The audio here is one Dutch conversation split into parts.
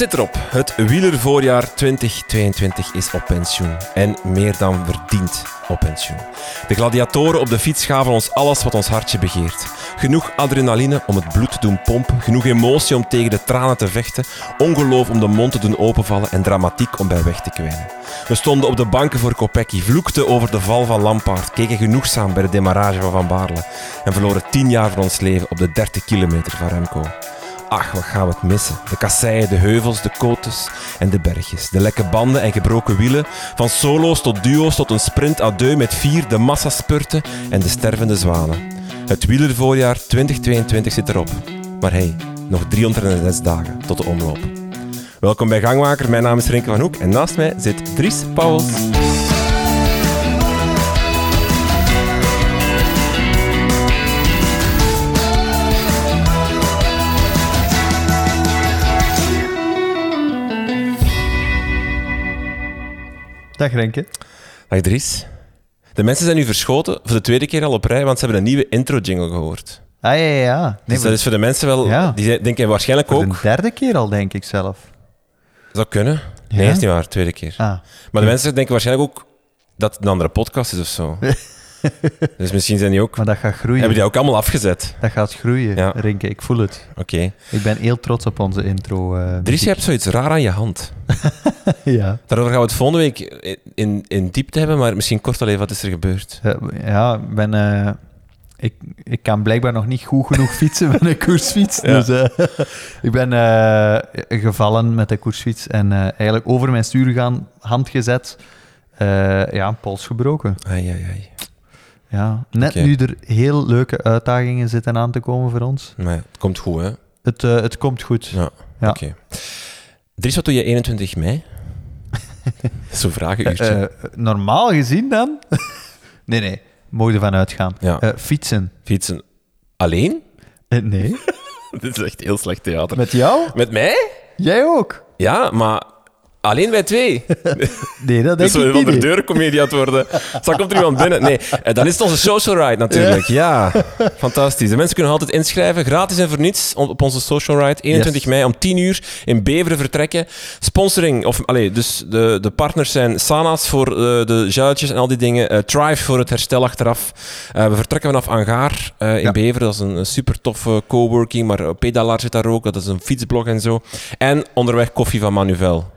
zit erop. Het wielervoorjaar 2022 is op pensioen. En meer dan verdiend op pensioen. De gladiatoren op de fiets gaven ons alles wat ons hartje begeert. Genoeg adrenaline om het bloed te doen pompen. Genoeg emotie om tegen de tranen te vechten. Ongeloof om de mond te doen openvallen. En dramatiek om bij weg te kwijnen. We stonden op de banken voor Kopecky, vloekten over de val van Lampaard, keken genoegzaam bij de demarrage van Van Baarle en verloren tien jaar van ons leven op de 30 kilometer van Remco. Ach, wat gaan we het missen. De kasseien, de heuvels, de cotes en de bergjes. De lekke banden en gebroken wielen. Van solo's tot duo's tot een sprint à deux met vier, de massaspurten en de stervende zwanen. Het wielervoorjaar 2022 zit erop. Maar hey, nog 306 dagen tot de omloop. Welkom bij Gangmaker, mijn naam is Renke van Hoek en naast mij zit Dries Pauwels. Dag Renke. Dag Dries. De mensen zijn nu verschoten voor de tweede keer al op rij, want ze hebben een nieuwe intro-jingle gehoord. Ah ja, ja, ja. Nee, dus dat is voor de mensen wel... Ja. Die denken waarschijnlijk voor ook... de derde keer al, denk ik zelf. Zou kunnen. Nee, Ja? is niet waar. Tweede keer. Ah, Maar de mensen denken waarschijnlijk ook dat het een andere podcast is of zo. dus misschien zijn die ook... maar dat gaat groeien. Hebben die ook allemaal afgezet? Dat gaat groeien, Ja. Renke. Ik voel het. Oké. Ik ben heel trots op onze intro. eh, Dries, je hebt zoiets raar aan je hand. ja. Daarover gaan we het volgende week in, in diepte hebben, maar misschien kort al even wat is er gebeurd. Ja, Ja, ik ben... eh, ik, ik kan blijkbaar nog niet goed genoeg fietsen met een koersfiets. Ja. Dus eh, ik ben gevallen met de koersfiets en eigenlijk over mijn stuur gaan, hand gezet. Ja, pols gebroken. Ai, ai, ai. Ja, net nu er heel leuke uitdagingen zitten aan te komen voor ons. Maar ja, het komt goed, hè? Het, eh, het komt goed. Ja. Ja. Oké. Dries, wat doe je 21 mei? Zo'n vragenuurtje. Eh, eh, normaal gezien dan? nee, nee. Mogen ervan uitgaan. Ja. Fietsen? Fietsen alleen? Nee. Dit is echt heel slecht theater. Met jou? Met mij? Jij ook? Ja, maar alleen wij twee. Nee, dat Dus denk we ik de niet. deurencomedie aan het worden. Straks komt er iemand binnen. Nee, eh, dan is het onze social ride natuurlijk. Ja, fantastisch. De mensen kunnen altijd inschrijven, gratis en voor niets, op onze social ride. 21 Yes. mei om 10 uur in Beveren vertrekken. Sponsoring, of allee, dus de, de partners zijn Sana's voor eh, de geldjes en al die dingen. eh, Thrive voor het herstel achteraf. We vertrekken vanaf Angaar in Ja. Beveren. Dat is een, een super toffe coworking, maar Pedalaar zit daar ook. Dat is een fietsblog en zo. En onderweg koffie van Manuvel.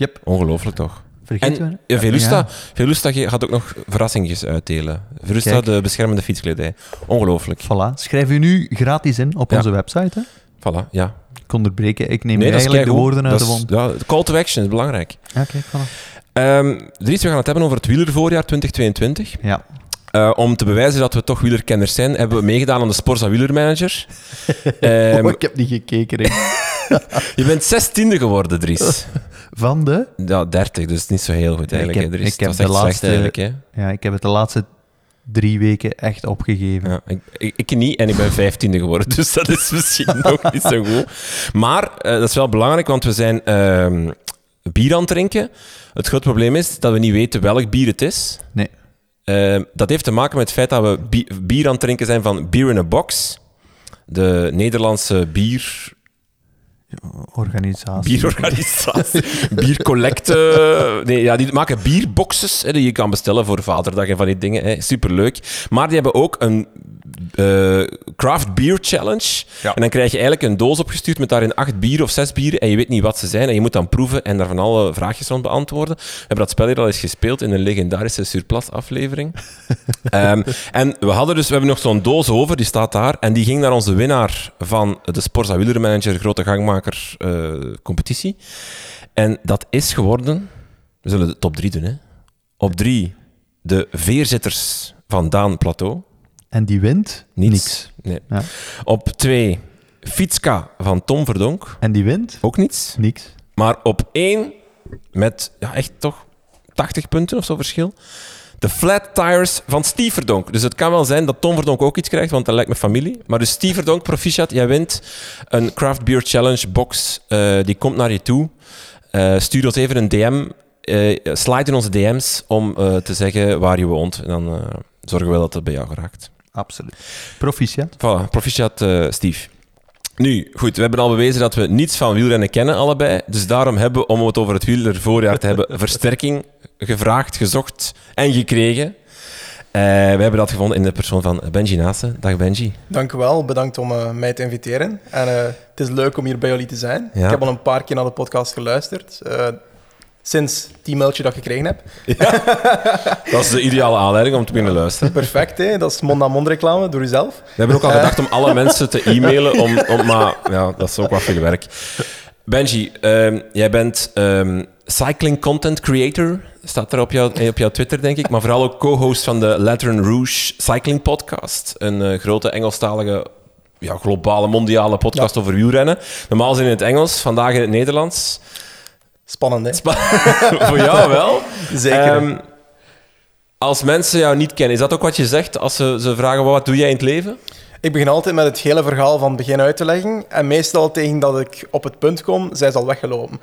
Yep. Ongelooflijk toch? Vergeten En we? ja, Velusta, Ja. Velusta gaat ook nog verrassingjes uitdelen. Velusta, Kijk. de beschermende fietskledij. Ongelooflijk. Voilà. Schrijf u nu gratis in op Ja. onze website. Hè? Voilà, ja. Ik onderbreken. Ik neem Nee, eigenlijk de woorden uit Dat de mond. Ja, de call to action is belangrijk. Ja, kijk, voilà. Ehm Dries, we gaan het hebben over het wielervoorjaar 2022. Ja. Eh, om te bewijzen dat we toch wielerkenners zijn, hebben we meegedaan aan de Sporza Wielermanager. Ehm, oh, ik heb niet gekeken. Je bent zestiende geworden, Dries. Van de... Ja, 30, dus niet zo heel goed ik eigenlijk, heb- ik heb de laatste- slecht. Ja, ik heb het de laatste drie weken echt opgegeven. Ja, ik, ik, ik niet en ik ben vijftiende geworden, dus dat is misschien nog niet zo goed. Maar eh, dat is wel belangrijk, want we zijn ehm, bier aan het drinken. Het grote probleem is dat we niet weten welk bier het is. Nee. Ehm, dat heeft te maken met het feit dat we bi- bier aan het drinken zijn van Beer in a Box. De Nederlandse bier, Organisatie. bierorganisatie, biercollecte. Nee, ja, die maken bierboxes hè, die je kan bestellen voor Vaderdag en van die dingen. Hè. Superleuk. Maar die hebben ook een eh, craft beer challenge. Ja. En dan krijg je eigenlijk een doos opgestuurd met daarin acht bieren of zes bieren. En je weet niet wat ze zijn. En je moet dan proeven en daar van alle vraagjes rond beantwoorden. We hebben dat spel hier al eens gespeeld in een legendarische Surplus aflevering. Ehm, en we hadden dus, we hebben nog zo'n doos over, die staat daar. En die ging naar onze winnaar van de Sporza Wielermanager Grote Gangmaker eh, competitie. En dat is geworden, we zullen de top drie doen, hè. Op drie, de veerzitters van Daan Plateau. En die wint? Niets. Nee. Ja. Op twee, Fietska van Tom Verdonk. En die wint? Ook niets. Niks. Maar op één, met ja, echt toch 80 punten of zo verschil. De flat tires van Steve Verdonk. Dus het kan wel zijn dat Tom Verdonk ook iets krijgt, want dat lijkt me familie. Maar dus Steve Verdonk, proficiat, jij wint een Craft Beer Challenge box. Eh, die komt naar je toe. Eh, stuur ons even een DM. eh slide in onze DM's om te zeggen waar je woont. En dan zorgen we dat het bij jou geraakt. Absoluut. Proficiat. Voilà, proficiat eh, Steve. Nu, goed, we hebben al bewezen dat we niets van wielrennen kennen, allebei. Dus daarom hebben we, om het over het wielervoorjaar te hebben, versterking gevraagd, gezocht en gekregen. Eh, we hebben dat gevonden in de persoon van Benji Naassen. Dag Benji. Dank u wel, bedankt om eh, mij te inviteren. En eh, het is leuk om hier bij jullie te zijn. Ja. Ik heb al een paar keer naar de podcast geluisterd. Sinds die mailtje dat ik gekregen heb. Dat is de ideale aanleiding om te beginnen luisteren. Perfect, hè? dat is mond-aan-mond reclame door uzelf. We hebben ook al gedacht om alle mensen te e-mailen, om, om, maar ja, dat is ook wat veel werk. Benji, ehm, jij bent ehm, cycling content creator, staat er op, jou, eh, op jouw Twitter, denk ik, maar vooral ook co-host van de Lantern Rouge Cycling Podcast, een eh, grote Engelstalige, ja, globale, mondiale podcast over wielrennen. Normaal zijn in het Engels, vandaag in het Nederlands. Spannend, hè? Spa- Voor jou wel. Zeker. Ehm, als mensen jou niet kennen, is dat ook wat je zegt als ze, ze vragen wat doe jij in het leven? Ik begin altijd met het hele verhaal van begin uit te leggen. En meestal tegen dat ik op het punt kom, zij zal weggelopen.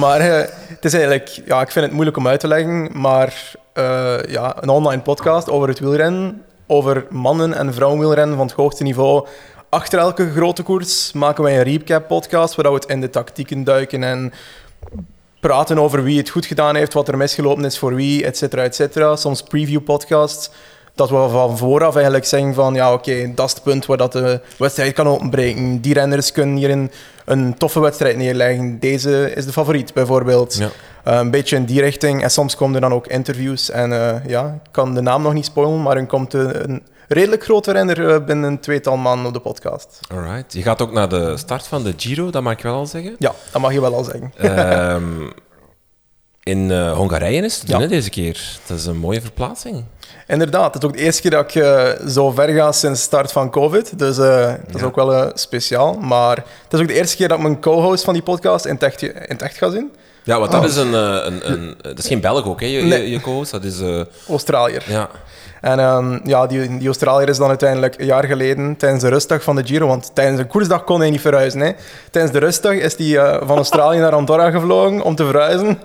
Maar eh, het is eigenlijk, ja, ik vind het moeilijk om uit te leggen. Maar eh, ja, een online podcast over het wielrennen, over mannen- en vrouwenwielrennen van het hoogste niveau. Achter elke grote koers maken wij een recap-podcast waar we het in de tactieken duiken en praten over wie het goed gedaan heeft, wat er misgelopen is voor wie, et cetera, et cetera. Soms preview-podcasts dat we van vooraf eigenlijk zeggen van ja, oké, dat is het punt waar dat de wedstrijd kan openbreken. Die renners kunnen hier een, toffe wedstrijd neerleggen. Deze is de favoriet, bijvoorbeeld. Ja. Eh, een beetje in die richting. En soms komen er dan ook interviews. En eh, ja, ik kan de naam nog niet spoilen, maar er komt een, een redelijk grote renner eh, binnen een tweetal man op de podcast. Alright. Je gaat ook naar de start van de Giro, dat mag ik wel al zeggen. Ja, dat mag je wel al zeggen. Ehm, in eh, Hongarije is het doen, hè, deze keer. Dat is een mooie verplaatsing. Inderdaad, het is ook de eerste keer dat ik eh, zo ver ga sinds de start van COVID. Dus eh, dat is ook wel speciaal. Maar het is ook de eerste keer dat ik mijn co-host van die podcast in het echt, in het echt ga zien. Ja, want dat Oh. is een, een, een... Dat is geen Belg ook, hè, je, Nee. je, je co-host. Dat is... eh, Australiër. ja. En ehm, ja, die, die Australiër is dan uiteindelijk een jaar geleden tijdens de rustdag van de Giro, want tijdens de koersdag kon hij niet verhuizen. Hè. Tijdens de rustdag is hij eh, van Australië naar Andorra gevlogen om te verhuizen.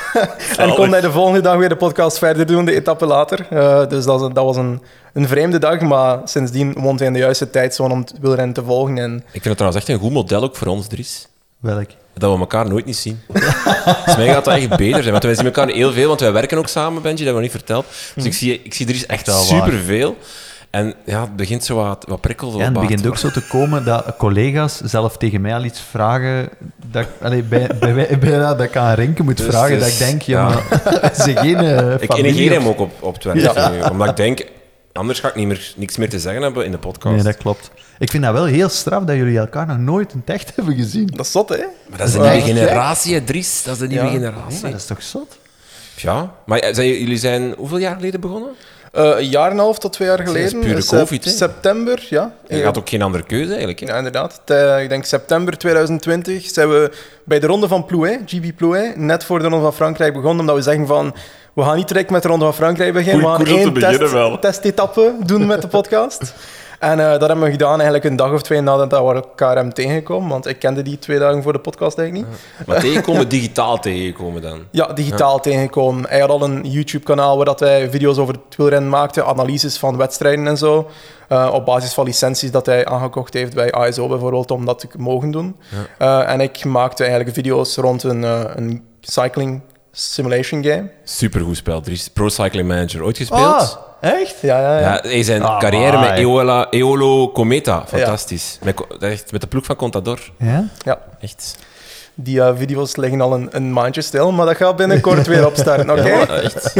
en kon hij de volgende dag weer de podcast verder doen, de etappe later. Eh, dus dat, was- dat was een, een vreemde dag, maar sindsdien woont hij in de juiste tijdzone om het wielrennen te volgen. En Ik vind het trouwens echt een goed model ook voor ons, Dries. Welk? Dat we elkaar nooit niet zien. dus mij gaat dat echt beter zijn. Want wij zien elkaar heel veel, want wij werken ook samen, Benji, dat hebben we niet verteld. Dus ik zie, ik zie Dries echt wel waar. superveel. En ja, het begint zo wat, wat prikkel Ja, en het begint ook zo te komen dat collega's zelf tegen mij al iets vragen. Dat, ik- allee, bij, bij, dat ik aan Renke moet Dus vragen. dat is- ik denk, ja, ja. maar ze geen eh, Ik of- hem ook op, op nu, Omdat ik denk, anders ga ik niet meer, niks meer te zeggen hebben in de podcast. Nee, dat klopt. Ik vind dat wel heel straf dat jullie elkaar nog nooit in het echt hebben gezien. dat is zot, hè? Maar dat is de nieuwe generatie, hè, Dries. Dat is de nieuwe Ja. Nee, generatie. maar dat is toch zot? Ja, maar eh, zijn, jullie zijn hoeveel jaar geleden begonnen? Eh, een jaar en een half tot twee jaar is geleden. pure Sep- COVID, hè? September, ja. Je had ook geen andere keuze eigenlijk. hè? Ja, inderdaad. Te- ik denk september 2020 zijn we bij de ronde van Plouay, GB Plouay, net voor de ronde van Frankrijk begonnen, omdat we zeggen van, we gaan niet direct met de ronde van Frankrijk beginnen, Goeie we gaan één test, testetappe doen met de podcast. En eh, dat hebben we gedaan eigenlijk een dag of twee nadat we elkaar hebben tegengekomen, want ik kende die twee dagen voor de podcast eigenlijk niet. Maar tegenkomen, digitaal tegenkomen dan. Ja, digitaal tegengekomen. Hij had al een YouTube-kanaal waar dat hij video's over het wielrennen maakte, analyses van wedstrijden en zo. Eh, op basis van licenties dat hij aangekocht heeft bij ASO bijvoorbeeld, om dat te mogen doen. Eh, en ik maakte eigenlijk video's rond een, een cycling simulation game. Supergoed spel, Dries. Pro Cycling Manager. Ooit gespeeld? Ah, echt? Ja, ja, ja. Ja, hij zijn Ah, carrière met. Eola, Eolo Cometa. Fantastisch. Met, echt, met de ploeg van Contador. Ja? ja. Echt. Die eh, video's liggen al een, een maandje stil, maar dat gaat binnenkort weer opstarten, oké? Ja, echt.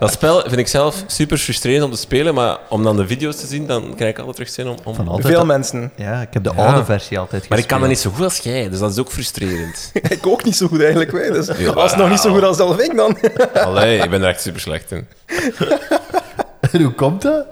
Dat spel vind ik zelf super frustrerend om te spelen, maar om dan de video's te zien, dan krijg ik altijd terug zin om... om... Van altijd. Veel mensen. Ja, ik heb de Ja. oude versie altijd Maar ik kan dat niet gespeeld. zo goed als jij, dus dat is ook frustrerend. ik ook niet zo goed eigenlijk, weet. Dus Ja. als het nog niet zo goed als zelf ik dan. Allee, ik ben er echt super slecht in. En Hoe komt dat?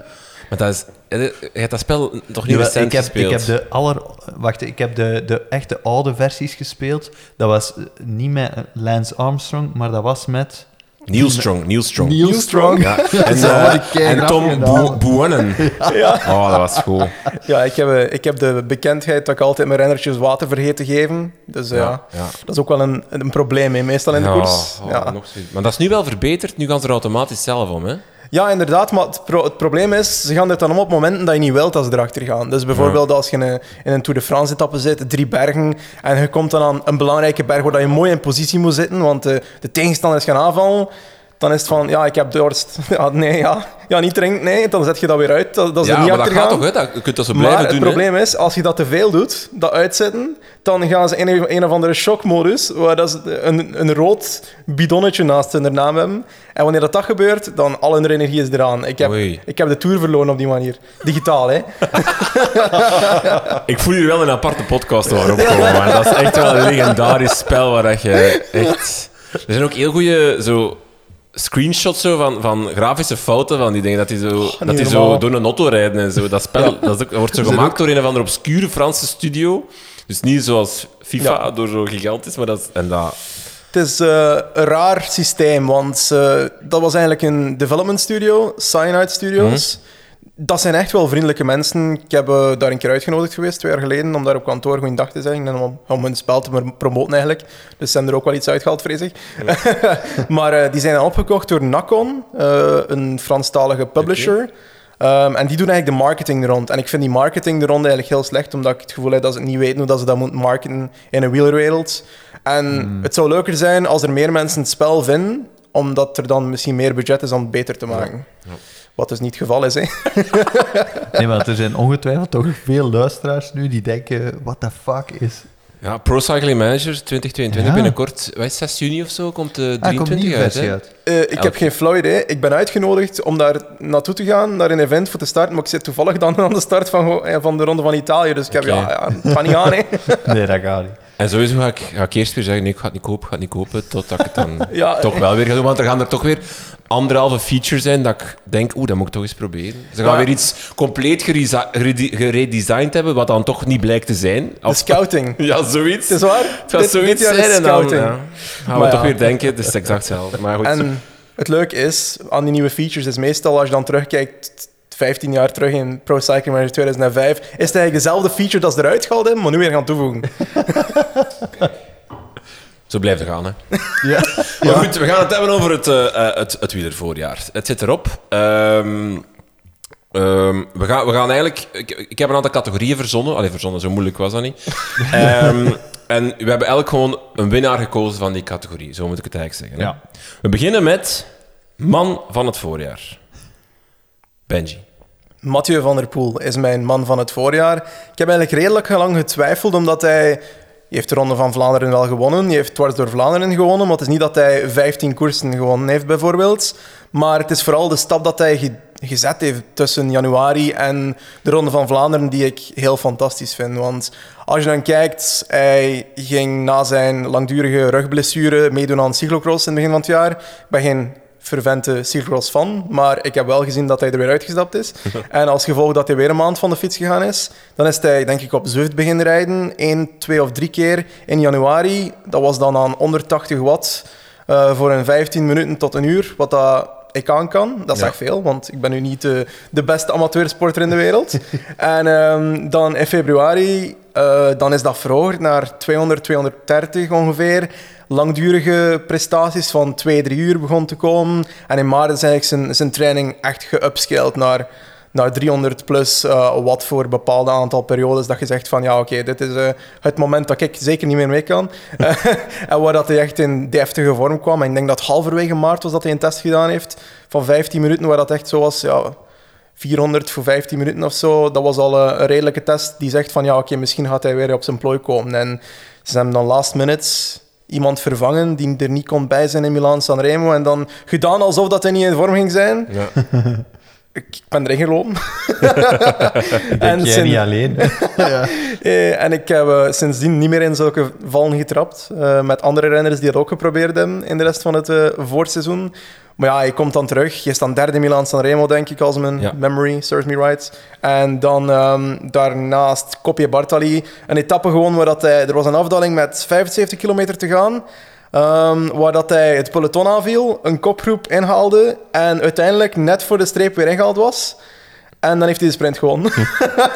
Maar dat is... Je hebt dat spel toch niet recent ik, heb, gespeeld? ik heb de aller... Wacht, ik heb de, de echte oude versies gespeeld. Dat was eh, niet met Lance Armstrong, maar dat was met... Neil Strong, Neil Strong. Neil Strong. Ja. En, eh, Tom grappige naam. Bo- Buonen. ja. Oh, dat was goed. Ja, ik heb, eh, ik heb de bekendheid dat ik altijd mijn rennertjes water vergeet te geven. Dus ja, Ja, ja. dat is ook wel een, een probleem, hè, meestal in de Ja, koers. oh, Ja. nog zoiets. maar dat is nu wel verbeterd. Nu gaan ze er automatisch zelf om, hè? Ja, inderdaad, maar het, pro- het probleem is, ze gaan dit dan om op momenten dat je niet wilt dat ze erachter gaan. Dus bijvoorbeeld als je in een, in een Tour de France-etappe zit, drie bergen, en je komt dan aan een belangrijke berg waar dat je mooi in positie moet zitten, want de, de tegenstander is gaan aanvallen, dan is het van, ja, ik heb dorst. Ja, nee, ja. Ja, niet drinken, nee, dan zet je dat weer uit, dat, dat ze ja, er niet maar dat gaat toch, hè? Dat, je kunt dat zo Maar blijven het doen, hè? probleem is, als je dat te veel doet, dat uitzetten, dan gaan ze in een, een of andere shockmodus, waar dat ze een, een rood bidonnetje naast hun naam hebben. En wanneer dat, dat gebeurt, dan al hun energie is eraan. Ik heb, Oei. ik heb de Tour verloren op die manier. Digitaal, hè. Ik voel hier wel een aparte podcast over opkomen, maar dat is echt wel een legendarisch spel waar dat je echt... Er zijn ook heel goede zo screenshots zo van, van grafische fouten van die dingen, dat die zo, dat die zo door een auto rijden en zo. Dat spel dat, is ook, dat wordt zo gemaakt ook- door een of andere obscure Franse studio. Dus niet zoals FIFA, Ja. door zo gigantisch, maar dat. En dat... Het is eh, een raar systeem, want eh, dat was eigenlijk een development studio, Cyanide Studios. Dat zijn echt wel vriendelijke mensen. Ik heb eh, daar een keer uitgenodigd geweest, twee jaar geleden, om daar op kantoor goeiedag te zeggen en om, om hun spel te pr- promoten eigenlijk. Dus ze hebben er ook wel iets uitgehaald, vrees ik. maar eh, die zijn dan opgekocht door Nacon, eh, een Franstalige publisher. Ehm, en die doen eigenlijk de marketing er rond. En ik vind die marketing er rond eigenlijk heel slecht, omdat ik het gevoel heb dat ze niet weten hoe dat ze dat moeten marketen in een wielerwereld. En het zou leuker zijn als er meer mensen het spel vinden, omdat er dan misschien meer budget is om het beter te maken. Wat dus niet het geval is, hè. Nee, maar er zijn ongetwijfeld toch veel luisteraars nu die denken: what the fuck is. Ja, Pro Cycling Manager 2022 Ja. binnenkort, wat is 6 juni of zo, komt de Ah, komt 23 niet uit, uit. Eh, ik heb geen flauw idee. Ik ben uitgenodigd om daar naartoe te gaan, naar een event voor te starten. Maar ik zit toevallig dan aan de start van, eh, van de Ronde van Italië. Dus ik heb, ja, ja, het gaat niet aan, hè. Nee, dat gaat niet. En sowieso ga ik, ga ik eerst weer zeggen, nee, ik ga het niet kopen, ik ga het niet kopen, totdat ik het dan Ja, toch wel weer ga doen. Want er gaan er toch weer anderhalve features zijn dat ik denk, oeh, dat moet ik toch eens proberen. Ze gaan Ja. weer iets compleet geredesigned hebben, wat dan toch niet blijkt te zijn. De scouting. Ja, zoiets. Het is waar. Het gaat Dit- zoiets dit zijn en dan scouting. ja, gaan we Maar toch weer denken, het is exact hetzelfde. Maar goed, En het leuke is, aan die nieuwe features, is meestal als je dan terugkijkt, 15 jaar terug in Pro Cycling Manager 2005, is het eigenlijk dezelfde feature dat ze eruit gehaald hebben, maar nu weer gaan toevoegen. zo blijft het gaan, hè. Ja. Maar goed, we gaan het hebben over het, eh, het, het wielervoorjaar. Het zit erop. Ehm, ehm, we, gaan, we gaan eigenlijk... Ik, ik heb een aantal categorieën verzonnen. Allee, verzonnen, zo moeilijk was dat niet. Ehm, en we hebben elk gewoon een winnaar gekozen van die categorie. Zo moet ik het eigenlijk zeggen. hè. Ja. We beginnen met man van het voorjaar. Benji. Mathieu van der Poel is mijn man van het voorjaar. Ik heb eigenlijk redelijk lang getwijfeld, omdat hij... heeft de Ronde van Vlaanderen wel gewonnen. Hij heeft dwars door Vlaanderen gewonnen. Maar het is niet dat hij 15 koersen gewonnen heeft, bijvoorbeeld. Maar het is vooral de stap dat hij ge- gezet heeft tussen januari en de Ronde van Vlaanderen, die ik heel fantastisch vind. Want als je dan kijkt, hij ging na zijn langdurige rugblessure meedoen aan cyclocross in het begin van het jaar. Ik ben geen fervente cyclocross fan, maar ik heb wel gezien dat hij er weer uitgestapt is. en als gevolg dat hij weer een maand van de fiets gegaan is, dan is hij denk ik op Zwift beginnen rijden, één, twee of drie keer in januari. Dat was dan aan 180 watt eh, voor een 15 minuten tot een uur, wat dat ik aan kan. Dat is Ja. echt veel, want ik ben nu niet de, de beste amateursporter in de wereld. en ehm, dan in februari, eh, dan is dat verhoogd naar 200, 230 ongeveer. Langdurige prestaties van 2, 3 uur begon te komen. En in maart is eigenlijk zijn, zijn training echt geupscaled naar, naar 300 plus eh, watt voor een bepaald aantal periodes. Dat je zegt van ja, oké, dit is eh, het moment dat ik zeker niet meer mee kan. en waar dat hij echt in deftige vorm kwam. En ik denk dat halverwege maart was dat hij een test gedaan heeft van 15 minuten, waar dat echt zo was, ja, 400 voor 15 minuten of zo. Dat was al eh, een redelijke test die zegt van ja, oké, misschien gaat hij weer op zijn plooi komen. En ze hebben dan last minutes iemand vervangen die er niet kon bij zijn in Milaan Sanremo en dan gedaan alsof dat hij niet in vorm ging zijn. Ja. Ik ben erin gelopen. Denk jij niet alleen. ja. Eh, en ik heb eh, sindsdien niet meer in zulke vallen getrapt. eh, met andere renners die dat ook geprobeerd hebben in de rest van het eh, voorseizoen. Maar ja, je komt dan terug. Je staat derde Milan Sanremo, denk ik, als mijn Ja. memory serves me right. En dan ehm, daarnaast Copje Bartali. Een etappe gewoon waar dat hij... Er was een afdaling met 75 kilometer te gaan. Ehm, waar dat hij het peloton aanviel, een kopgroep inhaalde en uiteindelijk net voor de streep weer ingehaald was. En dan heeft hij de sprint gewonnen.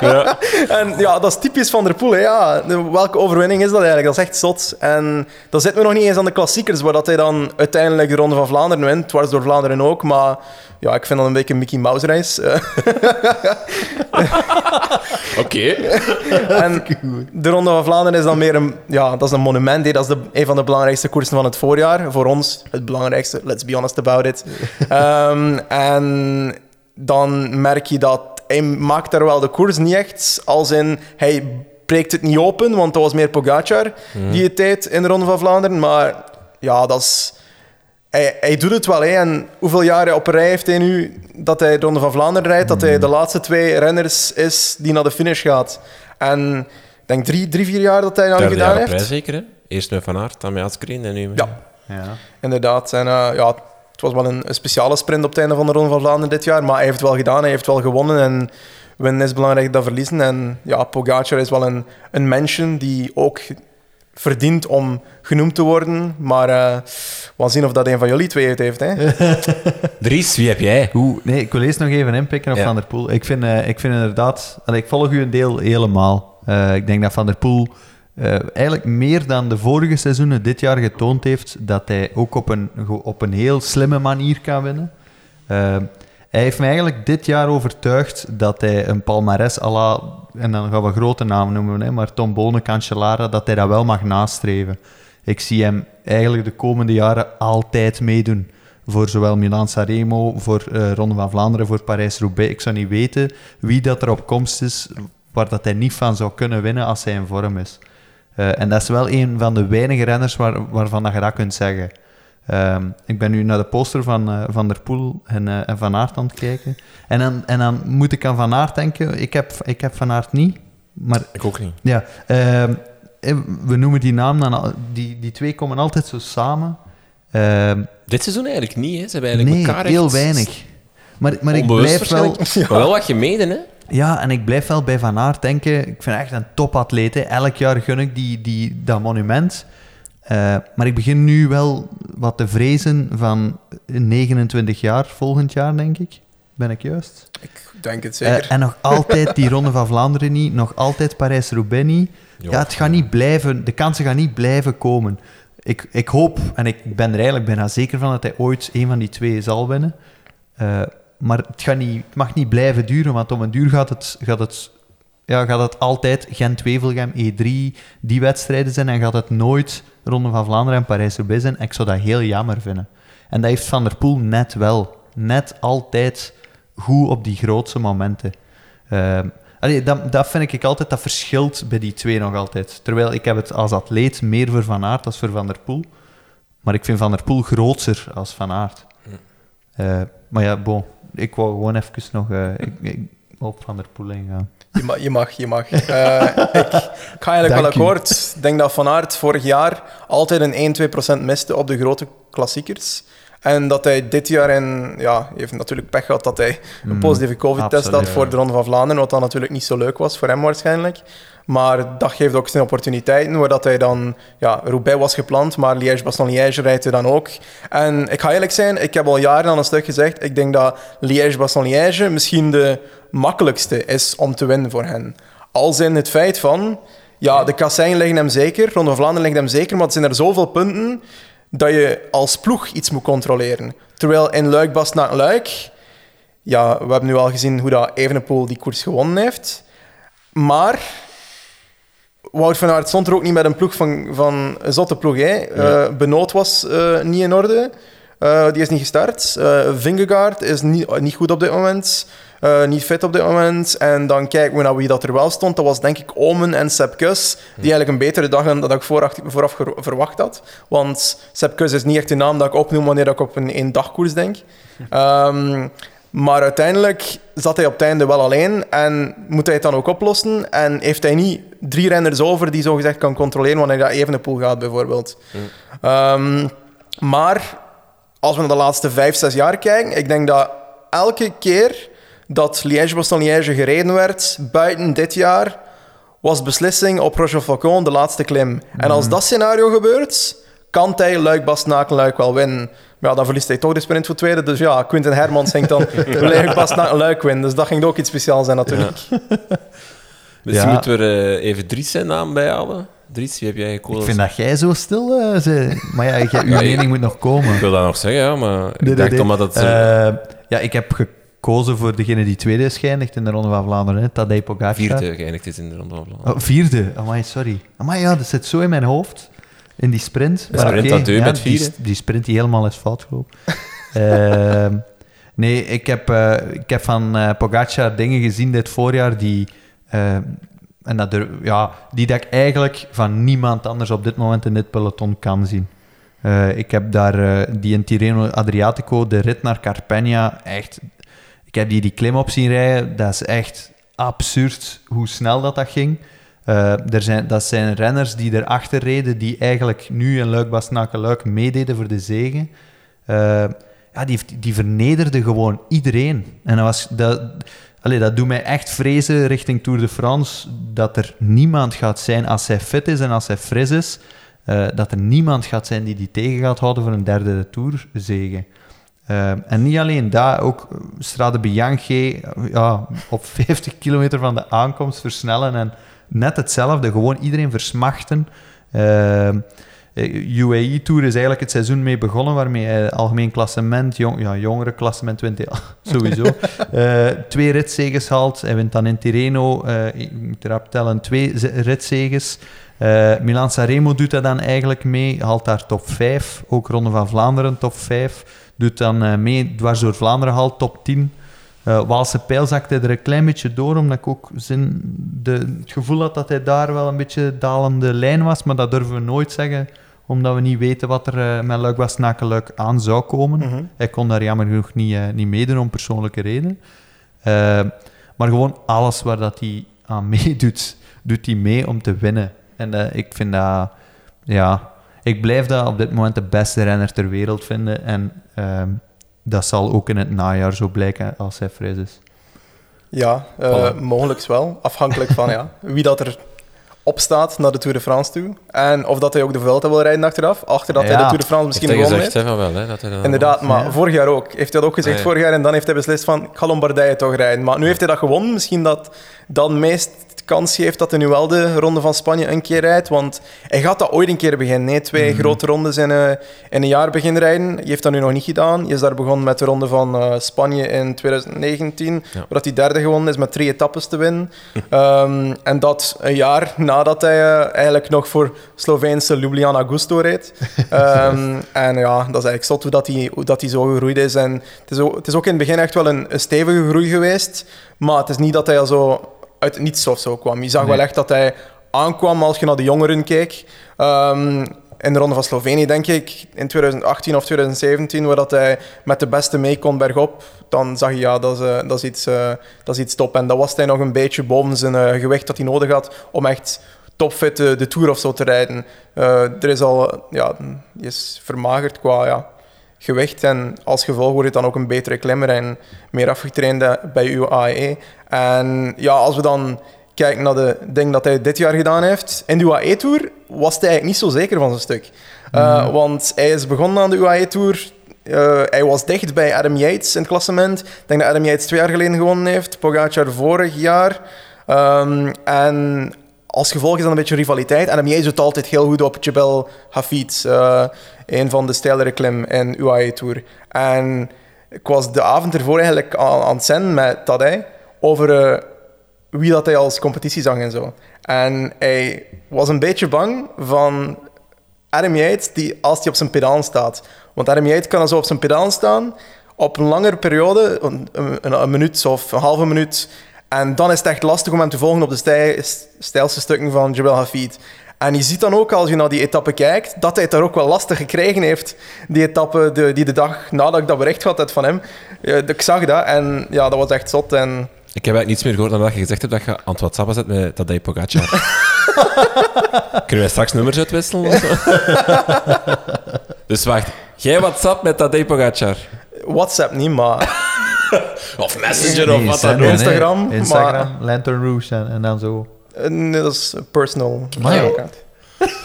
Ja. en ja, dat is typisch Van der Poel. Hè. Ja, de- welke overwinning is dat eigenlijk? Dat is echt zot. En dan zitten we nog niet eens aan de klassiekers, waar dat hij dan uiteindelijk de Ronde van Vlaanderen wint. Dwars door Vlaanderen ook. Maar ja, ik vind dat een beetje een Mickey Mouse reis. Oké. en de Ronde van Vlaanderen is dan meer een, ja, dat is een monument. hè. Dat is de, een van de belangrijkste koersen van het voorjaar. Voor ons het belangrijkste. Let's be honest about it. Ehm, en dan merk je dat hij maakt daar wel de koers niet echt. Als in, hij breekt het niet open, want dat was meer Pogacar die het deed in de Ronde van Vlaanderen. Maar ja, dat is... Hij, hij doet het wel, hè. En hoeveel jaren op een rij heeft hij nu dat hij de Ronde van Vlaanderen rijdt? Dat hij de laatste twee renners is die naar de finish gaat. En ik denk drie, drie vier jaar dat hij dat nu Derde gedaan jaar op heeft. rij zeker, hè? Eerst met Van Aert, dan met Asgreen en nu met... Ja. Ja. Inderdaad. En eh, ja, het was wel een, een speciale sprint op het einde van de Ronde van Vlaanderen dit jaar. Maar hij heeft het wel gedaan, hij heeft wel gewonnen. En winnen is belangrijker dan verliezen. En ja, Pogacar is wel een, een mensje die ook verdient om genoemd te worden. Maar eh we gaan zien of dat een van jullie twee het heeft. Hè? Dries, wie heb jij? Oeh, nee, ik wil eerst nog even inpikken op Ja. Van der Poel. Ik vind, eh, ik vind inderdaad... allee, ik volg u een deel helemaal. Eh, ik denk dat Van der Poel eh, eigenlijk meer dan de vorige seizoenen dit jaar getoond heeft dat hij ook op een, op een heel slimme manier kan winnen. Hij heeft mij eigenlijk dit jaar overtuigd dat hij een palmares à la... En dan gaan we grote namen noemen, hè, maar Tom Bonen, Cancellara, dat hij dat wel mag nastreven. Ik zie hem eigenlijk de komende jaren altijd meedoen. Voor zowel Milan-Sanremo, voor eh Ronde van Vlaanderen, voor Parijs-Roubaix. Ik zou niet weten wie dat er op komst is waar dat hij niet van zou kunnen winnen als hij in vorm is. Eh, en dat is wel een van de weinige renners waar, waarvan dat je dat kunt zeggen. Ehm, ik ben nu naar de poster van eh, Van der Poel en, eh, en Van Aert aan het kijken. En dan, en dan moet ik aan Van Aert denken. Ik heb, ik heb Van Aert niet, maar Ik ook niet. ja, ehm, eh, we noemen die naam dan... al- Die, die twee komen altijd zo samen. Ehm, Dit seizoen eigenlijk niet, hè? Ze hebben eigenlijk nee, elkaar echt heel weinig. Maar, maar ik blijf wel... Maar wel wat gemeden, hè? Ja, en ik blijf wel bij Van Aert denken. Ik vind hem echt een topatleet. hè. Elk jaar gun ik die, die, dat monument. Eh, maar ik begin nu wel wat te vrezen van 29 jaar volgend jaar, denk ik. Ben ik juist? Ik denk het zeker. Eh, en nog altijd die Ronde van Vlaanderen niet. Nog altijd Parijs-Roubaix niet. Ja. Het gaat niet blijven, de kansen gaan niet blijven komen. Ik, ik hoop, en ik ben er eigenlijk bijna zeker van dat hij ooit een van die twee zal winnen. Eh, maar het, gaat niet, het mag niet blijven duren, want om een duur gaat het, gaat het, ja, gaat het altijd Gent-Wevelgem, E3, die wedstrijden zijn. En gaat het nooit Ronde van Vlaanderen en Parijs-Roubaix zijn. Ik zou dat heel jammer vinden. En dat heeft Van der Poel net wel. Net altijd goed op die grootste momenten. Allee, dat, dat vind ik altijd, dat verschilt bij die twee nog altijd. Terwijl ik heb het als atleet meer voor Van Aert als voor Van der Poel. Maar ik vind Van der Poel groter als Van Aert. Eh, maar ja, bon. Ik wou gewoon even nog eh, ik, ik, op Van der Poel ingaan. Je, ma- je mag, je mag. Eh, ik, ik ga eigenlijk wel Dank akkoord. Ik denk dat Van Aert vorig jaar altijd een 1-2% miste op de grote klassiekers. En dat hij dit jaar in, ja, heeft natuurlijk pech gehad dat hij een Mm, positieve COVID-test had voor de Ronde van Vlaanderen, wat dan natuurlijk niet zo leuk was voor hem waarschijnlijk. Maar dat geeft ook zijn opportuniteiten, waar dat hij dan... Ja, Roubaix was gepland, maar Liège-Bastogne-Liège rijdt hij dan ook. En ik ga eerlijk zijn, ik heb al jaren aan een stuk gezegd, ik denk dat Liège-Bastogne-Liège misschien de makkelijkste is om te winnen voor hen. Als in het feit van... Ja, de kasseien liggen hem zeker, Ronde van Vlaanderen ligt hem zeker, maar het zijn er zoveel punten dat je als ploeg iets moet controleren. Terwijl in Luik, naar Luik... Ja, we hebben nu al gezien hoe dat Evenepoel die koers gewonnen heeft. Maar Wout van Aert stond er ook niet met een ploeg van, van een zotte ploeg. Hè. Eh, Benoot was eh, niet in orde. Eh, die is niet gestart. Vingegaard is niet, niet goed op dit moment. Niet fit op dit moment. En dan kijken we naar wie dat er wel stond. Dat was denk ik Omen en Sepp Kuss. Die eigenlijk een betere dag hadden dan ik vooraf, vooraf verwacht had. Want Sepp Kuss is niet echt de naam dat ik opnoem wanneer ik op een één-dagkoers denk. Ehm, maar uiteindelijk zat hij op het einde wel alleen en moet hij het dan ook oplossen. En heeft hij niet drie renners over die zogezegd kan controleren wanneer dat Evenepoel gaat, bijvoorbeeld. Ehm, maar als we naar de laatste vijf, zes jaar kijken, ik denk dat elke keer dat Liège-Bastogne-Liège gereden werd, buiten dit jaar, was beslissing op Roche Falcon de laatste klim. En als dat scenario gebeurt, kan hij Luik, Bastenaken, Luik wel winnen. Maar ja, dan verliest hij toch de sprint voor tweede. Dus ja, Quinten Hermans ging dan Luik, Bastenaken, Luik winnen. Dus dat ging ook iets speciaals zijn natuurlijk. Misschien Ja. moeten we er eh, even Dries zijn naam bijhalen. Dries, wie heb jij gekozen? Ik vind dat jij zo stil eh, ze- Maar ja, jij- uw Ja, ik- mening moet nog komen. Ik wil dat nog zeggen, ja, maar ik Nee, nee, dacht nee. omdat dat... Eh, ja, ik heb gekozen voor degene die tweede is geëindigd in de Ronde van Vlaanderen. hè, Tadej Pogacar. vierde geëindigd is in de Ronde van Vlaanderen. Oh, vierde. Amai, sorry. Amai, ja, dat zit zo in mijn hoofd. In die sprint. Sprint dat ja, met die, sprint die helemaal is fout gelopen. Ehm, nee, ik heb, eh, ik heb van Pogacar dingen gezien dit voorjaar die... eh, en dat er, ja, die dat ik eigenlijk van niemand anders op dit moment in dit peloton kan zien. Eh, ik heb daar die in Tirreno Adriatico, de rit naar Carpegna, echt... Ik heb die die klim op zien rijden. Dat is echt absurd hoe snel dat, dat ging. Eh, er zijn, dat zijn renners die erachter reden, die eigenlijk nu in luik bastenaken luik meededen voor de zegen. Eh, ja, die, die vernederde gewoon iedereen. En dat, was, dat, dat doet mij echt vrezen richting Tour de France, dat er niemand gaat zijn, als hij fit is en als hij fris is, eh, dat er niemand gaat zijn die die tegen gaat houden voor een derde Tourzege. Uh, en niet alleen dat, ook Strade Bianchi, ja, op 50 kilometer van de aankomst versnellen en net hetzelfde, gewoon iedereen versmachten. Uh, UAE Tour is eigenlijk het seizoen mee begonnen, waarmee hij algemeen klassement, jong, ja, jongere klassement 20, sowieso, uh, twee ritzeges haalt. Hij wint dan in Tirreno, uh, ik moet erop tellen, twee ritzeges. Uh, Milan Sanremo doet dat dan eigenlijk mee, haalt daar top 5, ook Ronde van Vlaanderen top 5 doet dan mee, dwars door Vlaanderen haalt top 10. Uh, Waalse pijl zakte er een klein beetje door, omdat ik ook zin, de, het gevoel had dat hij daar wel een beetje dalende lijn was, maar dat durven we nooit zeggen, omdat we niet weten wat er uh, met Luik Bastenaken-Luik aan zou komen. Mm -hmm. Hij kon daar jammer genoeg niet, uh, niet meedoen om persoonlijke redenen. maar gewoon alles waar dat hij aan meedoet, doet hij mee om te winnen. En ik vind dat, ja, ik blijf dat op dit moment de beste renner ter wereld vinden. En uh, dat zal ook in het najaar zo blijken als hij fris is. Ja, uh, voilà. mogelijk wel. Afhankelijk van ja, wie dat er opstaat naar de Tour de France toe. En of dat hij ook de Vuelta wil rijden achteraf. Achter dat ja. hij de Tour de France misschien heeft gewonnen heeft. Hij gezegd, wel, hè, dat hij dat Inderdaad, maar ja. vorig jaar ook. Heeft hij dat ook gezegd Ah, ja. vorig jaar. En dan heeft hij beslist van, ik ga Lombardije toch rijden. Maar nu heeft hij dat gewonnen. Misschien dat dan meest kans geeft dat hij nu wel de Ronde van Spanje een keer rijdt. Want hij gaat dat ooit een keer beginnen. Nee, twee Mhm. grote rondes in, uh, in een jaar beginnen rijden. Hij heeft dat nu nog niet gedaan. Hij is daar begonnen met de Ronde van uh, Spanje in 2019. Ja. Waar hij derde gewonnen is met drie etappes te winnen. um, en dat een jaar nadat hij uh, eigenlijk nog voor Sloveense Ljubljana Gusto reed. um, en ja, dat is eigenlijk zot hoe dat hij, hoe dat hij zo gegroeid is. En het is, ook, het is ook in het begin echt wel een, een stevige groei geweest. Maar het is niet dat hij al zo uit het niets of zo kwam. Je zag nee. wel echt dat hij aankwam als je naar de jongeren keek. Um, in de Ronde van Slovenië, denk ik, in 2018 of 2017, waar dat hij met de beste mee kon bergop, dan zag je, ja, dat is, uh, dat is, iets, uh, dat is iets top. En dat was hij nog een beetje boven zijn uh, gewicht dat hij nodig had om echt topfit de, Tour of zo te rijden. er is al, ja, is vermagerd qua, ja, gewicht en als gevolg wordt het dan ook een betere klimmer en meer afgetrainde bij UAE. En ja, als we dan kijken naar de dingen dat hij dit jaar gedaan heeft, in de UAE-tour was hij eigenlijk niet zo zeker van zijn stuk. Mm. Uh, want hij is begonnen aan de UAE-tour, uh, hij was dicht bij Adam Yates in het klassement. Ik denk dat Adam Yates twee jaar geleden gewonnen heeft, Pogacar vorig jaar. Um, en als gevolg is dan een beetje rivaliteit. En Yates doet altijd heel goed op Jebel Hafid, uh, een van de steilere klim in UAE Tour. En ik was de avond ervoor eigenlijk aan, aan het zenden met Tadej over uh, wie dat hij als competitie zag en zo. En hij was een beetje bang van Adam Yates die, als hij op zijn pedaal staat. Want Adam Yates kan zo op zijn pedaal staan op een langere periode, een, een, minuut of een halve minuut. En dan is het echt lastig om hem te volgen op de stij, stijlste stukken van Jebel Hafid. En je ziet dan ook, als je naar die etappe kijkt, dat hij het daar ook wel lastig gekregen heeft. Die etappe, de, die de dag nadat ik dat bericht had had van hem. Ja, ik zag dat en ja, dat was echt zot. En... Ik heb eigenlijk niets meer gehoord dan dat je gezegd hebt dat je aan het WhatsAppen zet met Tadej Pogacar. Kunnen wij straks nummers uitwisselen? dus wacht, jij WhatsApp met Tadej Pogacar? WhatsApp niet, maar... of Messenger nee, of wat dan ook. Instagram. Nee. Instagram, maar... Lantern Rouge en, en dan zo. Nee, dat is personal. Maar ja.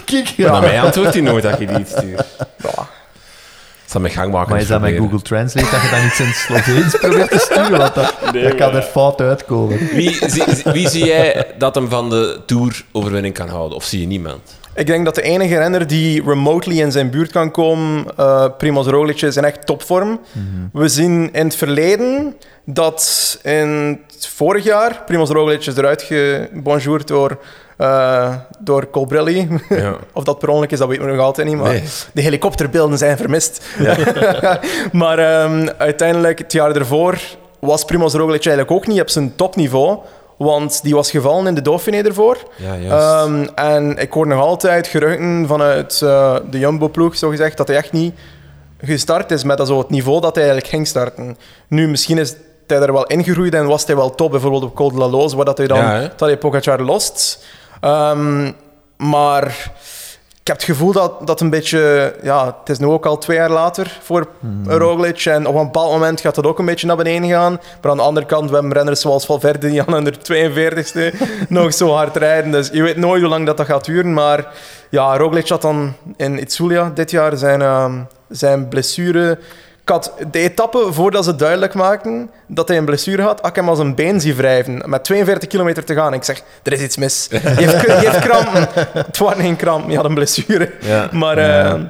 ik. Maar mij antwoordt hij nooit dat je die iets stuurt. Ja. Dat zal met gang maken. Maar is dat met Google Translate dat je dan iets in het Sloveens probeert te sturen? Want dat, dat kan er fout uitkomen. Wie, zie, wie zie jij dat hem van de Tour overwinning kan houden? Of zie je niemand? Ik denk dat de enige renner die remotely in zijn buurt kan komen, eh Primoz Roglic, is in echt topvorm. We zien in het verleden dat in vorig jaar Primoz Roglic is eruit gebonjourd door, eh door Colbrelli. Ja. of dat per ongeluk is, dat weten we nog altijd niet. Maar Nee. de helikopterbeelden zijn vermist. maar ehm, uiteindelijk, het jaar ervoor, was Primoz Roglic eigenlijk ook niet op zijn topniveau. Want die was gevallen in de Dauphiné ervoor. Ja. Ehm, en ik hoor nog altijd geruchten vanuit eh, de Jumbo-ploeg, zogezegd, dat hij echt niet gestart is met dat zo het niveau dat hij eigenlijk ging starten. Nu, misschien is hij er wel ingegroeid en was hij wel top, bijvoorbeeld op Col de la Loze, waar dat hij dan Ja, hij Pogacar lost. Ehm, maar ik heb het gevoel dat dat een beetje... Ja, het is nu ook al twee jaar later voor Roglic. En op een bepaald moment gaat dat ook een beetje naar beneden gaan. Maar aan de andere kant, we hebben renners zoals Valverde die aan hun 42e nog zo hard rijden. Dus je weet nooit hoe lang dat, dat gaat duren. Maar ja, Roglic had dan in Itzulia dit jaar zijn, ehm, zijn blessure... Ik had de etappe voordat ze duidelijk maakten dat hij een blessure had, had ik hem als een been zien wrijven. Met 42 kilometer te gaan. Ik zeg, er is iets mis. Je heeft, je heeft krampen. Het waren geen krampen, je had een blessure. Ja. Maar eh,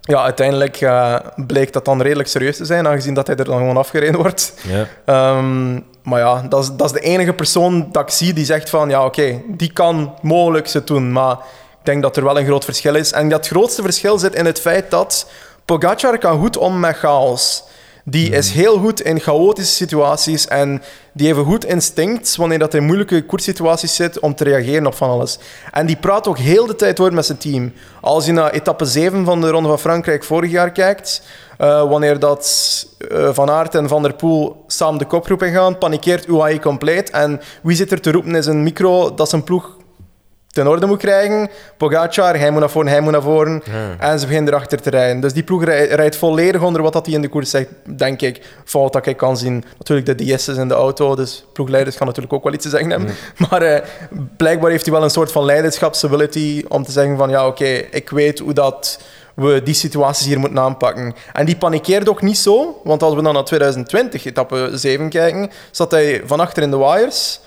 ja, uiteindelijk eh, bleek dat dan redelijk serieus te zijn, aangezien dat hij er dan gewoon afgereden wordt. Ja. Ehm, maar ja, dat is, dat is de enige persoon dat ik zie die zegt van, ja oké, die kan mogelijk ze doen. Maar ik denk dat er wel een groot verschil is. En dat grootste verschil zit in het feit dat Pogacar kan goed om met chaos. Die is heel goed in chaotische situaties en die heeft een goed instinct wanneer dat hij in moeilijke koerssituaties zit om te reageren op van alles. En die praat ook heel de tijd door met zijn team. Als je naar etappe 7 van de Ronde van Frankrijk vorig jaar kijkt, eh, wanneer dat eh, Van Aert en Van der Poel samen de kopgroep ingaan, panikeert UAE compleet. En wie zit er te roepen in zijn micro dat zijn ploeg ten orde moet krijgen? Pogacar, hij moet naar voren, hij moet naar voren. En ze beginnen erachter te rijden. Dus die ploeg rij- rijdt volledig onder wat dat hij in de koers zegt, denk ik. Fout dat ik kan zien. Natuurlijk de DS's in de auto, dus ploegleiders gaan natuurlijk ook wel iets te zeggen hebben. Maar eh, blijkbaar heeft hij wel een soort van leiderschapsability om te zeggen van ja, oké, ik weet hoe dat we die situaties hier moeten aanpakken. En die panikeert ook niet zo, want als we dan naar 2020, etappe 7 kijken, zat hij van achter in de wires.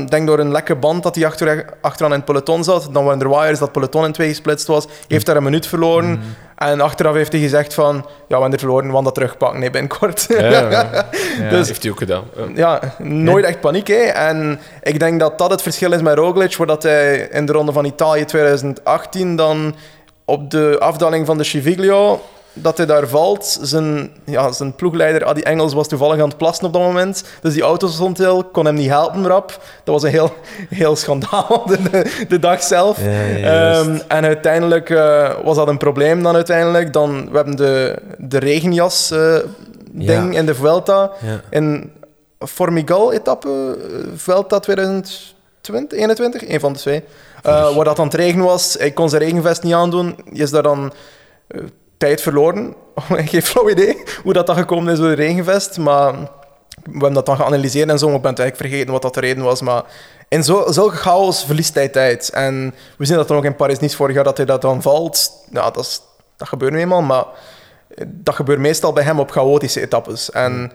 Ik denk door een lekke band dat hij achter, achteraan in het peloton zat. Dan waren er wires dat het peloton in twee gesplitst was. Heeft daar een minuut verloren. En achteraf heeft hij gezegd van... Ja, we hebben er verloren, we gaan dat terugpakken nee, binnenkort. Ja, ja. Ja. Dat heeft hij ook gedaan. Ja. Ja, nooit echt paniek. Hè. En ik denk dat dat het verschil is met Roglic, waar dat hij in de Ronde van Italië 2018 dan op de afdaling van de Civiglio, dat hij daar valt. Zijn, ja, zijn ploegleider Adi Engels was toevallig aan het plassen op dat moment, dus die auto stond heel, kon hem niet helpen rap. Dat was een heel, heel schandaal de, de, de dag zelf. Ja. Ehm, en uiteindelijk eh, was dat een probleem dan uiteindelijk. Dan, we hebben de, de regenjas eh, ding Ja. in de Vuelta. Ja. In Formigal-etappe, eh, Vuelta 2020, 21, een van de twee. Waar dat aan het regen was, hij kon zijn regenvest niet aandoen. Je is daar dan tijd verloren. Geen flauw idee hoe dat dan gekomen is door de regenvest. Maar we hebben dat dan geanalyseerd en zo. maar Ik ben het eigenlijk vergeten wat dat de reden was. Maar in zo, zulke chaos verliest hij tijd. En we zien dat dan ook in Paris niet vorig jaar dat hij dat dan valt. Ja, dat, dat gebeurt nu eenmaal. Maar dat gebeurt meestal bij hem op chaotische etappes. En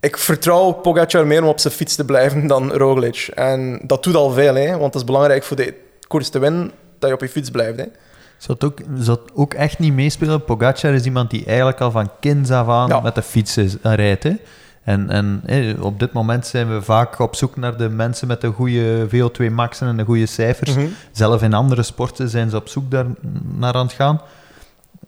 ik vertrouw Pogacar meer om op zijn fiets te blijven dan Roglic. En dat doet al veel, hè, want het is belangrijk voor de koers te winnen dat je op je fiets blijft. Hè. Zou het ook, zou het ook echt niet meespelen? Pogacar is iemand die eigenlijk al van kinds af aan Ja. met de fiets is, eh, rijdt. Hè? En, en hè, op dit moment zijn we vaak op zoek naar de mensen met de goede VO2 maxen en de goede cijfers. Mhm. Zelf in andere sporten zijn ze op zoek daar naar aan het gaan.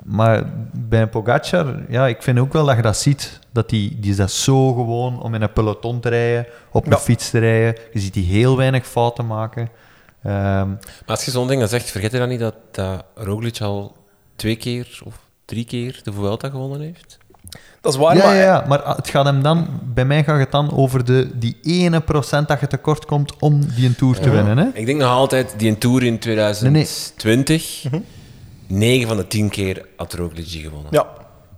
Maar bij een Pogacar, ja, ik vind ook wel dat je dat ziet. Dat die, die is dat zo gewoon om in een peloton te rijden, op een Ja. fiets te rijden. Je ziet die heel weinig fouten maken. Ehm, Maar als je zo'n ding dan zegt, vergeet je dan niet dat, Roglic al twee keer of drie keer de Vuelta gewonnen heeft? Dat is waar, ja, maar ja, ja, maar het gaat hem dan, bij mij gaat het dan over de, die ene procent dat je tekort komt om die een Tour te winnen. Hè? Ik denk nog altijd, die een Tour in 2020, Mhm. 9 van de 10 keer had Roglic die gewonnen. ja,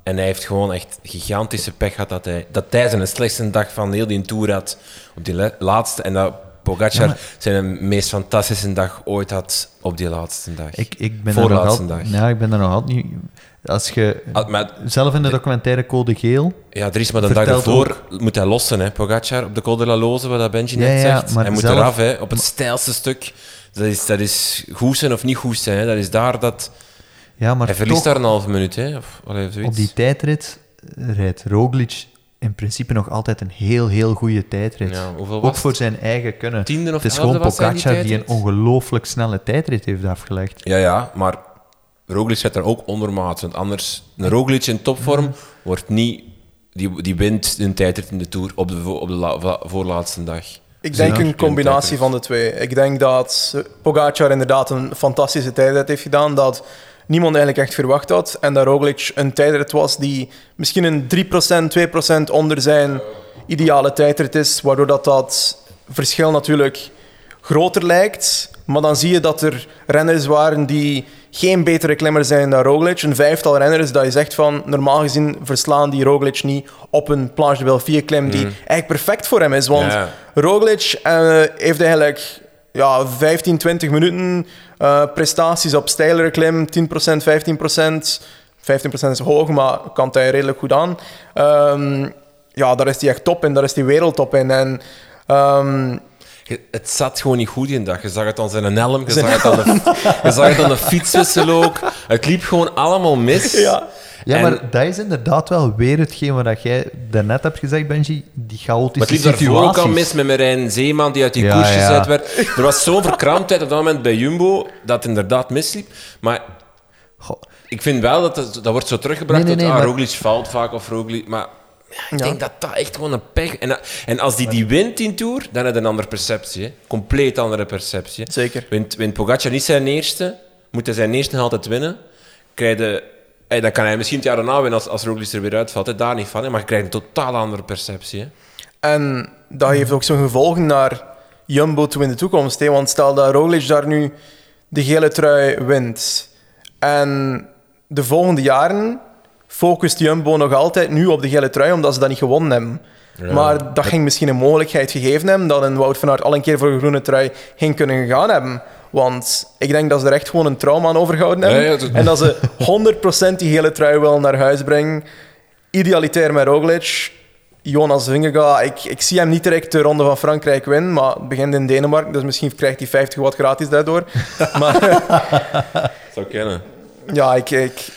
En hij heeft gewoon echt gigantische pech gehad dat hij, dat hij zijn slechtste dag van heel die Tour had op die la- laatste. En dat Pogacar Ja, zijn meest fantastische dag ooit had op die laatste dag. Ik, ik ben dag. Ja, ik ben daar nog altijd niet... Als je... Ah, maar Zelf in de documentaire Code Geel... Ja, er is maar de dag ervoor moet hij lossen, hè, Pogacar, op de Col de la Loze, wat dat Benji Ja, net zegt. hij moet zelf- eraf, hè, op het steilste stuk. Dat is, dat is goed zijn of niet goed zijn. Hè. Dat is daar dat... Ja, maar hij verliest toch, daar een halve minuut, hè. Of, allee, zoiets. op die tijdrit rijdt Roglic in principe nog altijd een heel, heel goede tijdrit. Ja, hoeveel was Ook voor zijn eigen kunnen. Tiende of Het is gewoon die Pogacar die een ongelooflijk snelle tijdrit heeft afgelegd. Ja, ja, maar Roglic zit er ook ondermaat. Want anders, een Roglic in topvorm wordt niet... Die, die wint een tijdrit in de Tour op de, op de la- voorlaatste dag. Ik denk een combinatie van de twee. Ik denk dat Pogacar inderdaad een fantastische tijdrit heeft gedaan, dat niemand eigenlijk echt verwacht had. En dat Roglic een tijdrit was die misschien een 3%, 2% onder zijn ideale tijdrit is, waardoor dat, dat verschil natuurlijk groter lijkt. Maar dan zie je dat er renners waren die geen betere klimmer zijn dan Roglic. Een vijftal renners dat je zegt van, normaal gezien verslaan die Roglic niet op een Planche de Belfië klim die eigenlijk perfect voor hem is. Want Ja. Roglic eh, heeft eigenlijk ja, 15, 20 minuten eh, prestaties op steilere klim, 10%, 15%. 15% is hoog, maar kan hij redelijk goed aan. Ehm, ja, daar is hij echt top in, daar is hij wereldtop in. En ehm, Het zat gewoon niet goed die dag. Je zag het aan zijn helm, je zag het aan de, je zag het aan de fietswissel ook. Het liep gewoon allemaal mis. ja, Ja, En- maar dat is inderdaad wel weer hetgeen wat jij daarnet hebt gezegd, Benji. Die chaotische liep daarvoor ook al mis met Marijn Zeeman, die uit die Ja, koers ja. gezet werd. Er was zo'n verkramptheid op dat moment bij Jumbo, dat het inderdaad misliep. Maar Goh, ik vind wel dat het, dat wordt zo teruggebracht Nee, nee, tot nee, ah, maar- Roglic valt vaak of Roglic... Maar ja, ik Ja. denk dat dat echt gewoon een pech... En, en als die die wint in Tour, dan heb je een andere perceptie. Hè. Compleet andere perceptie. hè. zeker. Wint, wint Pogacar niet zijn eerste, moet hij zijn eerste altijd winnen, krijg je, eh, dan kan hij misschien het jaar daarna winnen als, als Roglic er weer uitvalt. Hè. Daar niet van, hè. maar je krijgt een totaal andere perceptie. Hè. En dat heeft ook zo'n gevolgen naar Jumbo toe in de toekomst. Hè? Want stel dat Roglic daar nu de gele trui wint. En de volgende jaren focust Jumbo nog altijd nu op de gele trui, omdat ze dat niet gewonnen hebben. Ja. Maar dat ging misschien een mogelijkheid gegeven hebben dat een Wout van Aert al een keer voor een groene trui ging kunnen gegaan hebben. Want ik denk dat ze er echt gewoon een trauma aan overgehouden hebben. Ja, ja, dat- En dat ze 100% die gele trui wel naar huis brengen. Idealitair met Roglic. Jonas Vingegaard, ik, ik zie hem niet direct de Ronde van Frankrijk winnen, maar het begint in Denemarken, dus misschien krijgt hij 50 watt gratis daardoor. maar Zou kennen. ja, ik... ik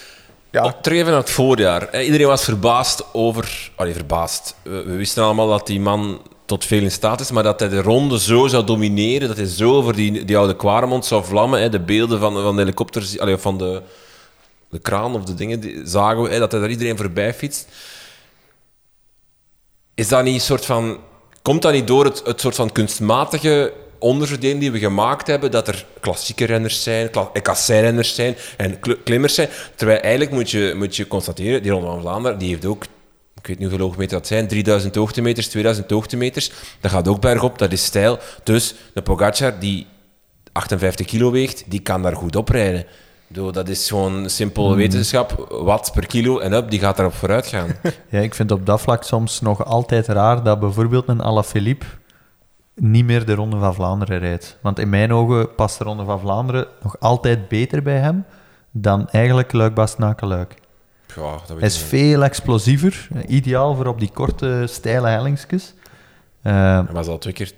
ja, Terug even naar het voorjaar. Iedereen was verbaasd over... Allee, verbaasd. We, we wisten allemaal dat die man tot veel in staat is, maar dat hij de ronde zo zou domineren, dat hij zo over die, oude Kwaremond zou vlammen. Hè. De beelden van, van de helikopters, van de, de kraan of de dingen, die, zagen we, hè, dat hij daar iedereen voorbij fietst. Is dat niet een soort van... Komt dat niet door het, het soort van kunstmatige onderverdeling die we gemaakt hebben, dat er klassieke renners zijn, kla- kasseirenners zijn en kl- klimmers zijn, terwijl eigenlijk moet je, moet je constateren, die Ronde van Vlaanderen, die heeft ook, ik weet niet hoeveel hoogmeter dat zijn, 3000 hoogtemeters, 2000 hoogtemeters, dat gaat ook bergop, dat is stijl. Dus de Pogacar, die 58 kilo weegt, die kan daar goed oprijden. Ik bedoel, Dat is gewoon simpel wetenschap. Watt per kilo en up, die gaat daarop vooruit gaan. Ja, ik vind op dat vlak soms nog altijd raar dat bijvoorbeeld een Alaphilippe niet meer de Ronde van Vlaanderen rijdt. Want in mijn ogen past de Ronde van Vlaanderen nog altijd beter bij hem dan eigenlijk luik bastenaken luik Ja, dat is veel explosiever, ideaal voor op die korte, steile hellingsjes. Eh, Hij was al twee keer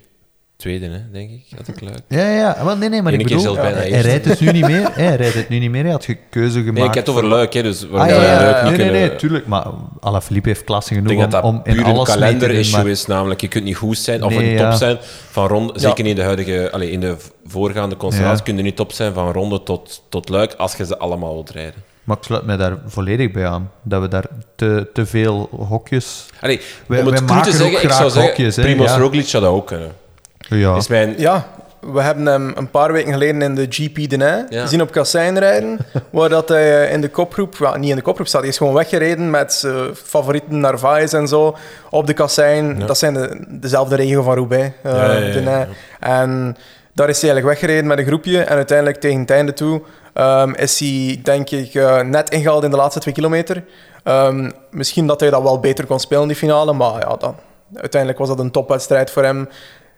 tweede, hè, denk ik, had ik luik. ja, ja, wel, nee, nee, maar Eén ik bedoel, hij rijdt het nu niet meer. Hij rijdt het nu niet meer, hij had keuze gemaakt. Nee, ik heb het over luik, hè, dus Ah, ja, ja, luik niet Nee, nee, nee, tuurlijk. Maar Alaphilippe heeft klasse genoeg om, dat om in puur een alles doen. kalender-issue maar- is, namelijk je kunt niet goed zijn of Nee, een top zijn van ronde, zeker in de huidige, in de voorgaande constellatie, kun je niet top zijn van ronde tot, tot luik als je ze allemaal wilt rijden. Maar ik sluit mij daar volledig bij aan. Dat we daar te, te veel hokjes... Allee, Wij- om het wij cru te maken zeggen, ook ik graag zou zeggen, hokjes, Primoz ja. Roglic zou dat ook kunnen. Ja. Is mijn, Ja, we hebben hem een paar weken geleden in de GP Denij Ja. gezien op Kassijn rijden, waar dat hij eh, in de kopgroep, niet in de kopgroep staat, hij is gewoon weggereden met zijn favorieten Narvaez en zo op de Kassijn. Ja. Dat zijn de, dezelfde regio van Roubaix, eh Ja, ja, ja, ja. Denij. En daar is hij eigenlijk weggereden met een groepje en uiteindelijk tegen het einde toe ehm, is hij, denk ik, eh, net ingehaald in de laatste twee kilometer. Ehm, misschien dat hij dat wel beter kon spelen in die finale, maar ja, dan, uiteindelijk was dat een topwedstrijd voor hem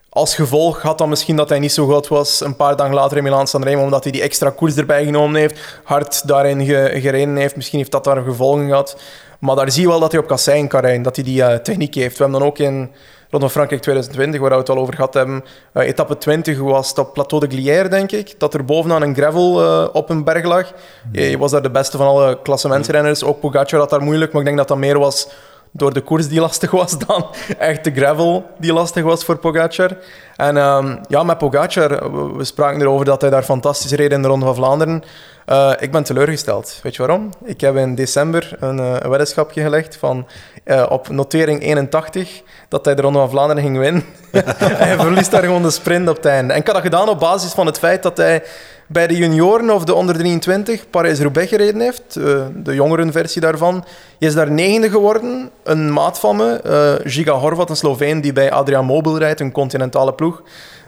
als gevolg had dat misschien dat hij niet zo goed was een paar dagen later in Milaan San Remo, omdat hij die extra koers erbij genomen heeft, hard daarin ge- gereden heeft. Misschien heeft dat daar gevolgen gehad. Maar daar zie je wel dat hij op kassein kan rijden, dat hij die eh, techniek heeft. We hebben dan ook in Ronde van Frankrijk 2020, waar we het al over gehad hebben, eh, etappe 20 was het op Plateau de Glière, denk ik, dat er bovenaan een gravel eh, op een berg lag. Je, je was daar de beste van alle klassementsrenners. Ook Pogacar had daar moeilijk, maar ik denk dat dat meer was door de koers die lastig was dan echt de gravel die lastig was voor Pogacar. En ehm, ja, met Pogacar, we, we spraken erover dat hij daar fantastisch reed in de Ronde van Vlaanderen. Eh, ik ben teleurgesteld. Weet je waarom? Ik heb in december een, een weddenschapje gelegd van eh, op notering 81 dat hij de Ronde van Vlaanderen ging winnen. en hij verliest daar gewoon de sprint op het einde. En ik had dat gedaan op basis van het feit dat hij bij de junioren of de onder 23 Parijs-Roubaix gereden heeft. de jongerenversie daarvan. Hij is daar negende geworden. Een maat van me, Giga Horvat, een Sloveen die bij Adrian Mobil rijdt, een continentale ploeg.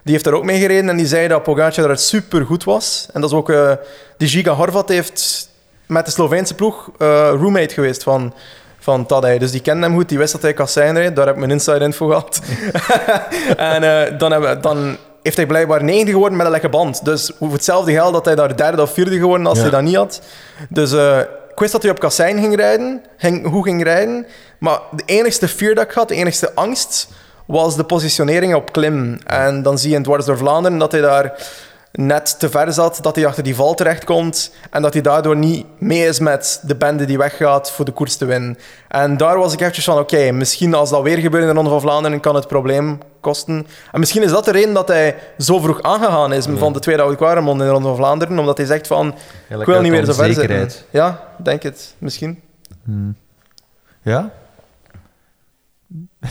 Die heeft daar ook mee gereden en die zei dat Pogacar daar super goed was. En dat is ook... eh, die Giga Horvat heeft met de Sloveense ploeg eh, roommate geweest van, van Tadej. Dus die kende hem goed, die wist dat hij kassein reed. Daar heb ik mijn inside info gehad. en eh, dan, hebben, dan heeft hij blijkbaar negende geworden met een lekke band. Dus voor hetzelfde geld dat hij daar derde of vierde geworden als Ja. hij dat niet had. Dus ik wist dat hij op kassein ging rijden, ging, hoe ging rijden. Maar de enigste fear dat ik had, de enigste angst, was de positionering op klim. En dan zie je in Dwars door Vlaanderen dat hij daar net te ver zat, dat hij achter die val terechtkomt en dat hij daardoor niet mee is met de bende die weggaat voor de koers te winnen. En daar was ik eventjes van, oké, misschien als dat weer gebeurt in de Ronde van Vlaanderen, kan het probleem kosten. En misschien is dat de reden dat hij zo vroeg aangegaan is van de tweede oude Quaremont in de Ronde van Vlaanderen, omdat hij zegt van, ik wil niet meer zo ver zitten. Ja, denk het, misschien. Ja?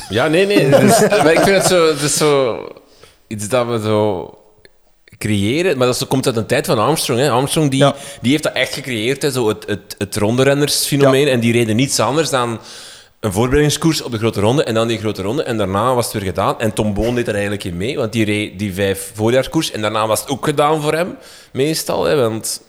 Ja, nee, nee. dus- maar ik vind het zo, het is zo iets dat we zo creëren. Maar dat komt uit een tijd van Armstrong. Hè. Armstrong die, Ja. die heeft dat echt gecreëerd, hè, zo het, het, het ronderennersfenomeen. En die reden niets anders dan een voorbereidingskoers op de grote ronde en dan die grote ronde. En daarna was het weer gedaan. En Tom Boon deed er eigenlijk in mee, want die reed die vijf voorjaarskoers. En daarna was het ook gedaan voor hem, meestal. Hè, want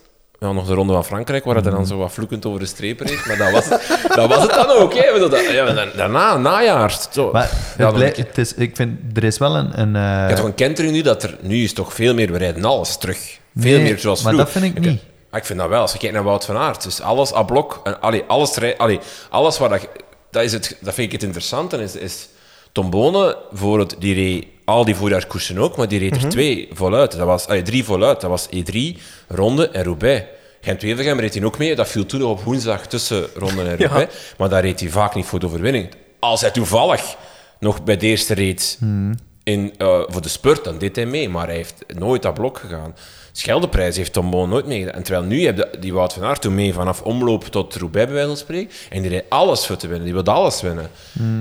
ja, nog de Ronde van Frankrijk, waar hij dan zo wat vloekend over de streep reed. Maar dat was, dat was het dan ook. Hè. Ik dat- Ja, maar daarna, najaar. Zo. Maar Ja, het blij- ik- het is, ik vind, er is wel een... een eh, je hebt toch een kentering nu dat er nu is toch veel meer, we rijden alles terug. Veel Nee, meer zoals maar vroeger. dat vind ik niet. Ah, ik vind dat wel. Als je kijkt naar Wout van Aert, dus alles à blok, en, allee, alles, rij- allee, alles waar dat, dat, is het, dat vind ik het interessante, is, is Tom Bonen, bijvoorbeeld, die reed al die voorjaarskoersen ook, maar die reed Mhm. er twee voluit. Dat was, allee, drie voluit. Dat was E3, Ronde en Roubaix. Gent-Wevelgem reed hij ook mee. Dat viel toen nog op woensdag tussen Ronde en Ja. Roubaix. Maar daar reed hij vaak niet voor de overwinning. Als hij toevallig nog bij de eerste reed in, eh, voor de spurt, dan deed hij mee. Maar hij heeft nooit dat blok gegaan. Scheldeprijs heeft Tom Boon nooit meegedaan. En terwijl nu heb je die Wout van Aert toen mee vanaf omloop tot Roubaix, bij wijze van spreken. En die rijdt alles voor te winnen. Die wil alles winnen.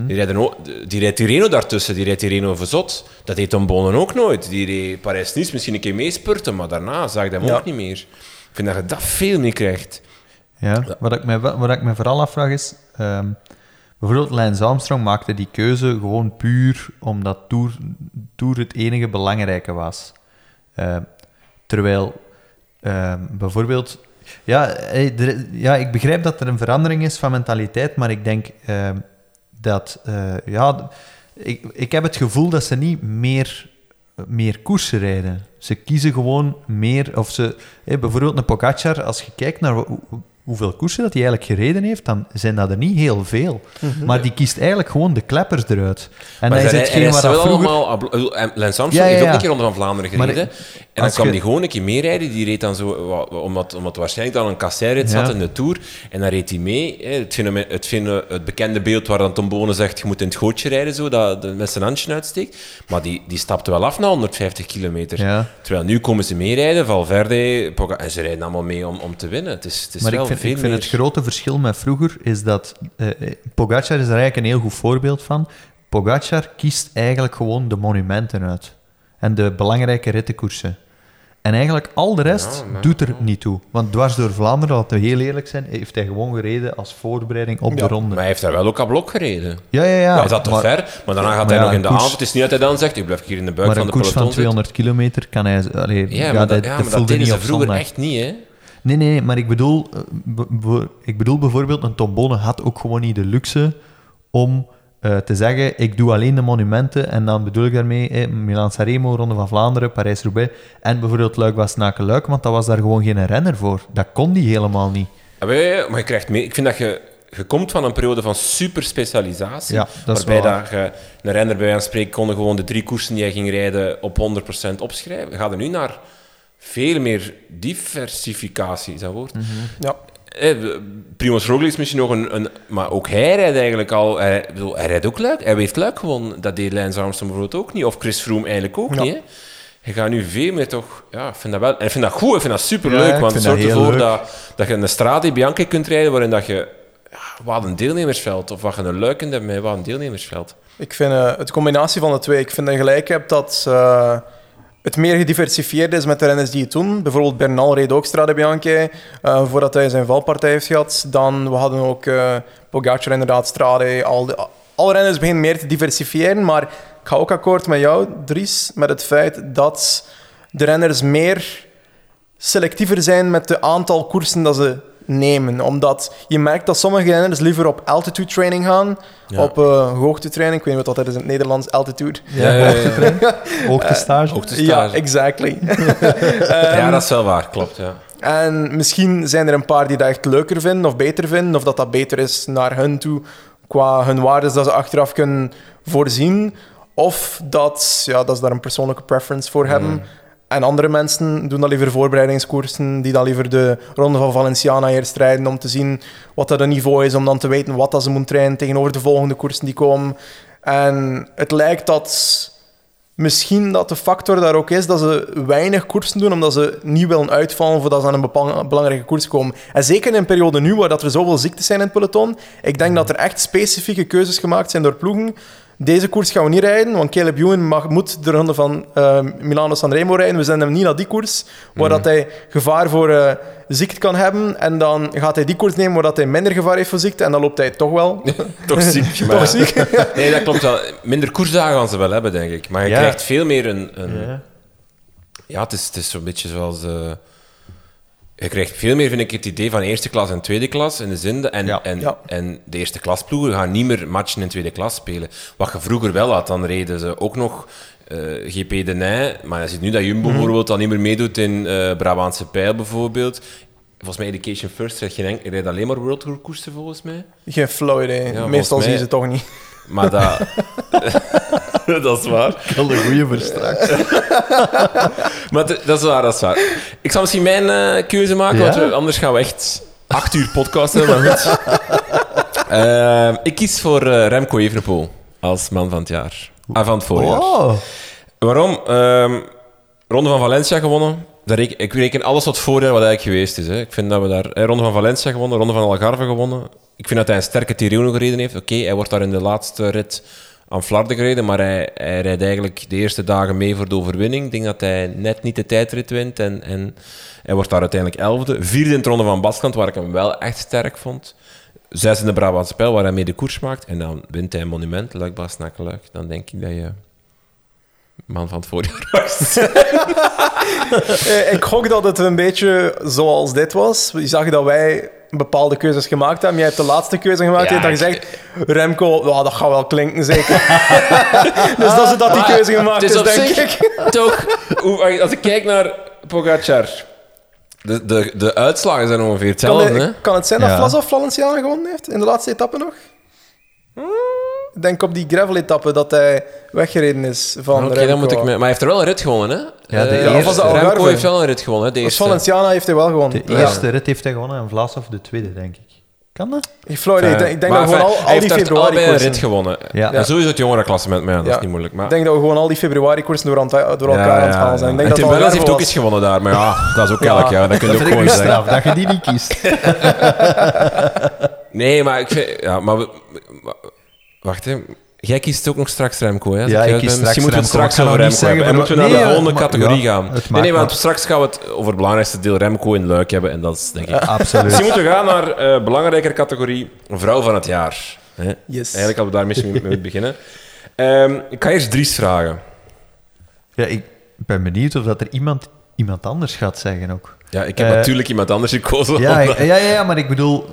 Die, rijdt die rijdt Tireno daartussen. Die rijdt Tireno verzot. Dat deed Tom Bonen ook nooit. Die reed Parijs-Nice misschien een keer meespurten, maar daarna zag ik hem Ja. ook niet meer. Ik vind dat je dat veel meer krijgt. Ja, wat ik me, wat ik me vooral afvraag is... ehm, bijvoorbeeld Lance Armstrong maakte die keuze gewoon puur omdat Tour, Tour het enige belangrijke was. Ehm, terwijl ehm, bijvoorbeeld... Ja, eh, er- ja, ik begrijp dat er een verandering is van mentaliteit, maar ik denk ehm, dat... eh, ja, ik, ik heb het gevoel dat ze niet meer, meer koersen rijden. Ze kiezen gewoon meer... Of ze, eh, bijvoorbeeld een Pogacar, als je kijkt naar hoe- hoe- hoeveel koersen dat hij eigenlijk gereden heeft, dan zijn dat er niet heel veel. Maar die kiest eigenlijk gewoon de kleppers eruit. En maar hij waar is dat wel vroeger... allemaal... Lance Armstrong Ja, ja, heeft ook ja. een keer Ronde van Vlaanderen Maar gereden. En dan kwam je- die gewoon een keer meerijden. Die reed dan zo... Omdat, omdat waarschijnlijk dan een kasseirit zat Ja. in de Tour. En dan reed hij mee. Het, het, het bekende beeld waar dan Tom Bonen zegt... Je moet in het gootje rijden, zo, dat de, met zijn handje uitsteekt. Maar die, die stapte wel af na 150 kilometer. Ja. Terwijl nu komen ze meerijden. Valverde... Poga- En ze rijden allemaal mee om, om te winnen. Het is, het is Maar wel ik vind, veel ik vind meer... het grote verschil met vroeger is dat... eh, Pogacar is er eigenlijk een heel goed voorbeeld van. Pogacar kiest eigenlijk gewoon de monumenten uit. En de belangrijke rittenkoersen. En eigenlijk al de rest Ja, maar- doet er niet toe. Want dwars door Vlaanderen, laten we heel eerlijk zijn, heeft hij gewoon gereden als voorbereiding op de Ja. ronde. Maar hij heeft daar wel ook aan blok gereden. Ja, ja, ja. hij zat te maar, ver, maar daarna gaat maar hij ja, nog in een de koers- avond. Het is niet dat hij dan zegt, ik blijf hier in de buik Maar van een de koers peloton van zitten. 200 kilometer kan hij... Allee, Ja, maar, dat, ja, maar dat voelde deden ze vroeger zondag. echt niet, hè. Nee, nee, maar ik bedoel, eh, ik bedoel bijvoorbeeld, een Tom Bonne had ook gewoon niet de luxe om eh, te zeggen, ik doe alleen de monumenten, en dan bedoel ik daarmee eh, Milan-Sanremo, Ronde van Vlaanderen, Parijs-Roubaix, en bijvoorbeeld Luik-Bastenaken-Luik, want dat was daar gewoon geen renner voor. Dat kon die helemaal niet. Ja, maar ja, maar je krijgt mee. Ik vind dat je, je komt van een periode van superspecialisatie. Ja, dat is waarbij waar. dat je, een renner bij wijze van spreken konden gewoon de drie koersen die hij ging rijden op 100% opschrijven. We gaan er nu naar veel meer diversificatie, is dat woord? Ja. Eh, Primoz Roglic is misschien nog een, een... Maar ook hij rijdt eigenlijk al... Hij, ik bedoel, hij rijdt ook luik. Hij weet luik gewoon. Dat deed Lance Armstrong bijvoorbeeld ook niet. Of Chris Froome eigenlijk ook Ja. niet. Hè. Je gaat nu veel meer toch... Ja, ik vind dat wel... En ik vind dat goed. Ik vind dat Ja, superleuk. ik want het zorgt ervoor leuk. dat, dat je een Strade Bianchi kunt rijden waarin dat je... Ja, wat een deelnemersveld. Of wat je een luik hebben met wat een deelnemersveld. Ik vind eh, het combinatie van de twee. Ik vind dat je gelijk hebt dat eh, het meer gediversifieerd is met de renners die het doen. Bijvoorbeeld Bernal reed ook Strade Bianchi eh, voordat hij zijn valpartij heeft gehad. Dan we hadden ook Pogacar inderdaad, Strade. Al de, alle renners beginnen meer te diversifiëren, maar ik ga ook akkoord met jou, Dries, met het feit dat de renners meer selectiever zijn met de aantal koersen dat ze nemen. Omdat je merkt dat sommige renners liever op altitude training gaan, Ja. op eh hoogtetraining. Ik weet niet wat dat is in het Nederlands, altitude. Ja, ja, ja. Hoogtestage. Hoogtestage. Ja, exactly. ja, dat is wel waar. Klopt, ja. en misschien zijn er een paar die dat echt leuker vinden of beter vinden, of dat dat beter is naar hun toe qua hun waardes dat ze achteraf kunnen voorzien. Of dat, ja, dat ze daar een persoonlijke preference voor hebben. En andere mensen doen dan liever voorbereidingskoersen, die dan liever de Ronde van Valenciana eerst rijden om te zien wat dat niveau is, om dan te weten wat dat ze moeten trainen tegenover de volgende koersen die komen. En het lijkt dat misschien dat de factor daar ook is dat ze weinig koersen doen, omdat ze niet willen uitvallen voordat ze aan een belangrijke koers komen. En zeker in een periode nu, waar dat er zoveel ziektes zijn in het peloton, ik denk dat er echt specifieke keuzes gemaakt zijn door ploegen. Deze koers gaan we niet rijden, want Caleb Ewan mag, moet de ronde van eh, Milano-Sanremo rijden. We zenden hem niet naar die koers, waar dat hij gevaar voor eh, ziekte kan hebben. En dan gaat hij die koers nemen waar dat hij minder gevaar heeft voor ziekte. En dan loopt hij toch wel. Toch ziek. maar- toch ziek. Nee, dat klopt wel. Minder koersdagen gaan ze wel hebben, denk ik. Maar je Ja. krijgt veel meer een... een ja. Ja. het is, het is zo'n beetje zoals... eh, je krijgt veel meer, vind ik, het idee van eerste klas en tweede klas. In de zin... de- En, Ja. en, Ja. en de eerste klasploegen gaan niet meer matchen in tweede klas spelen. Wat je vroeger wel had, dan reden ze ook nog... eh, GP de Nij, maar je ziet nu dat Jumbo bijvoorbeeld dan niet meer meedoet in eh Brabantse Pijl bijvoorbeeld. Volgens mij Education First rijdt geen enkel- rijdt alleen maar World Tour koersen volgens mij. Geen flauw idee. Meestal mij- zie je ze toch niet. Maar dat... dat is waar. Wel een goede voor straks. Maar dat is waar, dat is waar. Ik zal misschien mijn eh, keuze maken, Ja? want we- anders gaan we echt acht uur podcasten. Maar goed. Eh, ik kies voor eh, Remco Evenepoel als man van het jaar. Ah, van het voorjaar. Oh. Waarom? Ehm, Ronde van Valencia gewonnen. Daar reken, ik reken alles tot voorjaar wat eigenlijk geweest is. Hè. Ik vind dat we daar... Ronde van Valencia gewonnen, Ronde van Algarve gewonnen. Ik vind dat hij een sterke Tirreno gereden heeft. Oké, hij wordt daar in de laatste rit aan Flarden gereden, maar hij, rijdt eigenlijk de eerste dagen mee voor de overwinning. Ik denk dat hij net niet de tijdrit wint en, en hij wordt daar uiteindelijk elfde. Vierde in het Ronde van Baskeland, waar ik hem wel echt sterk vond. Zes in de Brabantse waar hij mee de koers maakt. En dan wint hij een monument, Luik, Bastenaken, Luik. Dan denk ik dat je man van het voorjaar was. Eh, ik gok dat het een beetje zoals dit was. Je zag dat wij bepaalde keuzes gemaakt hebben. Jij hebt de laatste keuze gemaakt. Ja, je hebt dan gezegd, Remco, dat gaat wel klinken, zeker. dus dat is dat die keuze gemaakt is, denk ik. toch... Als ik kijk naar Pogacar... De, de, de uitslagen zijn ongeveer Kan, hetzelfde, het- kan het zijn dat Ja. Vlasov Valenciana gewonnen heeft in de laatste etappe nog? Ik denk op die gravel-etappe dat hij weggereden is van Oké, dan moet ik... me- Maar hij heeft er wel een rit gewonnen, hè? Ja, de Eh, eerste- de. Remco heeft wel een rit gewonnen, hè? De Dus eerste. Valenciana heeft hij wel gewonnen. De Ja. eerste rit heeft hij gewonnen en Vlasov de tweede, denk ik. Kan dat? Ik, Floyd, ik denk, ik denk Maar dat we gewoon al, die februari een rit gewonnen. Ja. En sowieso het jongerenklassement, maar ja, dat Ja. is niet moeilijk. Maar... Ik denk dat we gewoon al die februari koersen door, aan het- door elkaar aan het halen zijn. Ik denk en dat Tim Wellens heeft ook iets gewonnen daar, maar ja, dat is ook Ja. elk jaar. Dat kun je ook gewoon zeggen. straf, dat je die niet kiest. Nee, maar ik vind... Ja, maar... we- maar- Wacht, hè. Jij kiest ook nog straks Remco, hè? Ja, ik kies ben. straks Misschien moeten we het straks over Remco hebben. En moeten we naar de volgende categorie gaan. Nee, nee, want straks gaan we het over het belangrijkste deel Remco in Luik hebben. En dat is, denk ik... Absoluut. Misschien moeten we gaan naar eh belangrijker categorie Vrouw van het Jaar. Hè? Yes. Eigenlijk hadden we daar misschien mee moeten beginnen. Ehm, ik ga eerst Dries vragen. Ja, ik ben benieuwd of dat er iemand, iemand anders gaat zeggen ook. Ja, ik heb Eh, natuurlijk iemand anders gekozen. Ja, ja, ja, maar ik bedoel,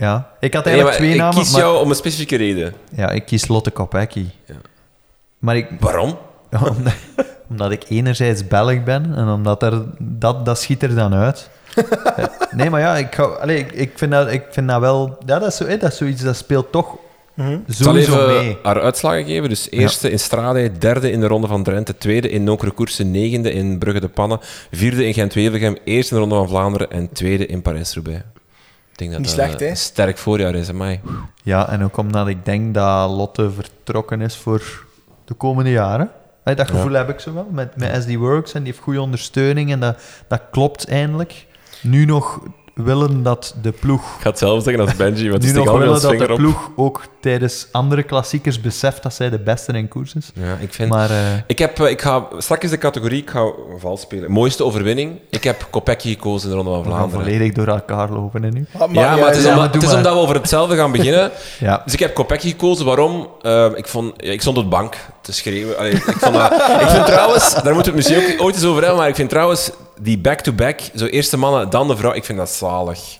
Ja, ik had eigenlijk maar twee ik namen, kies maar... jou om een specifieke reden. Ja, ik kies Lotte Kopecky. Ja. Maar ik... Waarom? omdat, omdat ik enerzijds Belg ben en omdat er, dat, dat schiet er dan uit. Nee, maar ja, ik, ga, allee, ik, ik, vind dat, ik vind dat wel... Ja, dat is, zo, dat is zoiets, dat speelt toch. Ik zal sowieso even mee. haar uitslagen geven. Dus eerste in Strade, derde in de Ronde van Drenthe, tweede in Nokere Koersen, negende in Brugge de Pannen, vierde in Gent-Wevelgem, eerste in de Ronde van Vlaanderen en tweede in Parijs-Roubaix. Denk dat Niet dat slecht, hè? een sterk voorjaar is, amai. Ja, en ook omdat ik denk dat Lotte vertrokken is voor de komende jaren. Dat gevoel heb ik zo wel, met, met SD Works. En die heeft goede ondersteuning en dat, dat klopt eindelijk. Nu nog willen dat de ploeg... Ik ga hetzelfde zeggen als Benji, want Nu nog al willen dat de op. ploeg ook tijdens andere klassiekers beseft dat zij de beste in koers is. Ja, ik vind... Maar eh, Ik, heb, eh, ik ga straks de categorie, ik ga vals spelen. Mooiste overwinning. Ik heb Kopecky gekozen in de Ronde van we gaan Vlaanderen. volledig door elkaar lopen hè, nu. Ah, Ja, maar het is, ja, omdat, maar het is maar. omdat we over hetzelfde gaan beginnen. Ja. Dus ik heb Kopecky gekozen. Waarom? Eh, ik, vond, ja, ik stond op de bank te schreeuwen. Allee, ik, vond dat, ik vind trouwens, daar moeten we het misschien ook ooit eens over hebben, maar ik vind trouwens die back-to-back, zo eerst de mannen, dan de vrouw, ik vind dat zalig.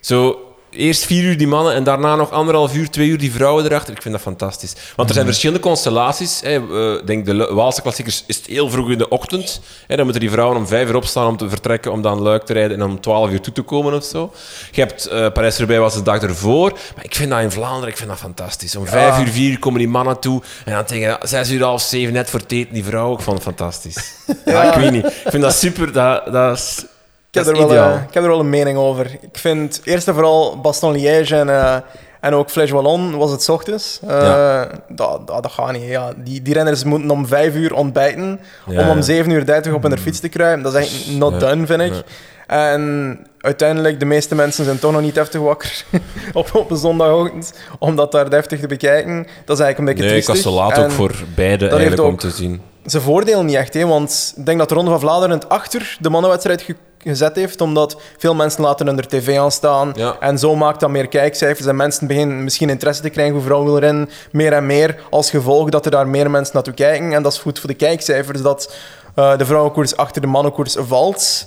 Zo, eerst vier uur die mannen en daarna nog anderhalf uur, twee uur die vrouwen erachter. Ik vind dat fantastisch. Want er zijn verschillende constellaties. Hè. Eh, Ik denk, de Waalse klassiekers is het heel vroeg in de ochtend. Hè. Dan moeten die vrouwen om vijf uur opstaan om te vertrekken, om dan Luik te rijden en om twaalf uur toe te komen of zo. Je hebt uh, Parijs-Roubaix was de dag ervoor. Maar ik vind dat in Vlaanderen, ik vind dat fantastisch. Om vijf uur, vier uur komen die mannen toe. En dan tegen zes uur, half zeven, net voor het eten, die vrouwen. Ik vond het fantastisch. Ja, ik weet niet. Ik vind dat super. Dat, dat is... Ik heb, er wel, eh, ik heb er wel een mening over. Ik vind eerst en vooral Baston-Liège en, eh, en ook Flèche Wallon was het ochtends. Eh, Ja. dat, dat, dat gaat niet. Ja. Die, die renners moeten om vijf uur ontbijten Ja, om om ja. 7 uur 30 op hun fiets te kruipen. Dat is echt not Ja. done, vind ik. En uiteindelijk, de meeste mensen zijn toch nog niet heftig wakker op, op een zondagochtend om dat daar deftig te bekijken. Dat is eigenlijk een beetje Nee, ik was triestig. te laat ook voor beide eigenlijk om te zien. zijn voordeel niet echt, hè, want ik denk dat de Ronde van Vlaanderen het achter de mannenwedstrijd ge- gezet heeft, omdat veel mensen laten hun tv aanstaan Ja. en zo maakt dat meer kijkcijfers en mensen beginnen misschien interesse te krijgen voor vrouwenwielrennen, meer en meer, als gevolg dat er daar meer mensen naartoe kijken en dat is goed voor de kijkcijfers, dat eh, de vrouwenkoers achter de mannenkoers valt.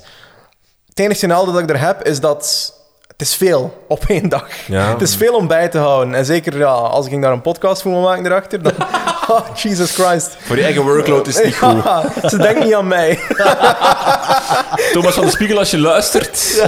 Het enige nadeel dat ik er heb, is dat het is veel op één dag. Ja. Het is veel om bij te houden. En zeker ja, als ik daar een podcast voor moet maken erachter, dan... Oh, Jesus Christ. Voor je eigen workload is het niet goed. Ja, ze denkt niet aan mij. Thomas van de Spiegel, als je luistert,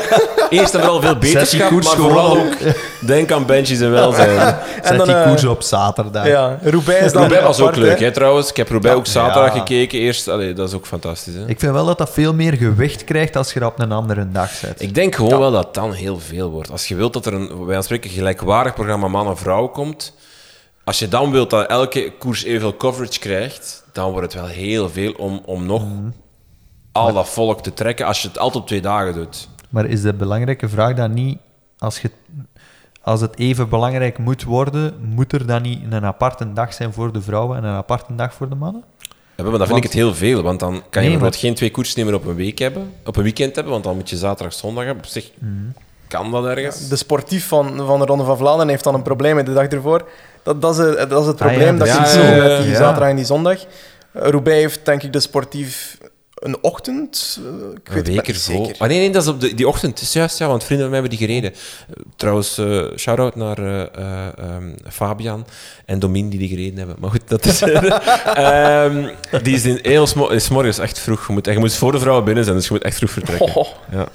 eerst en vooral veel beterschap, koers maar gewoon vooral ook denk aan Benji's en welzijn. Zet dan, die eh, koers op zaterdag. Ja, Roubaix is dan Roubaix was ook leuk, hè. trouwens. Ik heb Roubaix ook zaterdag Ja. gekeken eerst. Allee, dat is ook fantastisch. Hè? Ik vind wel dat dat veel meer gewicht krijgt als je dat op een andere dag zet. Ik denk gewoon wel dat dan heel veel wordt. Als je wilt dat er een, wij spreken, gelijkwaardig programma man-vrouw komt, als je dan wilt dat elke koers evenveel coverage krijgt, dan wordt het wel heel veel om, om nog al dat volk te trekken als je het altijd op twee dagen doet. Maar is de belangrijke vraag dan niet, als, je, als het even belangrijk moet worden, moet er dan niet een aparte dag zijn voor de vrouwen en een aparte dag voor de mannen? Ja, maar dan vind Want- ik het heel veel, want dan kan je Nee, bijvoorbeeld maar- geen twee koersen meer op een week hebben, op een weekend hebben, want dan moet je zaterdag, zondag hebben. Op zich kan dat ergens. De sportief van, van de Ronde van Vlaanderen heeft dan een probleem met de dag ervoor. Dat, dat, is, het- dat is het Ah, ja, probleem dat ziet ja, met die ja. zaterdag en die zondag. Uh, Roubaix heeft denk ik de sportief een ochtend. uh, ik Een weet het week ervoor. Ah, nee, nee, dat is op de, die ochtend. Het is juist, ja, want vrienden van mij hebben die gereden. Eh, trouwens, eh shout-out naar eh, eh, ehm, Fabian en Domien die die gereden hebben. Maar goed, dat is... Ehm, die is, in, heel is morgens echt vroeg. Je moet, je moet voor de vrouwen binnen zijn, dus je moet echt vroeg vertrekken. Oh, Ja.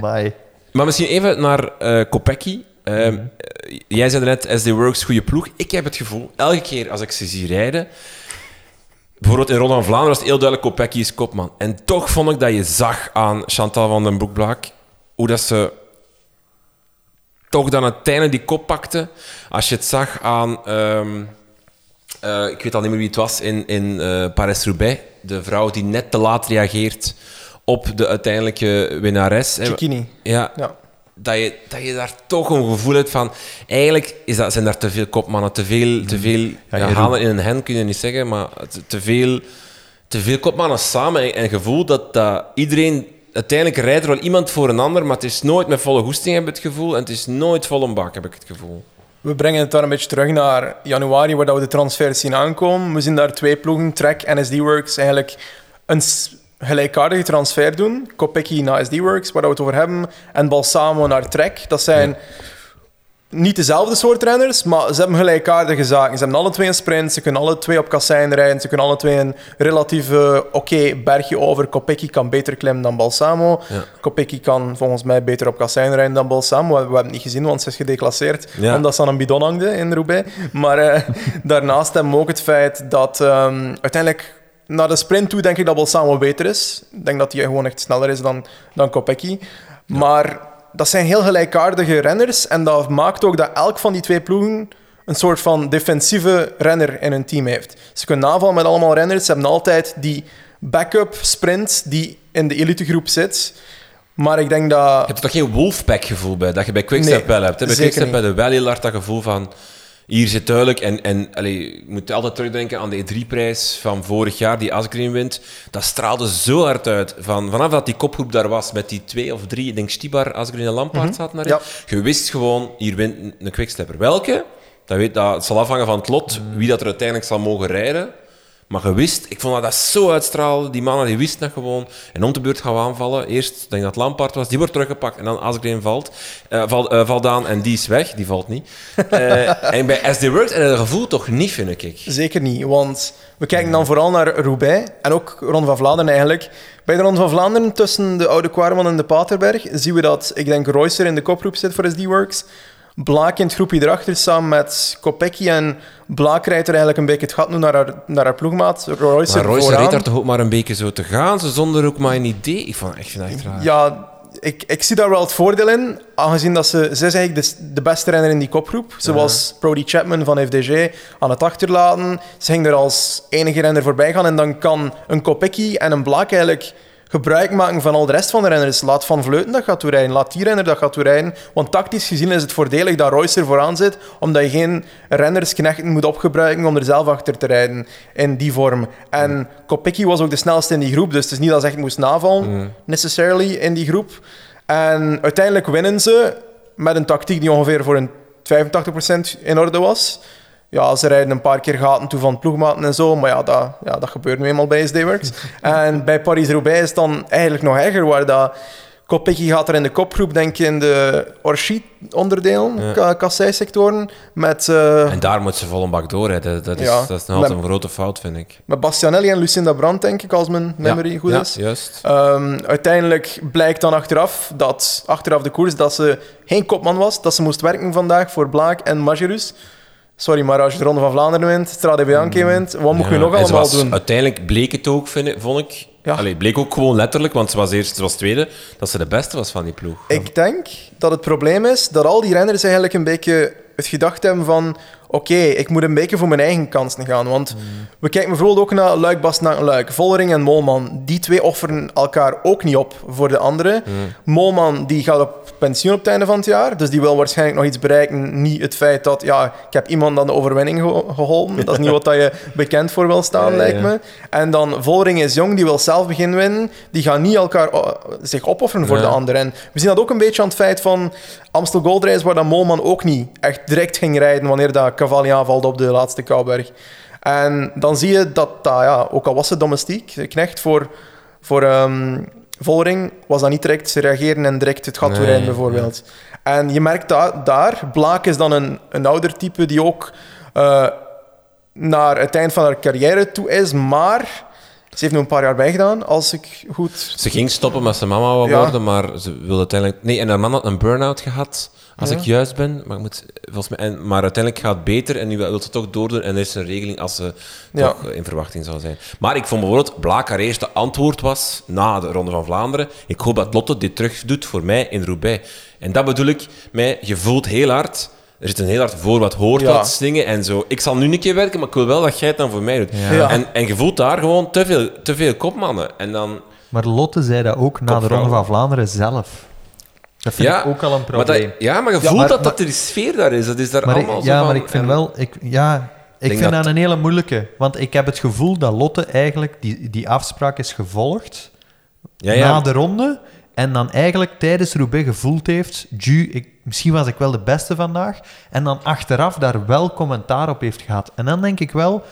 Bye. Maar misschien even naar eh Kopecky. Ehm, eh, Jij zei net, SD Works, goede ploeg. Ik heb het gevoel, elke keer als ik ze zie rijden... Bijvoorbeeld in Ronde van Vlaanderen was het heel duidelijk Kopecky is kopman. En toch vond ik dat je zag aan Chantal van den Broekblaak hoe dat ze toch dan uiteindelijk die kop pakte. Als je het zag aan... ehm, eh, ik weet al niet meer wie het was in, in eh Paris-Roubaix. De vrouw die net te laat reageert op de uiteindelijke winnares. Cicchini. Ja, Ja. Dat je, dat je daar toch een gevoel hebt van... Eigenlijk is dat, zijn daar te veel kopmannen, te veel, te veel ja, je halen in een hen, kun je niet zeggen, maar te, te veel, te veel kopmannen samen. En, en gevoel dat, dat iedereen... Uiteindelijk rijdt er wel iemand voor een ander, maar het is nooit met volle goesting, heb ik het gevoel. En het is nooit vol een bak, heb ik het gevoel. We brengen het daar een beetje terug naar januari, waar we de transfers zien aankomen. We zien daar twee ploegen, Trek en SD Works, eigenlijk een gelijkaardige transfer doen. Kopecky naar SD Works, waar we het over hebben, en Balsamo naar Trek. Dat zijn niet dezelfde soort renners, maar ze hebben gelijkaardige zaken. Ze hebben alle twee een sprint, ze kunnen alle twee op kassein rijden, ze kunnen alle twee een relatief oké bergje over. Kopecky kan beter klimmen dan Balsamo. Ja. Kopecky kan volgens mij beter op kassein rijden dan Balsamo. We, we hebben het niet gezien, want ze is gedeclasseerd Ja. omdat ze aan een bidon hangde in Roubaix. Maar eh, daarnaast hebben we ook het feit dat ehm, uiteindelijk naar de sprint toe denk ik dat Balsamo beter is. Ik denk dat hij gewoon echt sneller is dan, dan Kopecky. Maar dat zijn heel gelijkaardige renners. En dat maakt ook dat elk van die twee ploegen een soort van defensieve renner in hun team heeft. Ze kunnen aanvallen met allemaal renners. Ze hebben altijd die backup sprint die in de elitegroep zit. Maar ik denk dat... Je hebt er toch geen Wolfpack gevoel bij, dat je bij Quickstep Nee, wel hebt. Hè? Bij Quickstep bij de wel heel hard dat gevoel van... Hier zit duidelijk... En, en allee, je moet altijd terugdenken aan de E3-prijs van vorig jaar, die Asgreen wint. Dat straalde zo hard uit. Van, vanaf dat die kopgroep daar was, met die twee of drie... Ik denk Stibar, Asgreen en Lampaard zaten daarin. Ja. Je wist gewoon, hier wint een- een Quickstepper. Welke? Dat, weet, dat zal afhangen van het lot, wie dat er uiteindelijk zal mogen rijden. Maar je wist, ik vond dat dat zo uitstraalde. Die mannen die wisten dat gewoon. En om de beurt gaan we aanvallen. Eerst, ik denk dat het Lampaard was, die wordt teruggepakt. En dan Asgreen valt, eh val, eh, valt aan en die is weg. Die valt niet. Eh, en bij SD Works en dat gevoel toch niet, vind ik. Zeker niet, want we kijken dan vooral naar Roubaix en ook Ronde van Vlaanderen eigenlijk. Bij de Ronde van Vlaanderen tussen de Oude Kwarman en de Paterberg zien we dat, ik denk, Royster in de kopgroep zit voor SD-Works. Blaak in het groepje erachter samen met Kopecky en Blaak rijdt er eigenlijk een beetje het gat nu naar haar, naar haar ploegmaat. Maar Royce vooraan. reed daar toch ook maar een beetje zo te gaan, zo zonder ook maar een idee. Ik, vond, vind dat echt raar. Ja, ik, ik zie daar wel het voordeel in, aangezien dat ze... Is eigenlijk de, de beste renner in die kopgroep. Ze was Brody Chapman van FDG aan het achterlaten. Ze ging er als enige renner voorbij gaan en dan kan een Kopecky en een Blaak eigenlijk gebruik maken van al de rest van de renners. Laat Van Vleuten dat gaat toerijden, laat die renner dat gaat toerijden. Want tactisch gezien is het voordelig dat Royce er vooraan zit, omdat je geen rennersknechten moet opgebruiken om er zelf achter te rijden in die vorm. En Kopecky was ook de snelste in die groep, dus het is niet dat ze echt moest navallen, necessarily, in die groep. En uiteindelijk winnen ze met een tactiek die ongeveer voor een 85% in orde was. Ja, ze rijden een paar keer gaten toe van ploegmaten en zo, maar ja, dat, ja, dat gebeurt nu eenmaal bij SD-Works. en bij Paris-Roubaix is het dan eigenlijk nog erger, waar dat... Kopecky gaat er in de kopgroep, denk ik, in de Orchid-onderdelen, Ja. kassei-sectoren, met, eh, En daar moet ze vol een bak door. Hè. Dat, dat, is, Ja. dat is nog altijd Maar- een grote fout, vind ik. met Bastianelli en Lucinda Brandt, denk ik, als mijn memory ja, goed ja, is. juist. Ehm, uiteindelijk blijkt dan achteraf, dat, achteraf de koers dat ze geen kopman was, dat ze moest werken vandaag voor Blaak en Majerus. Sorry, maar als je de Ronde van Vlaanderen wint, Strade Bianchi wint, wat moet je nog allemaal was- doen? Uiteindelijk bleek het ook, vind ik, vond ik. Ja. Allee, bleek ook gewoon letterlijk, want ze was eerst, ze was tweede, dat ze de beste was van die ploeg. Ik denk dat het probleem is dat al die renners eigenlijk een beetje het gedacht hebben van oké, ik moet een beetje voor mijn eigen kansen gaan. Want we kijken bijvoorbeeld ook naar Luik, Bastenaken, Luik. Vollering en Molman, die twee offeren elkaar ook niet op voor de anderen. Molman die gaat op pensioen op het einde van het jaar, dus die wil waarschijnlijk nog iets bereiken. Niet het feit dat, ja, ik heb iemand aan de overwinning ge- geholpen. Dat is niet wat dat je bekend voor wil staan, Ja, lijkt ja. me. En dan Vollering is jong, die wil zelf begin winnen. Die gaan niet elkaar oh, zich opofferen voor Ja. de anderen. En we zien dat ook een beetje aan het feit van Amstel Gold Race, waar dat Molman ook niet echt direct ging rijden wanneer dat Cavalli aanvalt op de laatste Kouberg. En dan zie je dat, dat ja, ook al was het domestiek, de knecht voor, voor ehm, Vollering, was dat niet direct ze reageren en direct het gat Nee, bijvoorbeeld. En je merkt da- daar, Blaak is dan een, een ouder type die ook eh, naar het eind van haar carrière toe is, maar ze heeft nu een paar jaar bijgedaan, als ik goed... Ze ging stoppen met zijn mama wou Ja. worden, maar ze wilde uiteindelijk... Nee, en haar man had een burn-out gehad, als Ja. ik juist ben. Maar, ik moet, volgens mij, en, maar uiteindelijk gaat het beter en nu wil ze toch doordoen. En er is een regeling als ze Ja. toch eh, in verwachting zou zijn. Maar ik vond bijvoorbeeld, Blaak haar eerste antwoord was, na de Ronde van Vlaanderen, ik hoop dat Lotte dit terug doet voor mij in Roubaix. En dat bedoel ik, mij, je voelt heel hard... Er zit een heel hard voor wat hoort Ja. wat zingen en zo. Ik zal nu een keer werken, maar ik wil wel dat jij het dan voor mij doet. Ja. En, en je voelt daar gewoon te veel, te veel kopmannen. En dan... Maar Lotte zei dat ook na de. Ronde van Vlaanderen zelf. Dat vind ik ook al een maar probleem. dat, ja, maar je Ja, voelt maar- dat, maar- dat er sfeer daar is. Dat is daar Maar ik- allemaal zo ja, van- maar ik vind en- wel... Ik, ja, ik vind dat- dat een hele moeilijke. Want ik heb het gevoel dat Lotte eigenlijk die, die afspraak is gevolgd Ja, ja. na de ronde. En dan eigenlijk tijdens Roubaix gevoeld heeft... Ju, ik, misschien was ik wel de beste vandaag. En dan achteraf daar wel commentaar op heeft gehad. En dan denk ik wel...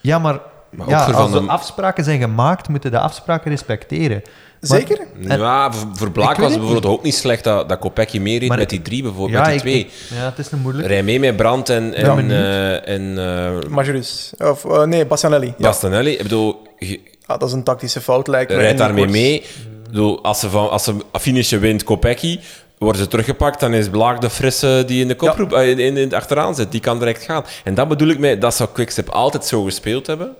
Ja, maar, Maar ja, als van de afspraken zijn gemaakt, moeten de afspraken respecteren. Zeker? Ja, voor, Blaak was het bijvoorbeeld ook niet slecht dat, dat Kopecky meereed met die drie bijvoorbeeld, Ja, met die twee. ik- ja, het is een moeilijk. Rij mee met Brandt en, en, Ja. eh, en eh, Majorus. Of, eh, nee, Bastianelli. Ja. Bastanelli. Ik bedoel, je Ah, dat is een tactische fout, lijkt me. die daarmee mee. Bedoel, als ze, van, als ze wint Kopecky, worden ze teruggepakt, dan is Blaak de frisse die in de koproep, eh, in, in, in het achteraan zit. Die kan direct gaan. En dat bedoel ik mee, dat zou Quickstep altijd zo gespeeld hebben.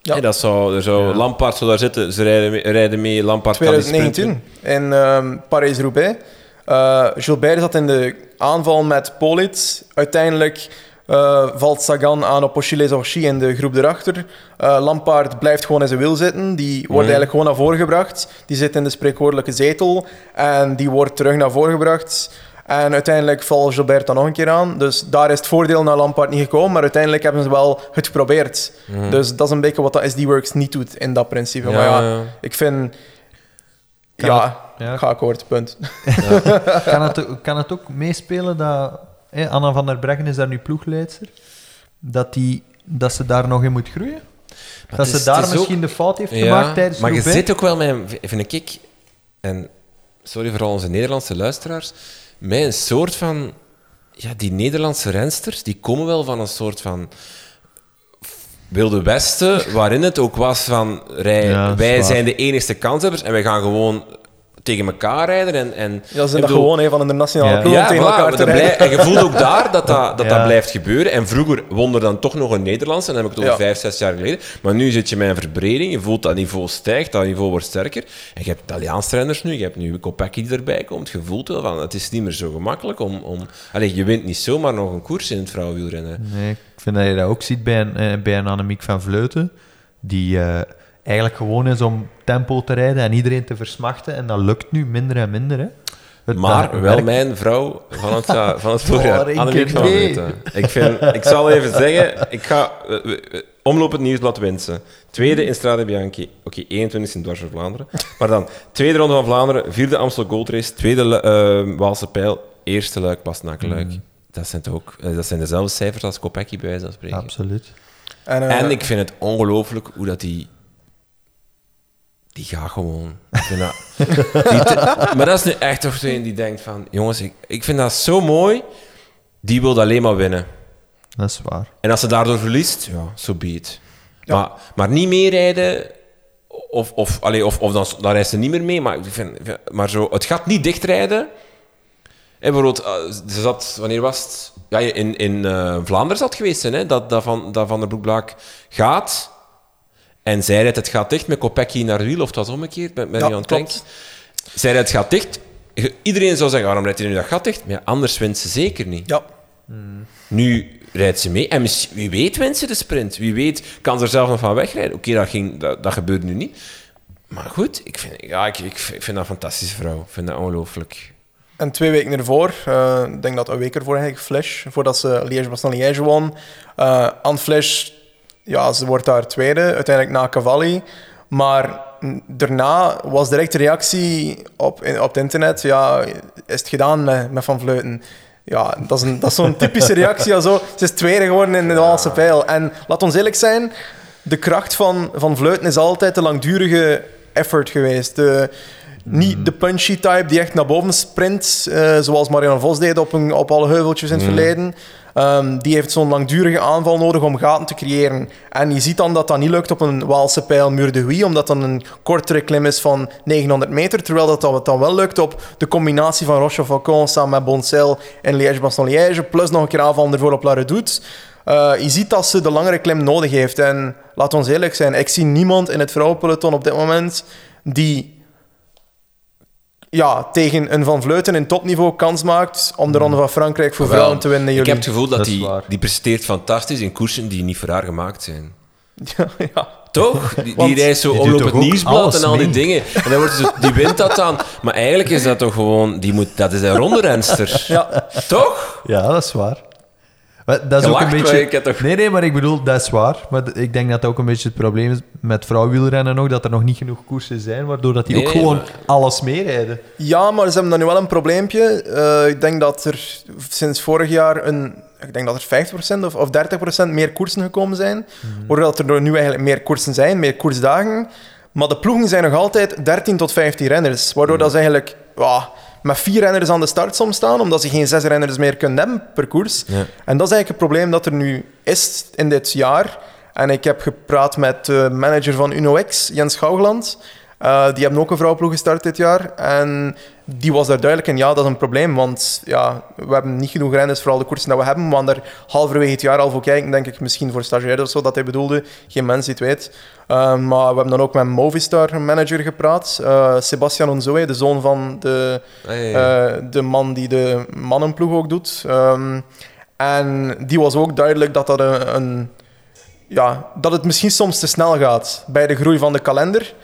Ja. Hey, dat zou, er zou, Lampaard zou daar zitten, ze rijden mee, rijden mee Lampaard kan die sprinten. 2019 in ehm Parijs-Roubaix. Eh, Gilbert zat in de aanval met Polit. Uiteindelijk eh, valt Sagan aan op Ochille Orchi in de groep erachter. Eh Lampaard blijft gewoon in zijn wiel zitten. Die wordt eigenlijk gewoon naar voren gebracht. Die zit in de spreekwoordelijke zetel. En die wordt terug naar voren gebracht. En uiteindelijk valt Gilbert dan nog een keer aan. Dus daar is het voordeel naar Lampaard niet gekomen. Maar uiteindelijk hebben ze wel het geprobeerd. Dus dat is een beetje wat dat SD-Works niet doet in dat principe. Ja, maar ja, ja. ik vind... Kan ja, het- ja. ga akkoord, punt. Kan het, kan het ook meespelen dat... Anna van der Breggen is daar nu ploegleidster. Dat, die, dat ze daar nog in moet groeien? dat ze daar misschien ook- de fout heeft Ja, gemaakt tijdens Maar je zit ook wel met, vind ik, en sorry voor al onze Nederlandse luisteraars, met een soort van, ja, die Nederlandse rensters, die komen wel van een soort van wilde westen, waarin het ook was van, rij, Ja, wij zijn de enigste kanshebbers en wij gaan gewoon tegen elkaar rijden en... en Ja, ze ik zijn dat bedoel- gewoon hè, van in de nationale Ja. ploeg ja, tegen voilà, elkaar maar te dat rijden. blij- en je voelt ook daar dat dat, dat, Ja. dat blijft gebeuren. En vroeger won er dan toch nog een Nederlandse, en dan heb ik het over Ja. vijf, zes jaar geleden. Maar nu zit je met een verbreding, je voelt dat niveau stijgt, dat niveau wordt sterker. En je hebt Italiaanse renners nu, je hebt nu Kopecky die erbij komt. Je voelt wel van, het is niet meer zo gemakkelijk om... om Allee, je wint niet zomaar nog een koers in het vrouwenwielrennen. Nee, ik vind dat je dat ook ziet bij een, eh, bij een Annemiek van Vleuten, die eh, eigenlijk gewoon is om tempo te rijden en iedereen te versmachten. En dat lukt nu minder en minder. Hè. Het, Maar wel werkt- mijn vrouw van het, van het voorjaar, Oh, Rinke, Annemiek van nee. Vleuten. Ik, vind, ik zal even zeggen, ik ga eh, eh, eh, omloop het nieuwsblad wensen. Tweede in Strade Bianchi. Oké, 21 in Dwars voor Vlaanderen. Maar dan, tweede ronde van Vlaanderen, vierde Amstel Gold Race, tweede eh Waalse Pijl, eerste Luik, Bastenaken-Luik. Mm. Dat, zijn toch ook, dat zijn dezelfde cijfers als Kopecky, bij wijze van spreken. Absoluut. En, En ik vind het ongelooflijk hoe dat die... Die gaat gewoon. Ik vind dat, die te- maar dat is nu echt toch zo een die denkt van... Jongens, ik, ik vind dat zo mooi. Die wil alleen maar winnen. Dat is waar. En als ze daardoor verliest, ja, so be it. Maar, maar niet meerijden... Of, of, allee, of, of dan, dan rijdt ze niet meer mee. Maar, ik vind, maar zo, het gaat niet dichtrijden. En bijvoorbeeld, eh, ze zat, wanneer was het? Ja, in, in eh, Vlaanderen zat geweest zijn, hè, dat, dat, van, dat Van der Broek-Blaak gaat. En zij rijdt het gaat dicht met Kopecky naar wiel, of het was omgekeerd, met, met Ja, klopt. Zij rijdt het gaat dicht. Iedereen zou zeggen, waarom rijdt hij nu dat gat dicht? Maar ja, anders wint ze zeker niet. ja, Nu rijdt ze mee. En wie weet wint ze de sprint. Wie weet kan ze er zelf nog van wegrijden. Oké, dat, ging, dat, dat gebeurt nu niet. Maar goed, ik vind, ja, ik, ik, vind dat een fantastische vrouw. Ik vind dat ongelooflijk. en twee weken ervoor, eh, ik denk dat een week ervoor eigenlijk, Flash, voordat ze Liège-Bastogne-Liège won. eh aan Flash, ja, ze wordt daar tweede, uiteindelijk na Cavalli. Maar mm, daarna was direct de reactie op, op het internet, ja, is het gedaan met, met Van Vleuten? Ja, dat is, een, dat is zo'n typische reactie. Zo. Ze is tweede geworden in de Waalse pijl. En laat ons eerlijk zijn, de kracht van, van Vleuten is altijd de langdurige effort geweest. De, niet de punchy type die echt naar boven sprint, eh, zoals Marianne Vos deed op, een, op alle heuveltjes in het verleden. Ehm, die heeft zo'n langdurige aanval nodig om gaten te creëren. En je ziet dan dat dat niet lukt op een Waalse pijl Muur de Huy, omdat dat een kortere klim is van 900 meter, terwijl dat, dan wel lukt op de combinatie van Roche Falcon samen met Boncel en Liège-Bastogne-Liège, plus nog een keer aanval ervoor op La Redoute. Eh, je ziet dat ze de langere klim nodig heeft. En laat ons eerlijk zijn, ik zie niemand in het vrouwenpeloton op dit moment die ja, tegen een Van Vleuten in topniveau kans maakt om de Ronde van Frankrijk voor vrouwen te winnen. Ik heb het gevoel dat, die, waar. die presteert fantastisch in koersen die niet voor haar gemaakt zijn. Ja, ja. Toch? Die, die reist zo die om doet op toch het nieuwsblad en al die mee? dingen. En dan wordt ze, die wint dat dan. Maar eigenlijk is dat toch gewoon... Die moet, dat is een ronde renster. Ja. Toch? Ja, dat is waar. Maar dat is ook een beetje... toch- Nee, nee, maar ik bedoel, dat is waar. Maar ik denk dat dat ook een beetje het probleem is met vrouwwielrennen nog, dat er nog niet genoeg koersen zijn, waardoor dat die Nee, ook gewoon maar- alles meerijden. ja, maar ze hebben dan nu wel een probleempje. Eh, ik denk dat er sinds vorig jaar een... Ik denk dat er 50% of, of 30% meer koersen gekomen zijn. Waardoor dat er nu eigenlijk meer koersen zijn, meer koersdagen. Maar de ploegen zijn nog altijd 13 tot 15 renners. Waardoor dat ze eigenlijk met vier renners aan de start soms staan, omdat ze geen zes renners meer kunnen hebben per koers. Ja. En dat is eigenlijk het probleem dat er nu is in dit jaar. En ik heb gepraat met de manager van UnoX, Jens Gouwland. Eh, die hebben ook een vrouwenploeg gestart dit jaar. En die was daar duidelijk in, ja, dat is een probleem. Want ja, we hebben niet genoeg renners voor al de koersen dat we hebben. We gaan er halverwege het jaar al voor kijken, denk ik. Misschien voor stagiaires of zo, dat hij bedoelde. Geen mens die het weet. Eh, maar we hebben dan ook met Movistar manager gepraat. Eh, Sebastian Onzoe, de zoon van de, eh, de man die de mannenploeg ook doet. Ehm, en die was ook duidelijk dat dat een, een ja, dat het misschien soms te snel gaat bij de groei van de kalender.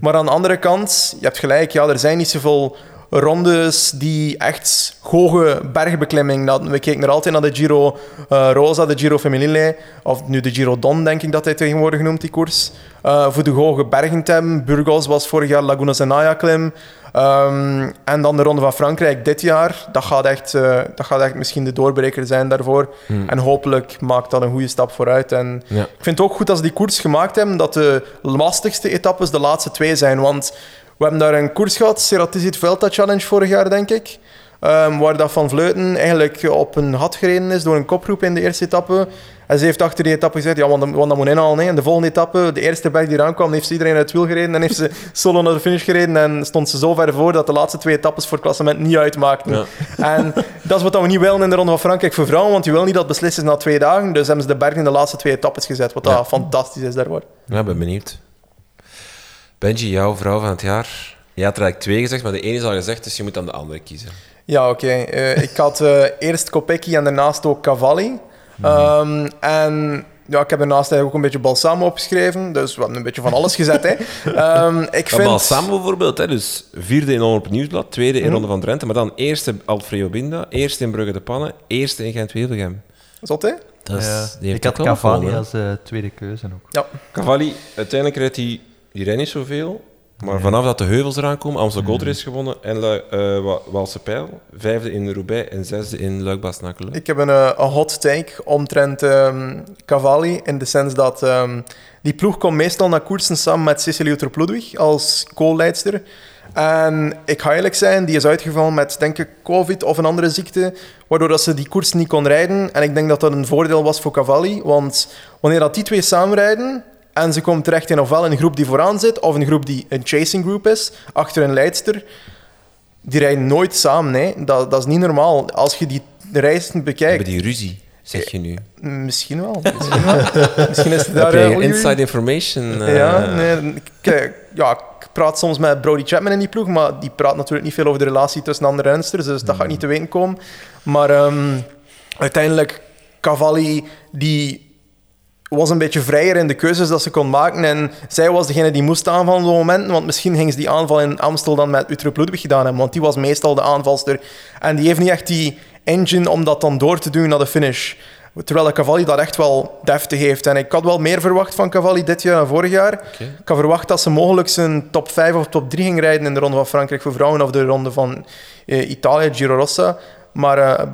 Maar aan de andere kant, je hebt gelijk, ja, er zijn niet zoveel rondes die echt hoge bergbeklimming. We kijken er altijd naar de Giro eh, Rosa, de Giro Femminile, of nu de Giro Don, denk ik dat hij tegenwoordig noemt, die koers. Eh, voor de hoge bergen te hebben. Burgos was vorig jaar Laguna Zenaya klim. Ehm, en dan de Ronde van Frankrijk dit jaar. Dat gaat echt, eh, dat gaat echt misschien de doorbreker zijn daarvoor. En hopelijk maakt dat een goede stap vooruit. En Ja. ik vind het ook goed dat ze die koers gemaakt hebben, dat de lastigste etappes de laatste twee zijn. Want hebben daar een koers gehad, Ceratizit Vuelta Challenge vorig jaar, denk ik. ehm, waar dat Van Vleuten eigenlijk op een had gereden is door een kopgroep in de eerste etappe. En ze heeft achter die etappe gezegd, ja, want, dat- want dat moet inhalen. hè. En de volgende etappe, de eerste berg die eraan kwam, heeft ze iedereen uit het wiel gereden. En heeft ze solo naar de finish gereden. En stond ze zo ver voor dat de laatste twee etappes voor het klassement niet uitmaakten. Ja. En dat is wat we niet willen in de Ronde van Frankrijk voor vrouwen. Want je wil niet dat is na twee dagen. Dus hebben ze de berg in de laatste twee etappes gezet. Wat Ja. dat fantastisch is daarvoor. Ja, ben benieuwd. Benji, jouw vrouw van het jaar. Je had er eigenlijk twee gezegd, maar de ene is al gezegd, dus je moet dan de andere kiezen. Ja, oké. Eh, ik had eh, eerst Kopecky en daarnaast ook Cavalli. Ehm, en ja, ik heb daarnaast eigenlijk ook een beetje Balsamo opgeschreven. Dus we hebben een beetje van alles gezet. Hè. Ehm, ik vind... Balsamo bijvoorbeeld, hè, dus vierde in Omroep Nieuwsblad, tweede Mhm. in Ronde van Drenthe, maar dan eerste Alfredo Binda, eerste in Brugge de Pannen, eerste in Gent-Wevelgem. Zot, hè? Dat is, Ja. ik had Cavalli als eh, tweede keuze ook. Ja. Cavalli, uiteindelijk rijdt hij, die rijdt niet zoveel, maar vanaf dat de heuvels eraan komen, Amstel Gold Race gewonnen en Lu- eh, Wa- Waalse Pijl, vijfde in Roubaix en zesde in Luik-Bastenaken. Ik heb een, eh, een hot take omtrent ehm, Cavalli. In de sens dat ehm, die ploeg komt meestal naar koersen samen met Cecilie Uttrup Ludwig als co-leidster. En ik ga eerlijk zijn, die is uitgevallen met denk ik COVID of een andere ziekte, waardoor dat ze die koers niet kon rijden. En ik denk dat dat een voordeel was voor Cavalli, want wanneer dat die twee samenrijden en ze komt terecht in ofwel een groep die vooraan zit, of een groep die een chasing group is, achter een leidster, die rijden nooit samen. Hè. Dat, dat is niet normaal. Als je die reis bekijkt, Hebben die ruzie, zeg je nu? Misschien wel. Misschien, wel. misschien is het daar... Heb je eh, inside information? eh, Ja, nee, ik, eh, ja, ik praat soms met Brody Chapman in die ploeg, maar die praat natuurlijk niet veel over de relatie tussen andere rensters, dus dat gaat niet te weten komen. Maar ehm, uiteindelijk, Cavalli, die was een beetje vrijer in de keuzes dat ze kon maken. En zij was degene die moest aanvallen op dat moment. Want misschien ging ze die aanval in Amstel dan met Utrecht Ludwig gedaan hebben. Want die was meestal de aanvalster. En die heeft niet echt die engine om dat dan door te doen naar de finish. Terwijl Cavalli dat echt wel deftig heeft. En ik had wel meer verwacht van Cavalli dit jaar dan vorig jaar. Ik had verwacht dat ze mogelijk zijn top 5 of top 3 ging rijden in de Ronde van Frankrijk voor vrouwen of de Ronde van eh, Italië, Giro Rossa. Maar eh,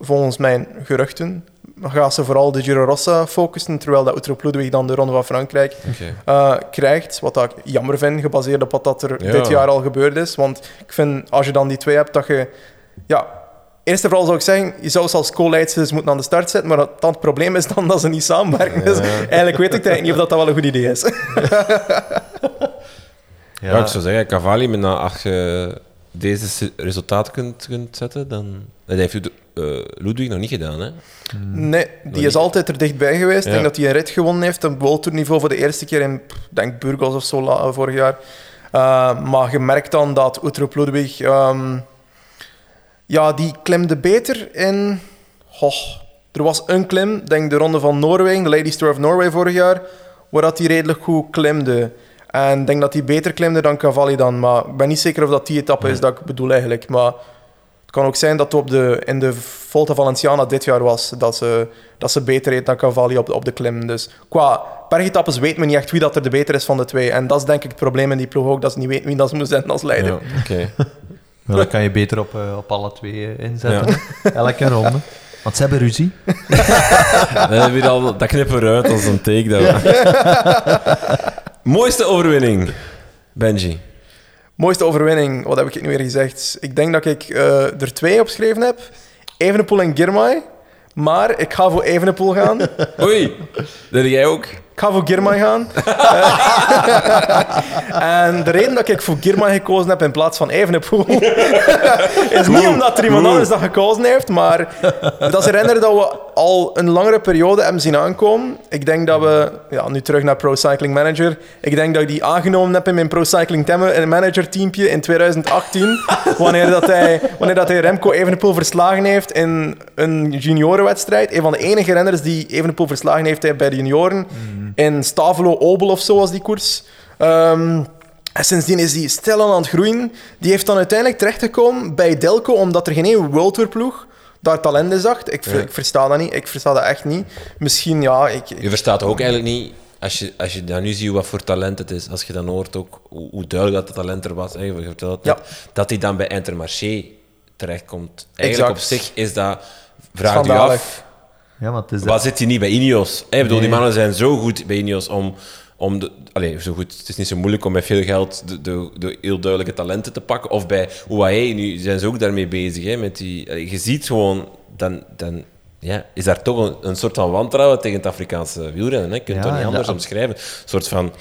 volgens mijn geruchten gaat ze vooral de Giro Rossa focussen, terwijl dat Utrecht Ludwig dan de Ronde van Frankrijk eh, krijgt. Wat ik jammer vind, gebaseerd op wat dat er Ja. dit jaar al gebeurd is. Want ik vind, als je dan die twee hebt, dat je... Ja, eerst en vooral zou ik zeggen, je zou ze als co-leidsters moeten aan de start zetten, maar het, probleem is dan dat ze niet samenwerken. Dus eigenlijk weet ik niet of dat, dat wel een goed idee is. Ja. ik zou zeggen, Cavalli, maar na- als je deze resultaten kunt, kunt zetten, dan... Dat heeft Lud- eh, Ludwig nog niet gedaan, hè? Nee, die is altijd er dichtbij geweest. Ik Ja. denk dat hij een rit gewonnen heeft, een World Tour niveau voor de eerste keer in, denk Burgos of zo la- vorig jaar. Uh, maar je merkt dan dat Utrecht Ludwig, ehm, ja, die klimde beter in. Goh, er was een klim, denk de ronde van Noorwegen, de Ladies Tour of Norway vorig jaar, waar dat hij redelijk goed klimde. En ik denk dat hij beter klimde dan Cavalli dan. Maar ik ben niet zeker of dat die etappe is dat ik bedoel eigenlijk. Maar het kan ook zijn dat het op de, in de Volta Valenciana dit jaar was dat ze, dat ze beter reed dan Cavalli op, de- op de klim. Dus qua bergetappes weet men niet echt wie dat er de beter is van de twee. En dat is denk ik het probleem in die ploeg ook, dat ze niet weten wie dat ze moet zijn als leider. Ja, oké. Maar dan kan je beter op, eh, op alle twee eh, inzetten. Elke ronde. Want ze hebben ruzie. Dat, weer al, dat knippen we eruit als een take. Mooiste overwinning, Benji. Mooiste overwinning, wat heb ik nu weer gezegd? Ik denk dat ik eh, er twee opgeschreven heb. Evenepoel en Girmay. Maar ik ga voor Evenepoel gaan. Oei, dat jij ook. Ik ga voor Girmay gaan. en de reden dat ik voor Girmay gekozen heb in plaats van Evenepoel... is niet omdat er iemand anders dat gekozen heeft, maar dat is een renner dat we al een langere periode hebben zien aankomen. Ik denk dat we... Ja, nu terug naar Pro Cycling Manager. Ik denk dat ik die aangenomen heb in mijn Pro Cycling Manager teampje in 2018. wanneer, dat hij, wanneer dat hij Remco Evenepoel verslagen heeft in een juniorenwedstrijd. Een van de enige renners die Evenepoel verslagen heeft bij de junioren in Stavelo Obel of zo was die koers. Um, en sindsdien is hij stil aan het groeien. Die heeft dan uiteindelijk terechtgekomen bij Delco, omdat er geen World Tour ploeg daar talent in zag. Ik, ik, versta dat niet. Ik versta dat echt niet. Misschien, ja... Ik, je verstaat ook eigenlijk niet... Als je, als je dan nu ziet wat voor talent het is, als je dan hoort ook hoe, hoe duidelijk dat talent er was, hè, dat, ja. dat hij dan bij Intermarché terechtkomt. Eigenlijk op zich is dat... Vraag je af ja, het is zit hij niet bij Ineos? Bedoel, die mannen zijn zo goed bij Ineos om... om de, allez, zo goed, het is niet zo moeilijk om met veel geld de, de, de heel duidelijke talenten te pakken. Of bij UAE, nu zijn ze ook daarmee bezig. Hè, met die, je ziet gewoon, dan, dan ja, is daar toch een, een soort van wantrouwen tegen het Afrikaanse wielrennen. Hè? Je kunt het toch niet anders omschrijven. Een soort van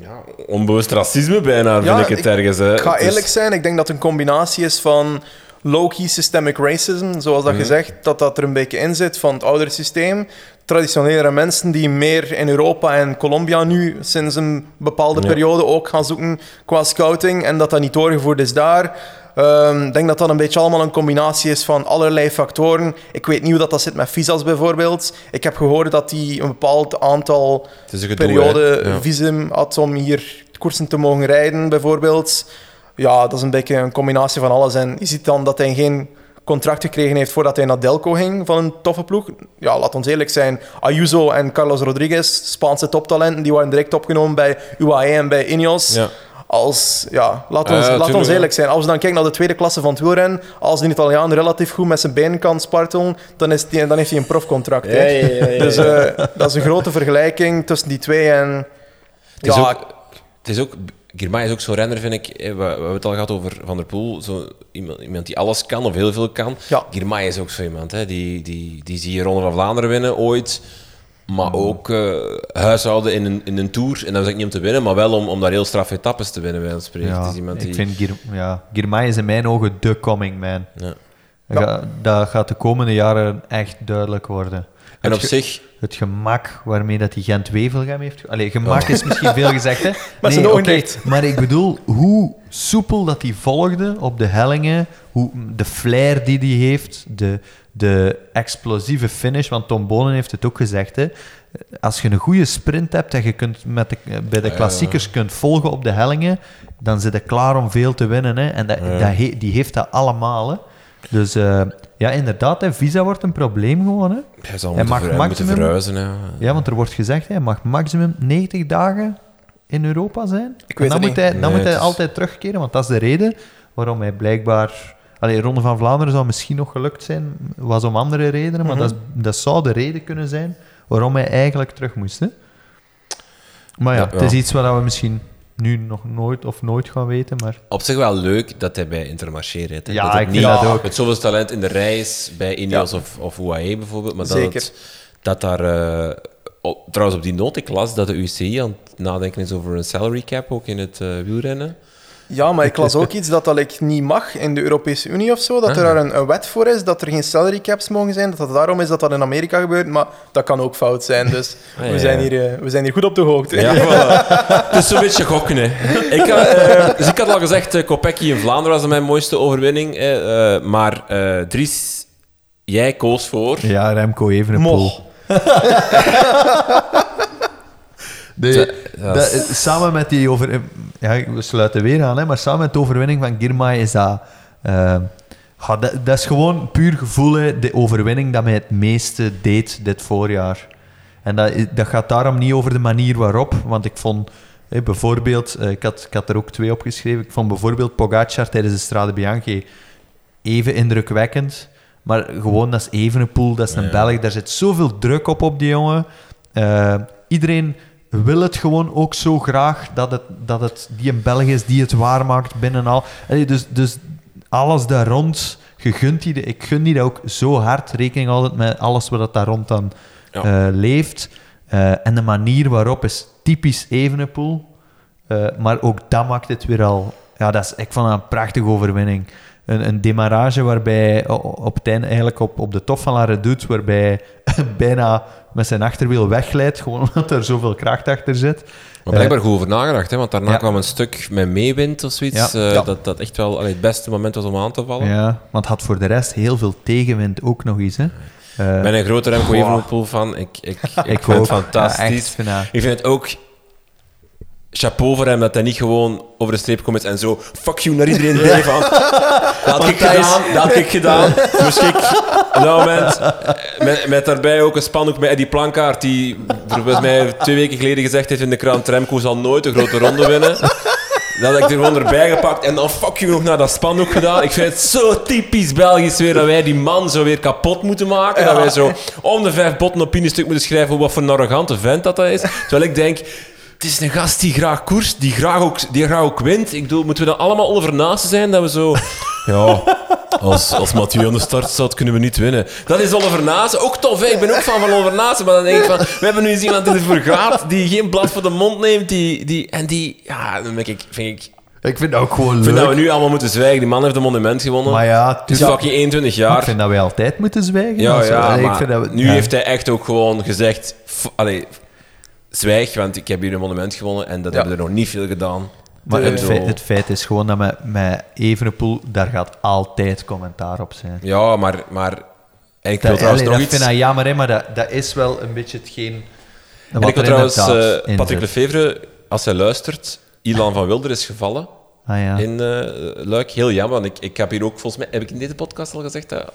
ja, onbewust racisme bijna, vind ik het ergens. Hè. Ik ga eerlijk zijn, ik denk dat het een combinatie is van low-key systemic racism, zoals dat gezegd, dat dat er een beetje in zit van het oudere systeem. Traditionele mensen die meer in Europa en Colombia nu sinds een bepaalde periode ook gaan zoeken qua scouting en dat dat niet doorgevoerd is daar. Ehm, ik denk dat dat een beetje allemaal een combinatie is van allerlei factoren. Ik weet niet hoe dat, dat zit met visa's bijvoorbeeld. Ik heb gehoord dat hij een bepaald aantal periode visum had om hier koersen te mogen rijden, bijvoorbeeld ja, dat is een beetje een combinatie van alles. En je ziet dan dat hij geen contract gekregen heeft voordat hij naar Delco ging van een toffe ploeg. Ja, laat ons eerlijk zijn. Ayuso en Carlos Rodriguez, Spaanse toptalenten, die waren direct opgenomen bij UAE en bij Ineos. Ja. Als, ja, laat ons, laat ons eerlijk zijn. Als we dan kijken naar de tweede klasse van het wielrennen, als een Italiaan relatief goed met zijn benen kan spartelen, dan, is die, dan heeft hij een profcontract. Ja, ja, dus uh, dat is een grote vergelijking tussen die twee. En, het, is ook, het is ook Girmay is ook zo'n renner, vind ik. We, we, hebben het al gehad over Van der Poel. Zo iemand, iemand die alles kan of heel veel kan. Ja. Girmay is ook zo iemand. Hè, die, die, die zie je Ronde van Vlaanderen winnen ooit. Maar mm. ook uh, huishouden in een, in een tour. En dat is ik niet om te winnen, maar wel om, om daar heel straf etappes te winnen, bij spreken. Ja, is iemand die... Ik vind Gir, ja, Girmay is in mijn ogen de coming man. Ja. Dat gaat de komende jaren echt duidelijk worden. En op zich... Het gemak waarmee dat die Gent-Wevelgem heeft... Allee, gemak is misschien veel gezegd, hè? maar nee, okay, Maar ik bedoel, hoe soepel dat hij volgde op de hellingen, hoe, de flair die hij heeft, de, de explosieve finish, want Tom Bonen heeft het ook gezegd, hè? Als je een goede sprint hebt en je kunt met de, bij de klassiekers kunt volgen op de hellingen, dan zit je klaar om veel te winnen. Hè? En dat, dat die heeft dat allemaal. Hè? Dus uh, ja, inderdaad, hè, visa wordt een probleem gewoon. Hè. Hij zal moeten, mag maximum, verhuizen. Ja. ja, want er wordt gezegd, hij mag maximum 90 dagen in Europa zijn. Ik weet en dan moet hij, dan moet hij altijd terugkeren, want dat is de reden waarom hij blijkbaar... Allee, Ronde van Vlaanderen zou misschien nog gelukt zijn, was om andere redenen, maar mhm. dat, dat zou de reden kunnen zijn waarom hij eigenlijk terug moest. Hè. Maar ja, het is iets waar we misschien nu nog nooit of nooit gaan weten. Maar... Op zich wel leuk dat hij bij Intermarché rijdt. Ja, dat ik vind dat ook. Met zoveel talent in de reis bij Ineos of, of UAE bijvoorbeeld. Maar Zeker. Dat, dat daar... Uh, trouwens, op die noot, ik las dat de UCI aan het nadenken is over een salary cap ook in het uh, wielrennen. Ja, maar ik las ook iets dat dat like, niet mag in de Europese Unie of zo. Dat er ah. daar een, een, wet voor is, dat er geen salary caps mogen zijn. Dat het daarom is dat dat in Amerika gebeurt. Maar dat kan ook fout zijn. Dus ah, we, zijn hier, uh, we zijn hier goed op de hoogte. Ja, Het is een beetje gokken. Hè. Ik, uh, dus ik had al gezegd, uh, Kopecky in Vlaanderen was mijn mooiste overwinning. maar Dries, jij koos voor... Ja, Remco Evenepoel. De, samen met die over... Ja, we sluiten weer aan, hè, maar samen met de overwinning van Girmay is dat... Uh, dat, dat, is gewoon puur gevoel, de overwinning dat mij het meeste deed dit voorjaar. En dat, dat gaat daarom niet over de manier waarop, want ik vond... bijvoorbeeld, eh, ik, had, ik had er ook twee opgeschreven. Ik vond bijvoorbeeld Pogacar tijdens de Strade Bianchi even indrukwekkend. Maar gewoon, dat is Evenepoel, dat is een ja. Belg. Daar zit zoveel druk op op die jongen. Uh, iedereen wil het gewoon ook zo graag dat het, dat het die een Belg is die het waarmaakt binnen al. Allee, dus, dus alles daar rond, je gunt die, de- ik gun die dat ook zo hard, rekening altijd met alles wat daar rond dan Ja. eh, leeft. Eh, en de manier waarop is typisch Evenepoel. Eh, maar ook dat maakt het weer al... Ja, dat is, ik vond dat een prachtige overwinning. Een, een demarrage waarbij op het einde eigenlijk op, op de top van La Redoute, waarbij bijna met zijn achterwiel wegglijdt, gewoon omdat er zoveel kracht achter zit. Maar blijkbaar goed over nagedacht, hè? want daarna Ja. kwam een stuk met meewind of zoiets. Ja. eh, Ja. Dat, dat echt wel allee, het beste moment was om aan te vallen. Ja, want het had voor de rest heel veel tegenwind ook nog eens. Hè. Eh, Ik ben een grote Remco. Evenepoel fan. Ik, ik, ik, ik vind het fantastisch. Echt, Ik vind het ook chapeau voor hem dat hij niet gewoon over de streep komt en zo fuck you naar iedereen bleef van. Dat had ik gedaan, dat had ik gedaan. Dus ik op dat moment, met, met daarbij ook een spandoek met Eddie Plankaart, die volgens mij twee weken geleden gezegd heeft in de krant, Remco zal nooit een grote ronde winnen. Dat had ik er gewoon erbij gepakt en dan fuck you nog naar dat spandoek gedaan. Ik vind het zo typisch Belgisch weer dat wij die man zo weer kapot moeten maken. Dat wij zo om de vijf botten op een stuk moeten schrijven wat voor een arrogante vent dat dat is. Terwijl ik denk, het is een gast die graag koerst, die graag ook, die graag ook wint. Ik bedoel, moeten we dan allemaal Oliver Naasten zijn dat we zo... Ja, als, als Mathieu aan de start staat, kunnen we niet winnen. Dat is Oliver Naasten. Ook tof, hè? ik ben ook fan van Oliver. Maar dan denk ik van, we hebben nu eens iemand die ervoor gaat, die geen blad voor de mond neemt, die, die, en die... Ja, dan denk ik, vind ik... Ik vind dat ook gewoon Ik vind leuk. dat we nu allemaal moeten zwijgen. Die man heeft een monument gewonnen. Maar ja, het is tuurlijk. fucking 21 Ik jaar. vind dat wij altijd moeten zwijgen. Ja, ja, allee, maar ik vind dat we- nu ja. heeft hij echt ook gewoon gezegd... Allee, zwijg, want ik heb hier een monument gewonnen en dat Ja. hebben er nog niet veel gedaan. Maar Ik het, feit, het feit is gewoon dat met, met Evenepoel, daar gaat altijd commentaar op zijn. Ja, maar... maar en ik wil Dat, trouwens allee, nog dat iets... vind ik jammer, hè, maar dat, dat is wel een beetje hetgeen... En wat ik wil trouwens eh, Patrick. Lefevre, als hij luistert... Ilan van Wilder is gevallen Ah, ja. in eh Luik. Heel jammer, want ik, ik heb hier ook volgens mij... Heb ik in deze podcast al gezegd dat...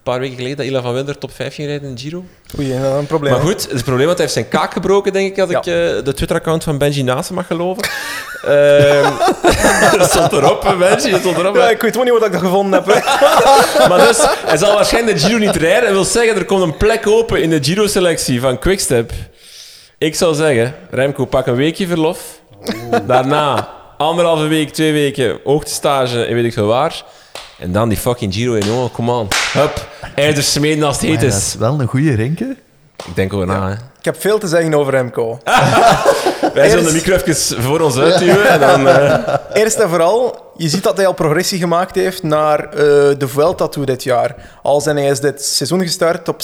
Een paar weken geleden dat Ilan van Wilder top 5 ging rijden in Giro. Oei, dat een probleem. Maar goed, het probleem is dat hij heeft zijn kaak gebroken, denk ik, als Ja. ik eh, de Twitter-account van Benji Nase mag geloven. Ehm dat stond erop, Benji, dat stond erop. Ja, ik weet gewoon niet wat ik dat gevonden heb. Maar dus, hij zal waarschijnlijk de Giro niet rijden. Dat wil zeggen, er komt een plek open in de Giro-selectie van Quickstep. Ik zou zeggen, Remco, pak een weekje verlof. Daarna, anderhalve week, twee weken, hoogtestage en weet ik veel waar. En dan die fucking Giro in jongen, come on. Hup, eider smeden als het heet Maar dat is. is wel een goede rinken. Ik denk over na, hè. Ik heb veel te zeggen over Remco. Wij zullen de micro even voor ons uitduwen en dan... eh, Eerst en vooral, je ziet dat hij al progressie gemaakt heeft naar eh, de Vuelta toe dit jaar. Al zijn hij is dit seizoen gestart op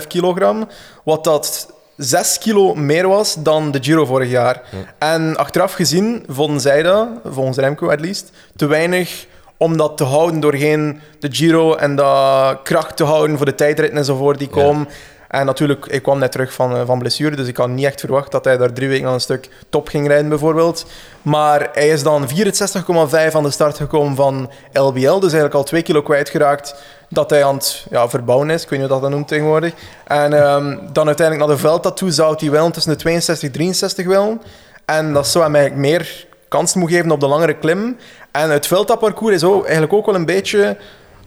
66,5 kilogram, wat dat 6 kilo meer was dan de Giro vorig jaar. En achteraf gezien vonden zij dat, volgens Remco at least, te weinig om dat te houden doorheen de Giro en dat kracht te houden voor de tijdritten enzovoort die komen. En natuurlijk, ik kwam net terug van, eh, van blessure, dus ik had niet echt verwacht dat hij daar drie weken aan een stuk top ging rijden, bijvoorbeeld. Maar hij is dan 64,5 aan de start gekomen van LBL, dus eigenlijk al twee kilo kwijtgeraakt dat hij aan het ja, verbouwen is. Ik weet niet hoe dat dat noemt tegenwoordig. En ehm, dan uiteindelijk naar de Vuelta toe zou hij wel tussen de 62 en 63 willen. En dat zou hem eigenlijk meer kans moeten geven op de langere klim. En het Vuelta-parcours is ook, eigenlijk ook wel een beetje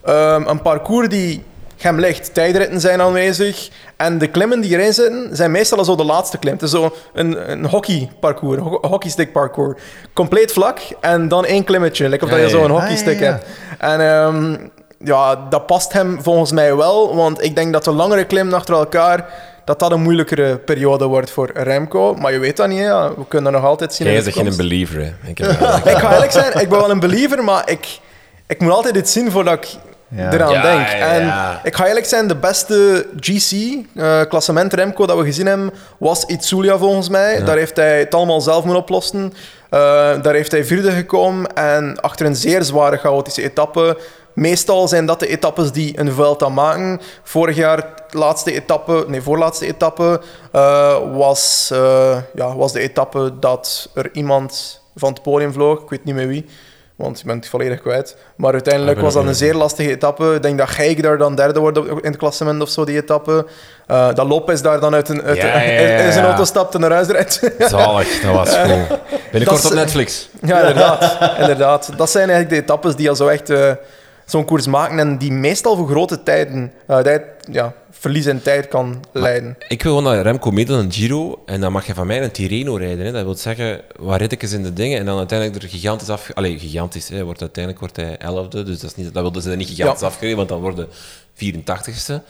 ehm, een parcours die hem ligt. Tijdritten zijn aanwezig. En de klimmen die erin zitten, zijn meestal al zo de laatste klim. Het is zo een, een hockeyparcours, een ho- hockeystick-parcours. Compleet vlak en dan één klimmetje. Like of dat je Ja, zo ja. een Ah, ja, hockeystick ja. hebt. En ehm, ja, dat past hem volgens mij wel. Want ik denk dat de langere klim achter elkaar... Dat dat een moeilijkere periode wordt voor Remco. Maar je weet dat niet, hè. we kunnen nog altijd zien. Jij is geen believer, hè. Ik heb Ik ga eerlijk zijn, ik ben wel een believer, maar ik, ik moet altijd iets zien voordat ik Ja. eraan Ja, denk. ja, En ja. ik ga eerlijk zijn, de beste GC-klassement Remco dat we gezien hebben, was Itzulia volgens mij. Daar heeft hij het allemaal zelf moeten oplossen. Eh, daar heeft hij vierde gekomen en achter een zeer zware chaotische etappe. Meestal zijn dat de etappes die een Vuelta maken. Vorig jaar, laatste etappe, nee, voorlaatste etappe, eh, was, eh, ja, was de etappe dat er iemand van het podium vloog. Ik weet niet meer wie, want ik ben het volledig kwijt. Maar uiteindelijk Ah, was dat een zeer lastige etappe. Ik denk dat Geik daar dan derde wordt in het klassement of zo, die etappe. Eh dat Lopez daar dan uit, een, uit Ja, zijn auto stapt en naar huis rijdt. Zalig, dat was cool. Binnenkort op Netflix. Ja, inderdaad. inderdaad. Dat zijn eigenlijk de etappes die al zo echt zo'n koers maken en die meestal voor grote tijden, eh, tijd, ja, verlies in tijd kan leiden. Ik wil gewoon dat Remco meedoet een Giro en dan mag je van mij een Tirreno rijden. Hè. Dat wil zeggen, wat rittekes in de dingen en dan uiteindelijk er gigantisch af... Allee, gigantisch, hè. Wordt, uiteindelijk wordt hij elfde, dus dat, is niet, dat wilden ze er niet gigantisch Ja. afgereden, want dan worden 84ste.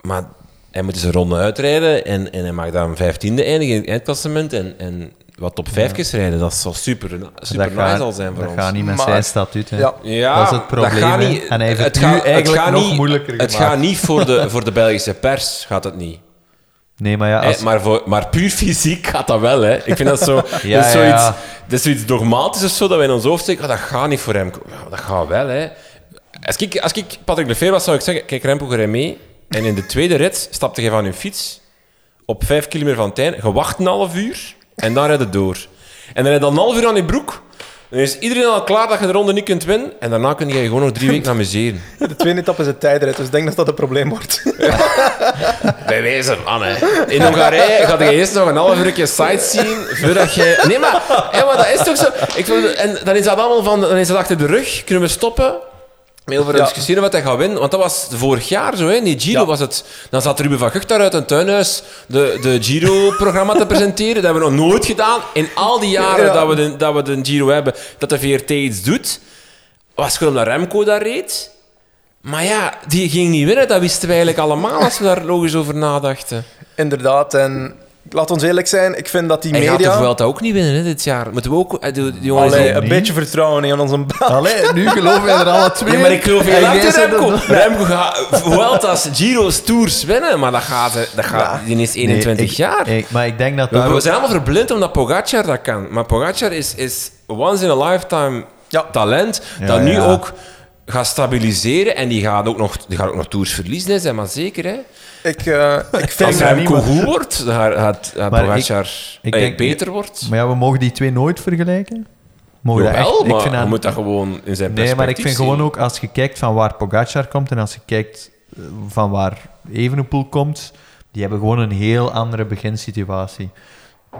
Maar hij moet dus een ronde uitrijden en, en hij mag dan vijftiende eindigen in het eindklassement en, en wat top vijfjes rijden. Dat zal super, super dat nice gaat, al zijn voor dat ons. gaat niet met Maar- zijn statuut. Hè. Ja. Ja, Dat is het probleem, gaat hè. niet. En hij heeft het nu gaat- eigenlijk gaat nog niet- moeilijker Het gaat niet voor de, voor de Belgische pers, gaat het niet. Nee, maar ja, maar, voor, maar puur fysiek gaat dat wel, hè. Ik vind dat zo... Ja, dat, is zoiets, ja. dat is zoiets dogmatisch of zo, dat wij in ons hoofd steken. "Ah, dat gaat niet voor hem. Ja, dat gaat wel, hè. Als ik, als ik Patrick Lefevre was, zou ik zeggen... Kijk, Remco, ga je mee. En in de tweede rit stapte je van je fiets op vijf kilometer van het einde. Je wacht een half uur en dan rijdt het door. En dan heb je dan een half uur aan je broek. Dan is iedereen al klaar dat je de ronde niet kunt winnen. En daarna kun je gewoon nog drie weken amuseren. De tweede etappe is een tijdrit, dus ik denk dat dat een probleem wordt. Bij wijze van, hè. In Hongarije ga je eerst nog een half uurtje sightseeing voordat je... Nee, maar, ja, maar dat is toch zo... Ik en dan is dat allemaal van... Dan is dat achter de rug. Kunnen we stoppen? Te Ja. discussiëren wat hij gaat winnen. Want dat was vorig jaar zo, hè. In die Giro Ja. was het... Dan zat Ruben van Gucht daar uit een tuinhuis de, de Giro-programma te presenteren. Dat hebben we nog nooit gedaan. In al die jaren Ja. dat, we de, dat we de Giro hebben, dat de VRT iets doet. Was gewoon omdat Remco daar reed. Maar ja, die ging niet winnen. Dat wisten we eigenlijk allemaal als we daar logisch over nadachten. Inderdaad, en laat ons eerlijk zijn, ik vind dat die Hij gaat de media... Vuelta ook niet winnen hè, dit jaar. Moeten we ook... eh, Allee, een niet. beetje vertrouwen in onze baan. Allee, nu geloven wij er alle twee. Nee, maar ik geloof heel in zegt Remco. dat- Remco gaat Vuelta's, Giro's, Tours winnen. Maar dat gaat... Dat gaat die is 21 Nee, ik- jaar. ik- maar ik denk dat we, we zijn allemaal verblind omdat Pogacar dat kan. Maar Pogacar is, is once in a lifetime Ja. talent. Ja, dat nu ja. ook gaat stabiliseren. En die gaat ook nog, die gaat ook nog Tours verliezen, hè, zeg maar zeker. Hè. Ik, eh, ik vind... Als niet, maar- goed wordt, dan gaat, Maar Pogacar eh, denk- beter wordt. Maar ja, we mogen die twee nooit vergelijken. Mogen Jawel, echt- ik maar vind je dat- moet dat gewoon in zijn Nee, maar ik vind gewoon ook, als je kijkt van waar Pogacar komt en als je kijkt eh, van waar Evenepoel komt, die hebben gewoon een heel andere beginsituatie.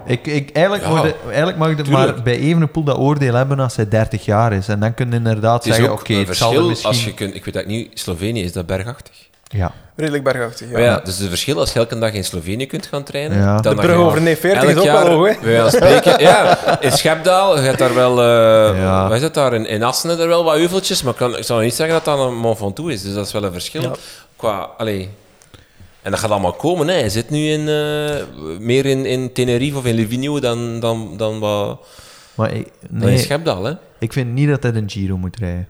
Ik, ik, eigenlijk, Ja, mag je, eigenlijk mag maar bij Evenepoel dat oordeel hebben als hij 30 jaar is. En dan kun je inderdaad is zeggen, oké, het zal er verschil misschien... als je kunt... Ik weet dat niet, Slovenië is dat bergachtig. Ja. Redelijk bergachtig, ja. Ja, dus het verschil als je elke dag in Slovenië kunt gaan trainen... Ja. dan De brug over nee 40 is ook wel hoog, hè? spreken, ja, in Schepdaal, je hebt daar wel... eh Ja. Wat is het daar? In, in Assen er wel wat heuveltjes, maar ik, kan, ik zou niet zeggen dat dat een Mont Ventoux is. Dus dat is wel een verschil. Ja. Qua... Allee, en dat gaat allemaal komen. Hè. Hij zit nu in, eh, meer in, in Tenerife of in Livigno dan, dan, dan, wat, Maar ik, dan in nee, Schepdaal. Hè. ik vind niet dat hij een Giro moet rijden.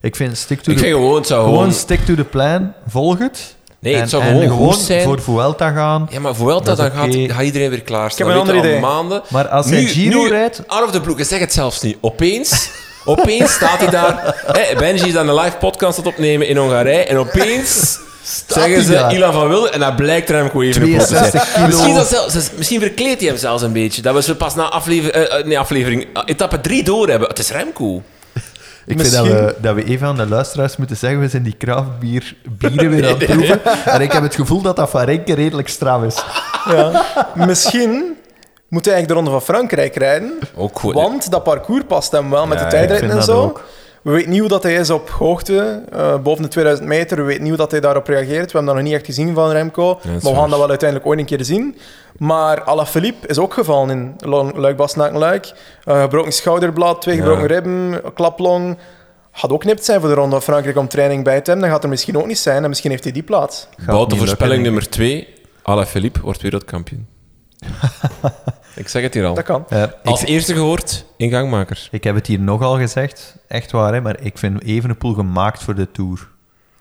Ik vind stick to Ik the, vind gewoon, het zou gewoon gewoon... stick to the plan, volg het. Nee, en, het zou gewoon goed zijn... voor Vuelta gaan. Ja, maar Vuelta, dan gaat, gaat iedereen weer klaarstaan. Ik heb een Dat weten ander we al idee. maanden. Maar als hij Giro rijdt... Out of the blue, ik zeg het zelfs niet. Opeens, opeens staat hij daar. Benji is dan een live podcast aan het opnemen in Hongarije. En opeens zeggen ze daar. Ilan van Wilde. En dat blijkt Remco even te zijn. 62 kilo. Misschien, dat zelfs, misschien verkleedt hij hem zelfs een beetje. Dat we ze pas na aflever, eh, eh, nee, aflevering, eh, etappe 3 door hebben. Het is Remco. Ik Misschien- vind dat we, dat we even aan de luisteraars moeten zeggen, we zijn die craftbier bieren weer aan het proeven. En ik heb het gevoel dat dat van Renke redelijk stram is. Ja. Misschien moet hij eigenlijk de Ronde van Frankrijk rijden, Ook goed. want dat parcours past hem wel met Ja, de vind en dat zo. ook. We weten niet hoe dat hij is op hoogte, eh, boven de 2000 meter. We weten niet hoe dat hij daarop reageert. We hebben dat nog niet echt gezien van Remco. maar we gaan dat wel uiteindelijk ooit een keer zien. Maar Alaphilippe is ook gevallen in Lo- luik bastenaken luik Eh, gebroken schouderblad, twee Ja. gebroken ribben, klaplong. Had ook nipt zijn voor de Ronde van Frankrijk om training bij te hebben. Dan gaat er misschien ook niet zijn en misschien heeft hij die plaats. Bout de voorspelling lukken, nummer 2. Alaphilippe wordt wereldkampioen. ik zeg het hier al. Dat kan. Eh, Als ik, eerste gehoord, ingangmaker. ik heb het hier nogal gezegd, echt waar, hè, maar ik vind Evenepoel gemaakt voor de Tour.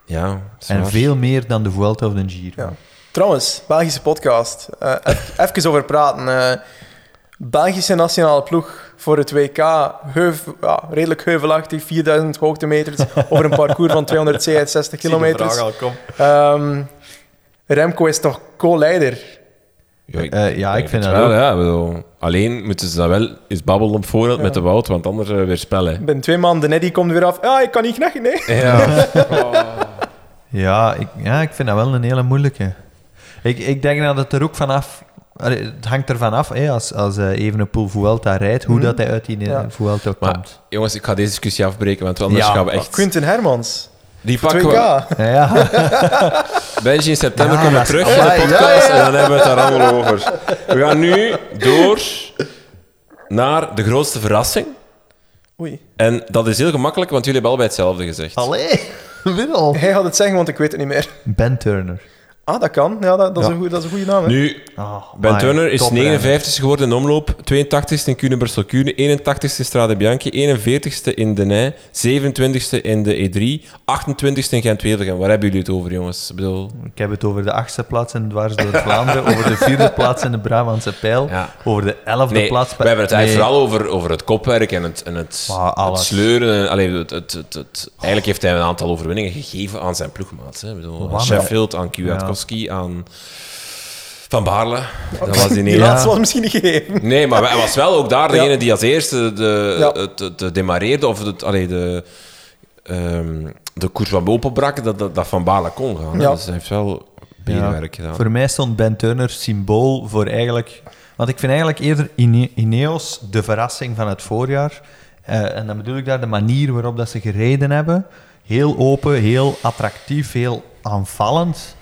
Ja, En waar. veel meer dan de Vuelta of de Giro. Ja. Trouwens, Belgische podcast. Eh, even over praten. Eh, Belgische nationale ploeg voor het WK. Ja, redelijk heuvelachtig, 4000 hoogtemeters over een parcours van 267 kilometer. Ehm, Remco is toch co-leider? Ja, ik, Eh, ja, ik vind het dat wel. ook. Ja, bedoel, alleen moeten ze dat wel eens babbelen op voorhand met de Wout, want anders eh, weer spellen. Binnen twee maanden, Neddy komt weer af. Ja, ik kan niet knagen, nee. Ja. Ja, ik, ja, ik vind dat wel een hele moeilijke. Ik, ik denk dat het er ook vanaf... Het hangt ervan af, hè, als, als eh, Evenepoel Vuelta rijdt, hoe Mhm. dat hij uit die eh, Ja. Vuelta Maar komt. jongens, ik ga deze discussie afbreken, want anders Ja, gaan we echt... Quinten Hermans. Die pakken 2K. we. Ja, ja. Benji in september Ja, komen dat we is- terug in ja, de ja, podcast ja. en dan hebben we het daar allemaal over. We gaan nu door naar de grootste verrassing. Oei. En dat is heel gemakkelijk, want jullie hebben allebei hetzelfde gezegd. Allee, weer al. Hij gaat het zeggen, want ik weet het niet meer. Ben Turner. Ah, dat kan. Ja, dat, dat, Is, een goeie, dat is een goede naam. hè. Nu, Oh, Ben my, Turner is toprenner. 59 geworden in omloop, 82ste in Kuurne-Brussel-Kuurne, 81ste in Strade Bianchi, 41ste in De Nij, 27ste in de E3, 28ste in Gent-Wevelgem. Waar hebben jullie het over, jongens? Ik bedoel... Ik heb het over de achtste plaats in dwars door Vlaanderen, over de vierde plaats in de Brabantse pijl, Ja. over de elfde Nee, plaats... we hebben het eigenlijk Nee. vooral over, over het kopwerk en het, en het, alles. sleuren. en- Allee, het, het, het, het- eigenlijk heeft hij een aantal overwinningen gegeven aan zijn ploegmaats. Hè. Ik bedoel? Sheffield, aan Kwiatkowski, aan Van Baarle. Dat was die Die laatste was misschien niet gegeven. Nee, maar hij was wel ook daar degene Ja. die als eerste de, Ja. het, het, het demareerde, of het, allee, de, ehm de koers wat openbrak, dat, dat, dat Van Baarle kon gaan. Ja. Dus hij heeft wel beerwerk gedaan. Voor mij stond Ben Turner symbool voor eigenlijk... Want ik vind eigenlijk eerder Ine- Ineos de verrassing van het voorjaar. Eh, en dan bedoel ik daar de manier waarop dat ze gereden hebben. Heel open, heel attractief, heel aanvallend.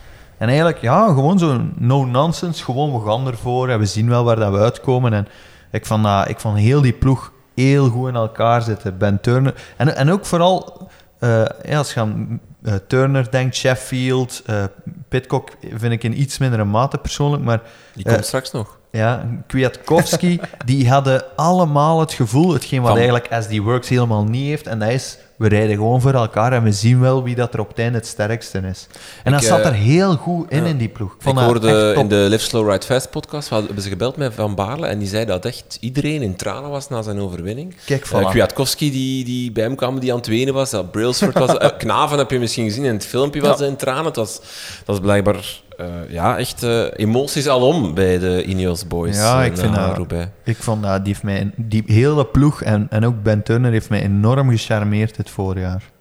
En eigenlijk, ja, gewoon zo'n no-nonsense. Gewoon, we gaan ervoor en we zien wel waar dat we uitkomen. En ik vond, dat, ik vond heel die ploeg heel goed in elkaar zitten. Ben Turner. En, en ook vooral, eh, ja, als je aan eh, Turner denkt, Sheffield, eh Pitcock vind ik in iets mindere mate persoonlijk, maar Die komt straks nog. ja, Kwiatkowski, die hadden allemaal het gevoel, hetgeen wat Van- eigenlijk SD Works helemaal niet heeft, en dat is, we rijden gewoon voor elkaar en we zien wel wie dat er op het einde het sterkste is. En dat zat eh, er heel goed in, ja. in die ploeg. Ik dat hoorde in de Live Slow Ride Fast podcast, hebben ze gebeld met Van Baarle en die zei dat echt iedereen in tranen was na zijn overwinning. Kijk, Eh, voilà. Kwiatkowski die, die bij hem kwam, die aan het wenen was. Dat Brailsford was... eh, Knaven heb je misschien gezien in het filmpje, was Ja. in tranen. Het was, dat was blijkbaar eh, ja, echt eh, emoties alom bij de Ineos boys. Ja, eh, ik vind na dat- Roubaix. Ik vond dat, die, heeft mij, die hele ploeg en, en ook Ben Turner heeft mij enorm gecharmeerd dit voorjaar.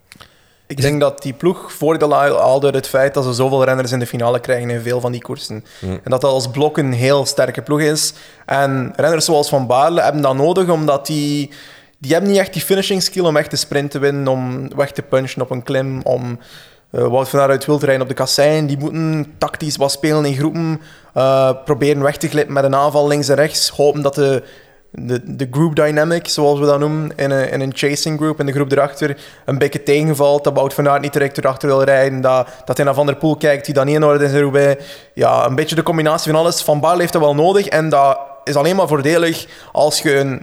Ik denk dat die ploeg voordeel haalde uit het feit dat ze zoveel renners in de finale krijgen in veel van die koersen. En dat dat als blok een heel sterke ploeg is. En renners zoals Van Baarle hebben dat nodig, omdat die... Die hebben niet echt die finishing skill om echt de sprint te winnen, om weg te punchen op een klim, om eh Wout van uit rijden op de kassein. Die moeten tactisch wat spelen in groepen, eh, proberen weg te glippen met een aanval links en rechts, hopen dat de, de, de group dynamic, zoals we dat noemen, in een, in een chasing group, in de groep erachter, een beetje tegenvalt, dat Wout van Aert niet direct erachter wil rijden, dat, dat hij naar Van der Poel kijkt, die dan niet in orde is in. Ja, een beetje de combinatie van alles. Van Baarle heeft dat wel nodig en dat is alleen maar voordelig als je een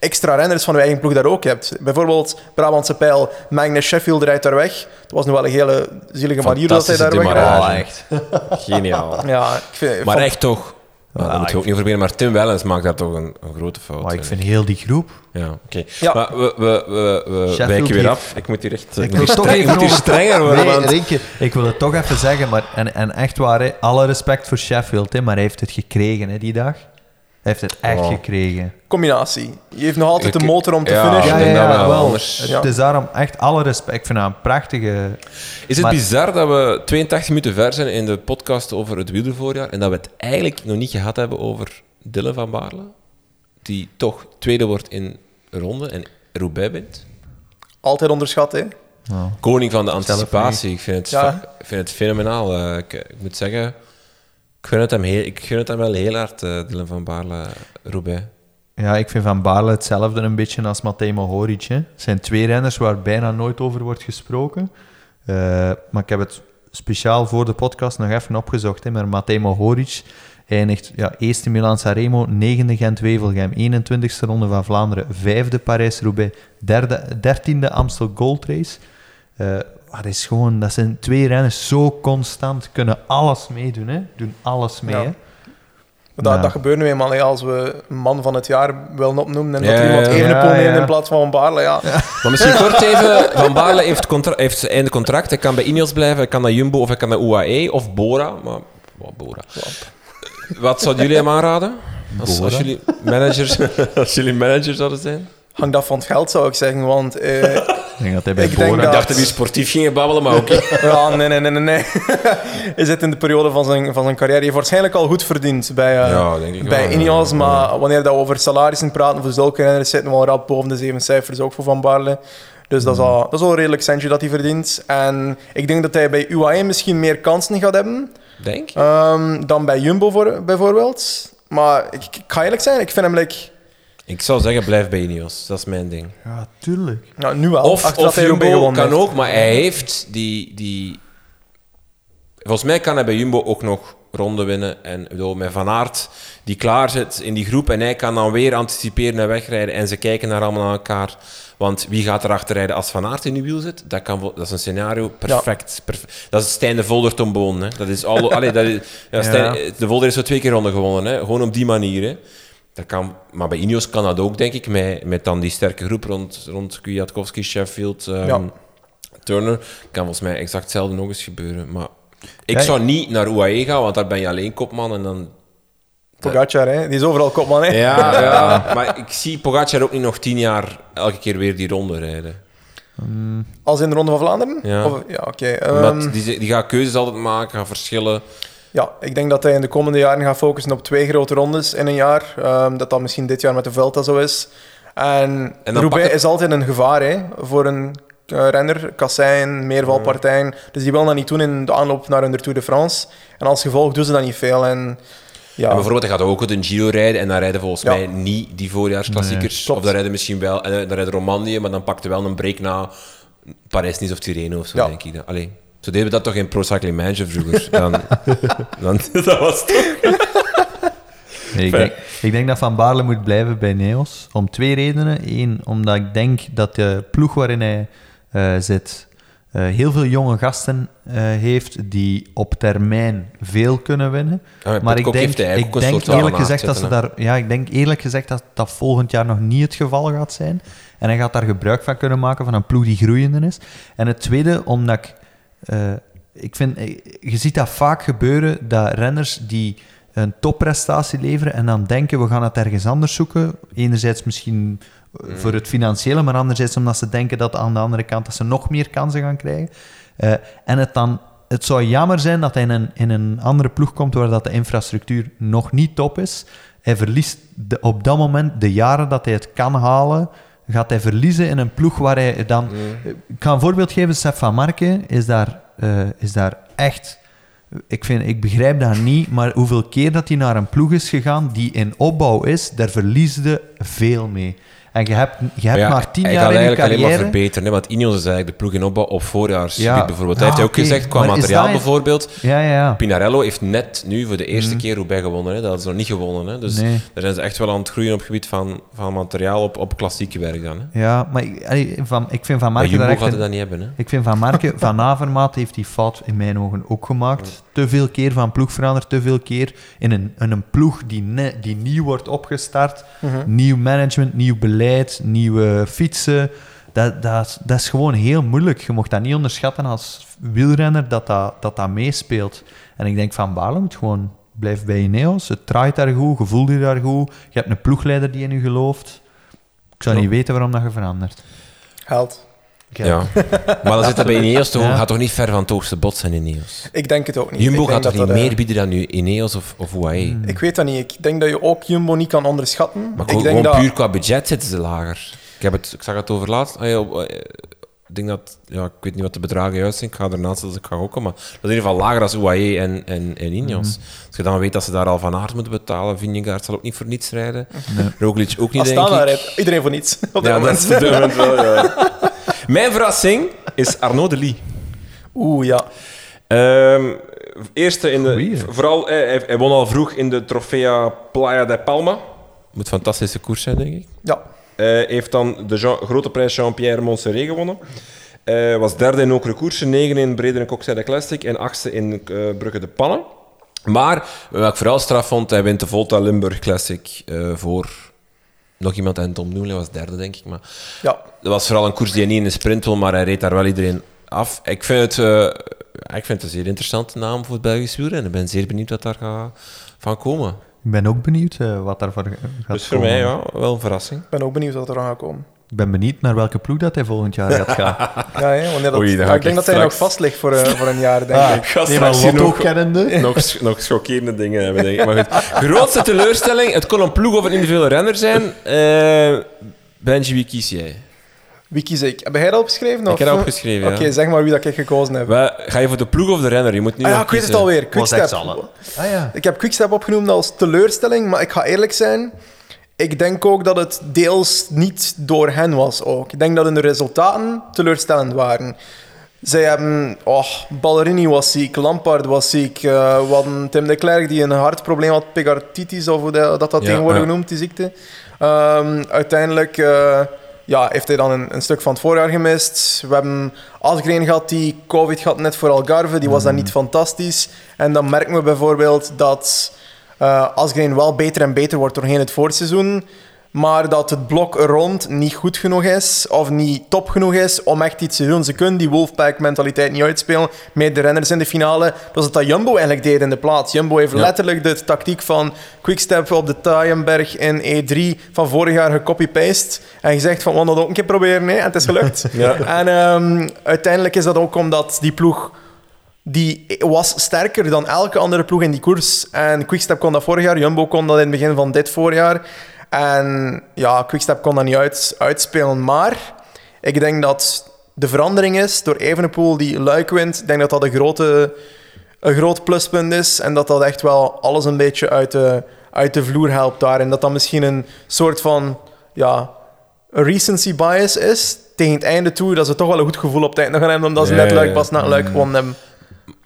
extra renners van je eigen ploeg daar ook hebt. Bijvoorbeeld Brabantse Pijl, Magnus Sheffield rijdt daar weg. Dat was nu wel een hele zielige manier dat hij daar weg demarrage. echt. Geniaal. Ja, ik vind, Maar van- echt toch... Maar dat Ja, moet je ook niet overbenen, maar Tim Wellens maakt daar toch een, een grote fout. Maar ik in. vind heel die groep... Ja, oké. Ja. Maar we, we, we, we Sheffield wijken weer af. Ik moet hier echt... Ik Ik wil moet toch ik even moet hier over- strenger worden, Nee, want... Rienke, ik wil het toch even zeggen, maar, en, en echt waar, hè, alle respect voor Sheffield, hè, maar hij heeft het gekregen hè, die dag. Hij heeft het echt Oh. gekregen. combinatie. Je heeft nog altijd de motor om te ja, finishen. ik denk dat wel, anders- Het Ja. is daarom echt alle respect. Ik vind dat een prachtige... Is het Maar- bizar dat we 82 minuten ver zijn in de podcast over het wielervoorjaar en dat we het eigenlijk nog niet gehad hebben over Dylan van Baarle, die toch tweede wordt in ronde en Roubaix wint? Altijd onderschat, hè. Koning van de anticipatie. Ik vind het, Ja. ik vind het fenomenaal. Eh, ik, ik moet zeggen, gun het hem, heel, ik gun het hem wel heel hard, eh Dylan van Baarle, Roubaix. ja, ik vind Van Baarle hetzelfde een beetje als Matej Mohoric. Het zijn twee renners waar bijna nooit over wordt gesproken. Eh, maar ik heb het speciaal voor de podcast nog even opgezocht. Hè. Maar Matej Mohoric eindigt ja, eerste Milan Sanremo, negende Gent-Wevelgem, 21ste Ronde van Vlaanderen, vijfde Parijs-Roubaix, derde, dertiende Amstel Gold Race. Eh, maar is gewoon, dat zijn twee renners zo constant, kunnen alles meedoen. Hè. Doen alles mee. Ja. Hè. Dat, Ja. dat gebeurt nu eenmaal hè, als we een man van het jaar willen opnoemen en Ja, dat iemand Evenepoel ja, neemt ja. in plaats van Van Baarle. Ja. Maar misschien kort even, Van Baarle heeft, contra- heeft zijn einde contract. Hij kan bij Ineos blijven, hij kan naar Jumbo of hij kan naar UAE of Bora. Maar, wat Bora. Wat zouden jullie hem aanraden? Als, als, jullie managers, als jullie manager zouden zijn? Hangt af van het geld, zou ik zeggen. Want eh, Ik denk dat hij bij Ik denk dat- dacht dat hij sportief ging babbelen, maar oké. ja, nee, nee, nee, nee. nee. Hij zit in de periode van zijn, van zijn carrière. Hij heeft waarschijnlijk al goed verdiend bij, eh, Ja, ik bij wel, Ineos. ja. Maar wanneer dat we over salarissen praten voor zulke renners, zitten we al rap boven de zeven cijfers, ook voor Van Baarle. Dus dat is, al, dat is al een redelijk centje dat hij verdient. En ik denk dat hij bij UAE misschien meer kansen gaat hebben Denk je? ehm, dan bij Jumbo voor, bijvoorbeeld. Maar ik, ik ga eerlijk zijn, ik vind hem like, Ik zou zeggen, blijf bij Ineos. Dat is mijn ding. Ja, tuurlijk. nou, nu wel. Of, of hij Jumbo gewonnen kan heeft. ook, maar hij heeft die, die... Volgens mij kan hij bij Jumbo ook nog ronde winnen. En bedoel, met Van Aert, die klaar zit in die groep, en hij kan dan weer anticiperen en wegrijden. En ze kijken naar allemaal naar elkaar. Want wie gaat er achter rijden als Van Aert in die wiel zit? Dat, kan, dat is een scenario perfect. perfect. Dat is Stijn de Volder Tom Boon. Hè. Dat is al, allee, dat is, ja, Stijn- De Volder is zo twee keer ronde gewonnen. Hè. Gewoon op die manier. Hè. Dat kan, maar bij Ineos kan dat ook, denk ik, met, met dan die sterke groep rond, rond Kwiatkowski, Sheffield, ehm, Ja. Turner. Kan volgens mij exact hetzelfde nog eens gebeuren. Maar ik Ja, zou niet naar UAE gaan, want daar ben je alleen kopman. En dan... Pogacar, hè? die is overal kopman. Hè? Ja, ja, maar ik zie Pogacar ook niet nog tien jaar elke keer weer die ronde rijden. Als in de Ronde van Vlaanderen? Ja. Of, ja, oké. Ehm, die, die gaat keuzes altijd maken, gaat verschillen. Ja, ik denk dat hij in de komende jaren gaat focussen op twee grote rondes in een jaar. Ehm, dat dat misschien dit jaar met de Vuelta zo is. En, En Roubaix het- is altijd een gevaar hè, voor een eh, renner. Kassein, meervalpartijen. Dus die wil dat niet doen in de aanloop naar een Tour de France. En als gevolg doen ze dat niet veel. En, ja, En bijvoorbeeld, hij gaat ook de Giro rijden en dan rijden volgens Ja. mij niet die voorjaarsklassiekers. of dan rijden misschien wel, en dan rijden Romandie, maar dan pakt hij wel een break na Parijs-Nice of Tirreno of zo, Ja. denk ik. dan. Allee, zo deden we dat toch in Pro Cycling Manager vroeger. Dan, dan, dat was toch... Nee, ik, denk, ik denk dat Van Baarle moet blijven bij Neos. Om twee redenen. Eén, omdat ik denk dat de ploeg waarin hij eh, zit eh, heel veel jonge gasten eh, heeft die op termijn veel kunnen winnen. Met maar ik denk, ik denk eerlijk gezegd dat ze daar, ja, ik denk eerlijk gezegd dat dat volgend jaar nog niet het geval gaat zijn. En hij gaat daar gebruik van kunnen maken van een ploeg die groeiende is. En het tweede, omdat ik, eh, ik vind, eh, je ziet dat vaak gebeuren dat renners die een topprestatie leveren en dan denken we gaan het ergens anders zoeken. Enerzijds misschien eh, voor het financiële, maar anderzijds omdat ze denken dat aan de andere kant dat ze nog meer kansen gaan krijgen. En het dan het zou jammer zijn dat hij in een, in een andere ploeg komt waar dat de infrastructuur nog niet top is. Hij verliest de, op dat moment de jaren dat hij het kan halen, gaat hij verliezen in een ploeg waar hij dan... Ik ga een voorbeeld geven. Sef van Marken is daar, eh, is daar echt... Ik, vind, ik begrijp dat niet, maar hoeveel keer dat hij naar een ploeg is gegaan die in opbouw is, daar verliesde veel mee. En je hebt, je hebt maar tien hij jaar gaat in je eigenlijk alleen maar carrière... verbeteren. Hè? Want Ineos is eigenlijk de ploeg in opbouw op voorjaarsgebied Ja. bijvoorbeeld. Ja, hij heeft ook gezegd, qua Maar materiaal dat- bijvoorbeeld... Ja, ja, ja. Pinarello heeft net nu voor de eerste keer Roubaix gewonnen. Hè? Dat is nog niet gewonnen. Hè? Dus Mhm. Nee. daar zijn ze echt wel aan het groeien op het gebied van, van materiaal op, op klassieke werk dan. Hè? Ja, maar ik, van, ik vind Van Maar Marken echt gaat het dat niet hebben. Hè? Ik vind Van Marken, Van Avermaat heeft die fout in mijn ogen ook gemaakt. Te veel keer van ploeg veranderd, te veel keer in een, in een ploeg die, ne- die nieuw wordt opgestart. Nieuw management, nieuw beleid, nieuwe fietsen. Dat, dat, dat is gewoon heel moeilijk. Je mocht dat niet onderschatten als wielrenner dat dat, dat, dat meespeelt. En ik denk Van Baarle moet gewoon blijven bij Ineos. Het draait daar goed, je voelt je daar goed. Je hebt een ploegleider die in je gelooft. Ik zou Ja. niet weten waarom dat je verandert. Geld. Ja. maar dan zit dat bij Ineos toch, Ja. gaat toch niet ver van het hoogste bod zijn in Ineos. Ik denk het ook niet. Jumbo gaat toch niet dat, meer eh, bieden dan nu Ineos of, of UAE? Hmm. Ik weet dat niet. Ik denk dat je ook Jumbo niet kan onderschatten. Maar ik gewoon, denk gewoon dat... puur qua budget zitten ze lager. Ik, heb het, ik zag het over laatst. ah ja, eh, ik denk dat... Ja, ik weet niet wat de bedragen juist zijn. Ik ga ernaast als ik ga gokken. Maar dat is in ieder geval lager als UAE en, en, en Ineos. Mhm. Als je dan weet dat ze daar al van aard moeten betalen. Vingegaard zal ook niet voor niets rijden. Roglic ook niet, Als denk ik. rijdt iedereen voor niets. Op Ja, dat moment. is moment wel, ja. Mijn verrassing is Arnaud de Lee. Oeh, ja. Ehm, eerste in de... Goeie. Vooral, hij, hij- won al vroeg in de Trofea Playa de Palma. Moet een fantastische koers zijn, denk ik. Ja. Hij heeft dan de Jean- grote prijs Jean-Pierre Montserrat gewonnen. Hij was derde in Okere Koersen, negen in Bredere Kokzijde Classic en achtste in eh, Brugge de Pannen. Maar, wat ik vooral straf vond, hij wint de Volta Limburg Classic eh, voor nog iemand en Tom Noel, hij was derde, denk ik. Maar Ja. dat was vooral een koers die hij niet in de sprint wil, maar hij reed daar wel iedereen af. Ik vind het, eh, ik vind het een zeer interessante naam voor het Belgisch wielrennen. Ik ben zeer benieuwd wat daar gaat van komen. Ik ben ook benieuwd eh, wat daarvoor gaat Dus voor komen. mij ja, wel een verrassing. Ik ben ook benieuwd wat er aan gaat komen. Ik ben benieuwd naar welke ploeg dat hij volgend jaar gaat gaan. Ja, hè, wanneer dat, Oei, dan ja, ga ik ik denk dat hij nog vast ligt voor, eh, voor een jaar, denk Ah, ik. ga nee, maar straks hier Lotto nog- kennende. nog, sch- nog schokkerende dingen hebben, denk ik. Maar goed. Grootste teleurstelling, het kon een ploeg of een individuele renner zijn. Eh Benji, wie kies jij? Wie kies ik? Heb jij dat opgeschreven? Ik of- heb dat opgeschreven, ja. Oké, zeg maar wie dat ik gekozen heb. Ga je voor de ploeg of de renner? Je moet niet Ah ja, ik weet het alweer. Quickstep. Ah ja. Ik heb Quickstep opgenoemd als teleurstelling, maar ik ga eerlijk zijn. Ik denk ook dat het deels niet door hen was ook. Ik denk dat hun resultaten teleurstellend waren. Zij hebben... Oh, Ballerini was ziek, Lampard was ziek. we hadden Tim de Klerk die een hartprobleem had, pegartitis of hoe dat, dat, Ja, tegenwoordig ja. genoemd, die ziekte. Ehm, uiteindelijk eh, ja, heeft hij dan een, een stuk van het voorjaar gemist. We hebben Asgreen gehad die covid had net voor Algarve. Die was dan niet fantastisch. En dan merken we bijvoorbeeld dat eh Asgreen wel beter en beter wordt doorheen het voorseizoen. Maar dat het blok rond niet goed genoeg is of niet top genoeg is om echt iets te doen. Ze kunnen die Wolfpack-mentaliteit niet uitspelen met de renners in de finale. Dat het dat Jumbo eigenlijk deed in de plaats. Jumbo heeft Ja. letterlijk de tactiek van Quickstep op de Taaienberg in E3 van vorig jaar gecopy-paste. En gezegd van, we gaan dat ook een keer proberen. Hè? En het is gelukt. Ja. En ehm, uiteindelijk is dat ook omdat die ploeg die was sterker dan elke andere ploeg in die koers. En Quickstep kon dat vorig jaar, Jumbo kon dat in het begin van dit voorjaar. En ja, Quickstep kon dat niet uit, uitspelen. Maar ik denk dat de verandering is door Evenepoel die Luik wint. Ik denk dat dat een, grote, een groot pluspunt is. En dat dat echt wel alles een beetje uit de, uit de vloer helpt daar. En dat dat misschien een soort van ja, recency bias is. Tegen het einde toe, dat ze toch wel een goed gevoel op het einde gaan hebben. Omdat ze net Luik pas na Luik gewonnen hebben.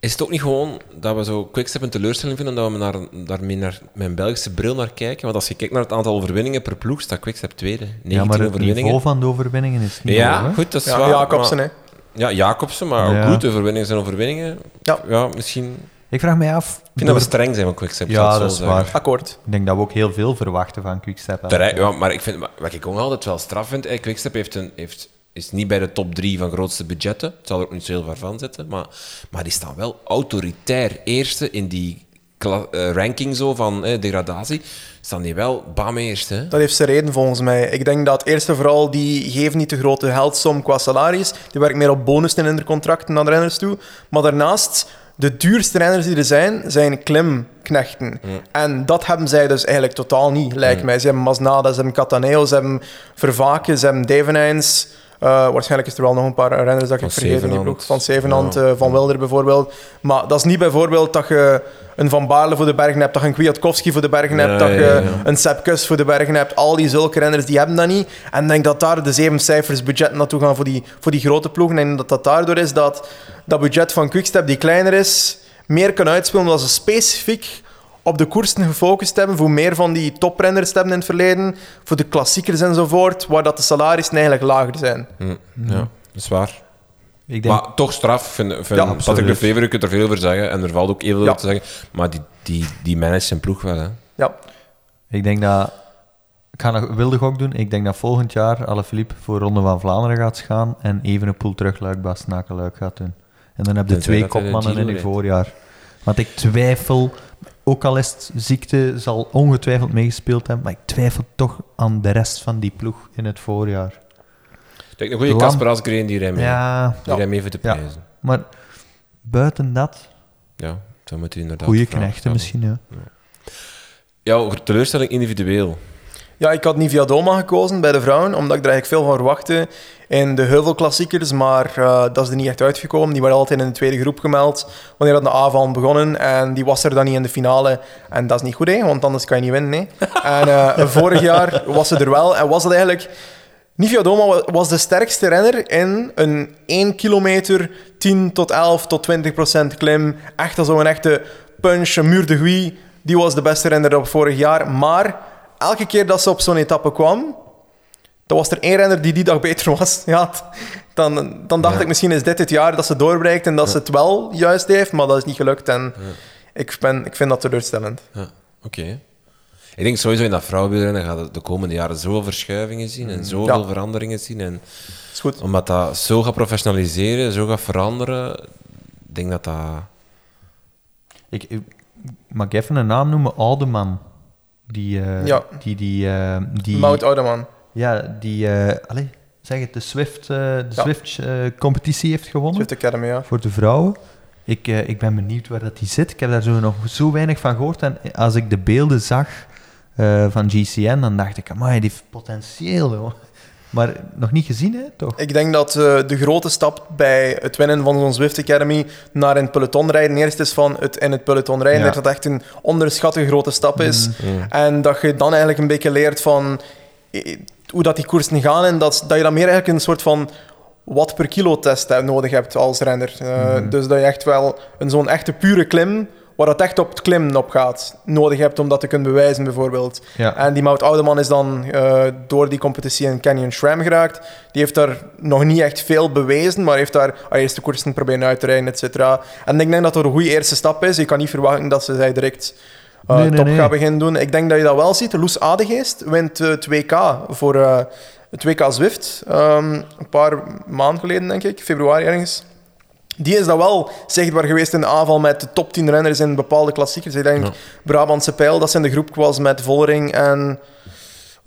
Is het ook niet gewoon dat we zo Quickstep een teleurstelling vinden, dat we naar, daarmee naar mijn Belgische bril naar kijken? Want als je kijkt naar het aantal overwinningen per ploeg, staat Quickstep tweede. 19 Ja, maar het overwinningen. niveau van de overwinningen is niet ja, hoog, goed, dat is Ja, waar. Jacobsen, maar- hè. Ja, Jacobsen, maar ook Ja. goed, overwinningen zijn overwinningen. Ja. ja misschien... Ik vraag mij af... Ik vind door- dat we streng zijn van Quickstep. Ja, dat is zeggen. waar. Akkoord. Ik denk dat we ook heel veel verwachten van Quickstep. Terij- ja, maar ik vind, wat ik ook altijd wel straf vind, eh, Quickstep heeft een, heeft, is niet bij de top drie van grootste budgetten. Het zal er ook niet zo heel ver van zitten, maar, maar die staan wel autoritair eerste in die eh, ranking zo van eh, degradatie. Staan die wel bam eerste. hè. Dat heeft zijn reden volgens mij. Ik denk dat eerst en vooral die geven niet de grote geldsom qua salaris. Die werken meer op bonussen in de contracten naar de renners toe. Maar daarnaast, de duurste renners die er zijn, zijn klimknechten. En dat hebben zij dus eigenlijk totaal niet, lijkt mij. Ze hebben Masnada, ze hebben Cataneo, ze hebben Vervaken, ze hebben Devenijns. Eh, waarschijnlijk is er wel nog een paar renners dat ik Van vergeet in die ploeg. Van Zevenhand, Ja. eh, Van Wilder bijvoorbeeld. Maar dat is niet bijvoorbeeld dat je een Van Baarle voor de bergen hebt, dat je een Kwiatkowski voor de bergen hebt, dat je een Sepp Kuss voor de bergen hebt. Al die zulke renners die hebben dat niet. En ik denk dat daar de zeven cijfers budget naartoe gaan voor die, voor die grote ploegen. En dat dat daardoor is dat dat budget van Quickstep, die kleiner is, meer kan uitspelen omdat ze specifiek op de koersen gefocust hebben, voor meer van die toprenners te hebben in het verleden, voor de klassiekers enzovoort, waar dat de salarissen eigenlijk lager zijn. Hm, Ja, dat is waar. Ik denk, Maar toch straf. Ik vind, vind Ja, Patrick absoluut. Lefevre, je kunt er veel over zeggen. En er valt ook even veel Ja. over te zeggen. Maar die, die, die managt zijn ploeg wel. Hè. Ja, ik denk dat... Ik ga nog wilde gok doen. Ik denk dat volgend jaar Alaphilippe voor Ronde van Vlaanderen gaat gaan en Evenepoel terug Luik, Bastenaken, Luik gaat doen. En dan heb je twee de kopmannen in het voorjaar. Want ik twijfel, ook al is het ziekte, zal ongetwijfeld meegespeeld hebben, maar ik twijfel toch aan de rest van die ploeg in het voorjaar. Ik denk een goede Casper Asgreen, die mee. Ja, Die voor de Ja. prijzen. maar buiten dat, Ja, zo moet je inderdaad goede knechten misschien, ja. Ja, teleurstelling individueel. Ja, ik had Nivia Doma gekozen bij de vrouwen, omdat ik er eigenlijk veel van verwachtte in de heuvelklassiekers, maar eh, dat is er niet echt uitgekomen. Die waren altijd in de tweede groep gemeld wanneer dat de aanval begonnen en die was er dan niet in de finale. En dat is niet goed, hè, want anders kan je niet winnen. En eh, vorig jaar was ze er wel en was het eigenlijk... Nivia Doma wa- was de sterkste renner in een 1 kilometer 10 tot 11 tot 20 procent klim. Echt als zo'n echte punch, een muur de Guy. Die was de beste renner op vorig jaar. Maar elke keer dat ze op zo'n etappe kwam, dan was er één renner die die dag beter was. Ja, dan, dan dacht Ja. ik misschien is dit het jaar dat ze doorbreekt en dat ze het wel juist heeft, maar dat is niet gelukt. En ik, ben, ik vind dat teleurstellend. Ja, oké. Ik denk sowieso in dat vrouwenwielrennen gaan we de komende jaren zoveel verschuivingen zien en zoveel Ja. veranderingen zien. En Is goed. omdat dat zo gaat professionaliseren, zo gaat veranderen, ik denk dat dat... Ik, ik- mag ik even een naam noemen? Oudeman. Die, eh, Ja. die, die, eh, die, Mout Oudeman. ja, die, eh allez, zeg het, de Swift, de Ja. Swift competitie heeft gewonnen Swift Academy, ja. voor de vrouwen. Ik, ik ben benieuwd waar dat die zit. Ik heb daar zo nog zo weinig van gehoord. En als ik de beelden zag van GCN, dan dacht ik, amai, die heeft potentieel, joh. Maar nog niet gezien, hè, toch? Ik denk dat eh, de grote stap bij het winnen van zo'n Zwift Academy naar in het peloton rijden eerst is van het in het peloton rijden. Ja. Dat dat echt een onderschatte grote stap is. En dat je dan eigenlijk een beetje leert van eh, hoe dat die koersen gaan en dat, dat je dan meer eigenlijk een soort van wat per kilo test hebt- nodig hebt als renner. Eh, Dus dat je echt wel een zo'n echte pure klim, waar het echt op het klimmen op gaat, nodig hebt om dat te kunnen bewijzen bijvoorbeeld. Ja. En die Mout Oudeman is dan eh, door die competitie in Canyon Shram geraakt. Die heeft daar nog niet echt veel bewezen, maar heeft daar haar eerste koersen proberen uit te rijden, et cetera. En ik denk dat dat een goede eerste stap is. Je kan niet verwachten dat ze zij direct eh, Nee, nee, top nee. gaat beginnen doen. Ik denk dat je dat wel ziet. Loes Adegeest wint het WK voor het WK Zwift. ehm, een paar maanden geleden, denk ik. Februari ergens. Die is dat wel zichtbaar geweest in de aanval met de top 10 renners in bepaalde klassiekers. Ik denk Ja. Brabantse Pijl, dat zijn de groep was met Vollering en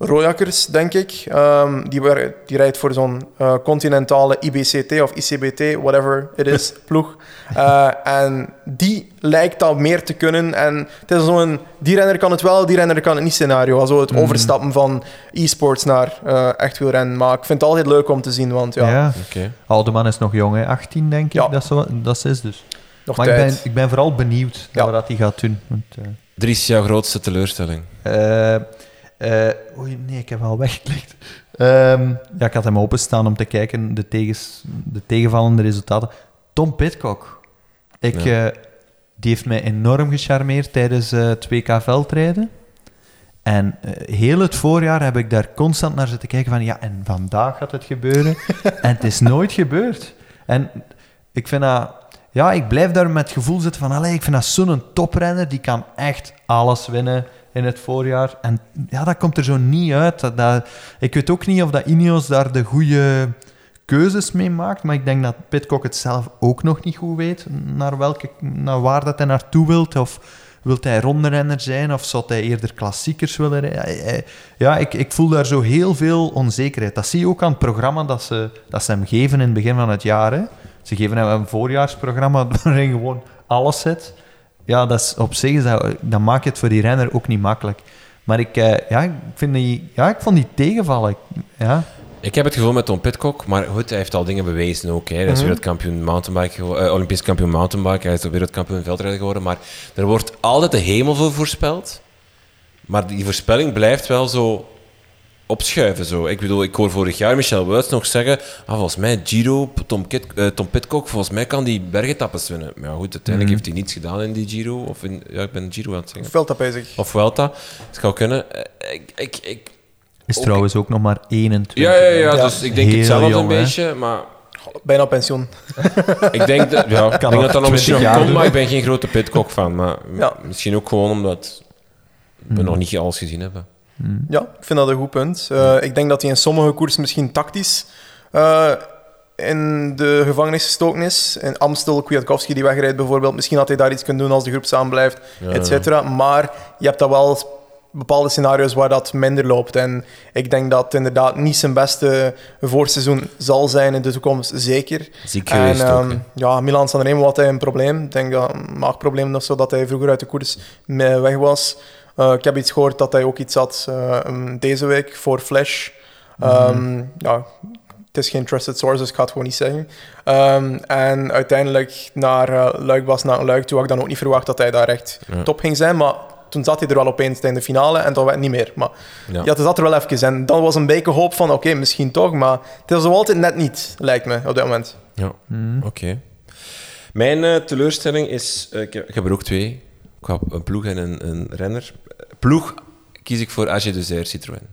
Royakkers, denk ik. Ehm, die, waren- die rijdt voor zo'n eh, continentale IBCT of ICBT, whatever it is, ploeg. Eh, en die lijkt dat meer te kunnen. En het is zo'n, die renner kan het wel, die renner kan het niet scenario. Also het overstappen van e-sports naar eh echt wielrennen. Maar ik vind het altijd leuk om te zien, want ja, Ja. Oké. Oudeman is nog jong, hè? 18 denk ik. Ja. Dat, zo, dat is dus. nog Maar ik tijd. ben, ik ben vooral benieuwd Ja. naar wat hij gaat doen. Want, eh, Drie is jouw grootste teleurstelling. Eh, oei, nee, ik heb al weggeklikt. Ehm, ja, ik had hem openstaan om te kijken, de, tegens, de tegenvallende resultaten. Tom Pitcock. Ik, Ja. eh, die heeft mij enorm gecharmeerd tijdens eh, het WK veldrijden. En heel het voorjaar heb ik daar constant naar zitten kijken van, ja, en vandaag gaat het gebeuren. en het is nooit gebeurd. En ik vind dat... Ja, ik blijf daar met het gevoel zitten van, allee, ik vind dat zo'n toprenner, die kan echt alles winnen in het voorjaar. En ja, dat komt er zo niet uit. Dat, ik weet ook niet of dat Ineos daar de goede keuzes mee maakt, maar ik denk dat Pitcock het zelf ook nog niet goed weet naar, welke, naar waar dat hij naartoe wilt. Of wilt hij ronderenner zijn, of zou hij eerder klassiekers willen rijden? Hij- hij- Ja, ik, ik voel daar zo heel veel onzekerheid. Dat zie je ook aan het programma dat ze, dat ze hem geven in het begin van het jaar. Ze geven hem een voorjaarsprogramma waarin gewoon alles zit. Ja, dat is, op zich is dat, maakt het voor die renner ook niet makkelijk. Maar ik, eh, ja, ik, vind die, ja, ik vond die tegenvallen. Ja. Ik heb het gevoel met Tom Pitcock, maar goed, hij heeft al dingen bewezen ook. Hè. Hij is Mhm. wereldkampioen mountainbike, eh, Olympisch kampioen mountainbike, hij is ook wereldkampioen veldrijden geworden. Maar er wordt altijd de hemel voor voorspeld. Maar die voorspelling blijft wel zo opschuiven. Zo. Ik bedoel, ik hoor vorig jaar Michel Wuits nog zeggen, ah, volgens mij Giro, Tom, Kit, eh, Tom Pitcock, volgens mij kan die bergetappes winnen. Maar ja, goed, uiteindelijk Mhm. heeft hij niets gedaan in die Giro. Of in, ja, ik ben Giro aan het zeggen. Veld bezig. Of Vuelta. Het zou kunnen. Eh, Ik, ik, ik, Is Ook- trouwens ook nog maar 21. ja, ja, ja, Ja. dus ik denk Heel hetzelfde jong, een hè. beetje, maar... Bijna pensioen. Ik denk dat, ja, ik denk nog dat dat nog 20 misschien nog jaar komt, doen, maar ik ben geen grote Pitcock fan. Maar Ja. misschien ook gewoon omdat we nog niet alles gezien hebben. Ja, ik vind dat een goed punt. Eh, Ik denk dat hij in sommige koersen misschien tactisch eh, in de gevangenis gestoken is. In Amstel, Kwiatkowski die wegrijdt bijvoorbeeld. Misschien had hij daar iets kunnen doen als de groep samen blijft, Ja, et cetera. Maar je hebt dat wel bepaalde scenario's waar dat minder loopt. En ik denk dat het inderdaad niet zijn beste voorseizoen zal zijn in de toekomst, zeker. Ziek En ook. ehm, ja, Milan Sanremo had hij een probleem. Ik denk dat een maagprobleem of zo, dat hij vroeger uit de koers weg was. Eh, ik heb iets gehoord dat hij ook iets had eh, um, deze week voor Flash. Ehm, ja, het is geen trusted source, dus ik ga het gewoon niet zeggen. Ehm, en uiteindelijk naar uh, Luik was naar Luik toe, had ik dan ook niet verwacht dat hij daar echt Ja. top ging zijn. Maar toen zat hij er wel opeens in de finale en toen werd het niet meer. Maar Ja. ja, het zat er wel even. En dan was een beetje hoop van, oké, misschien toch. Maar het is zo altijd net niet, lijkt me, op dit moment. Ja, oké. Mijn teleurstelling is... eh, ik, heb, ik heb er ook twee. Ik heb een ploeg en een, een renner. Ploeg kies ik voor AG Dessert Citroën.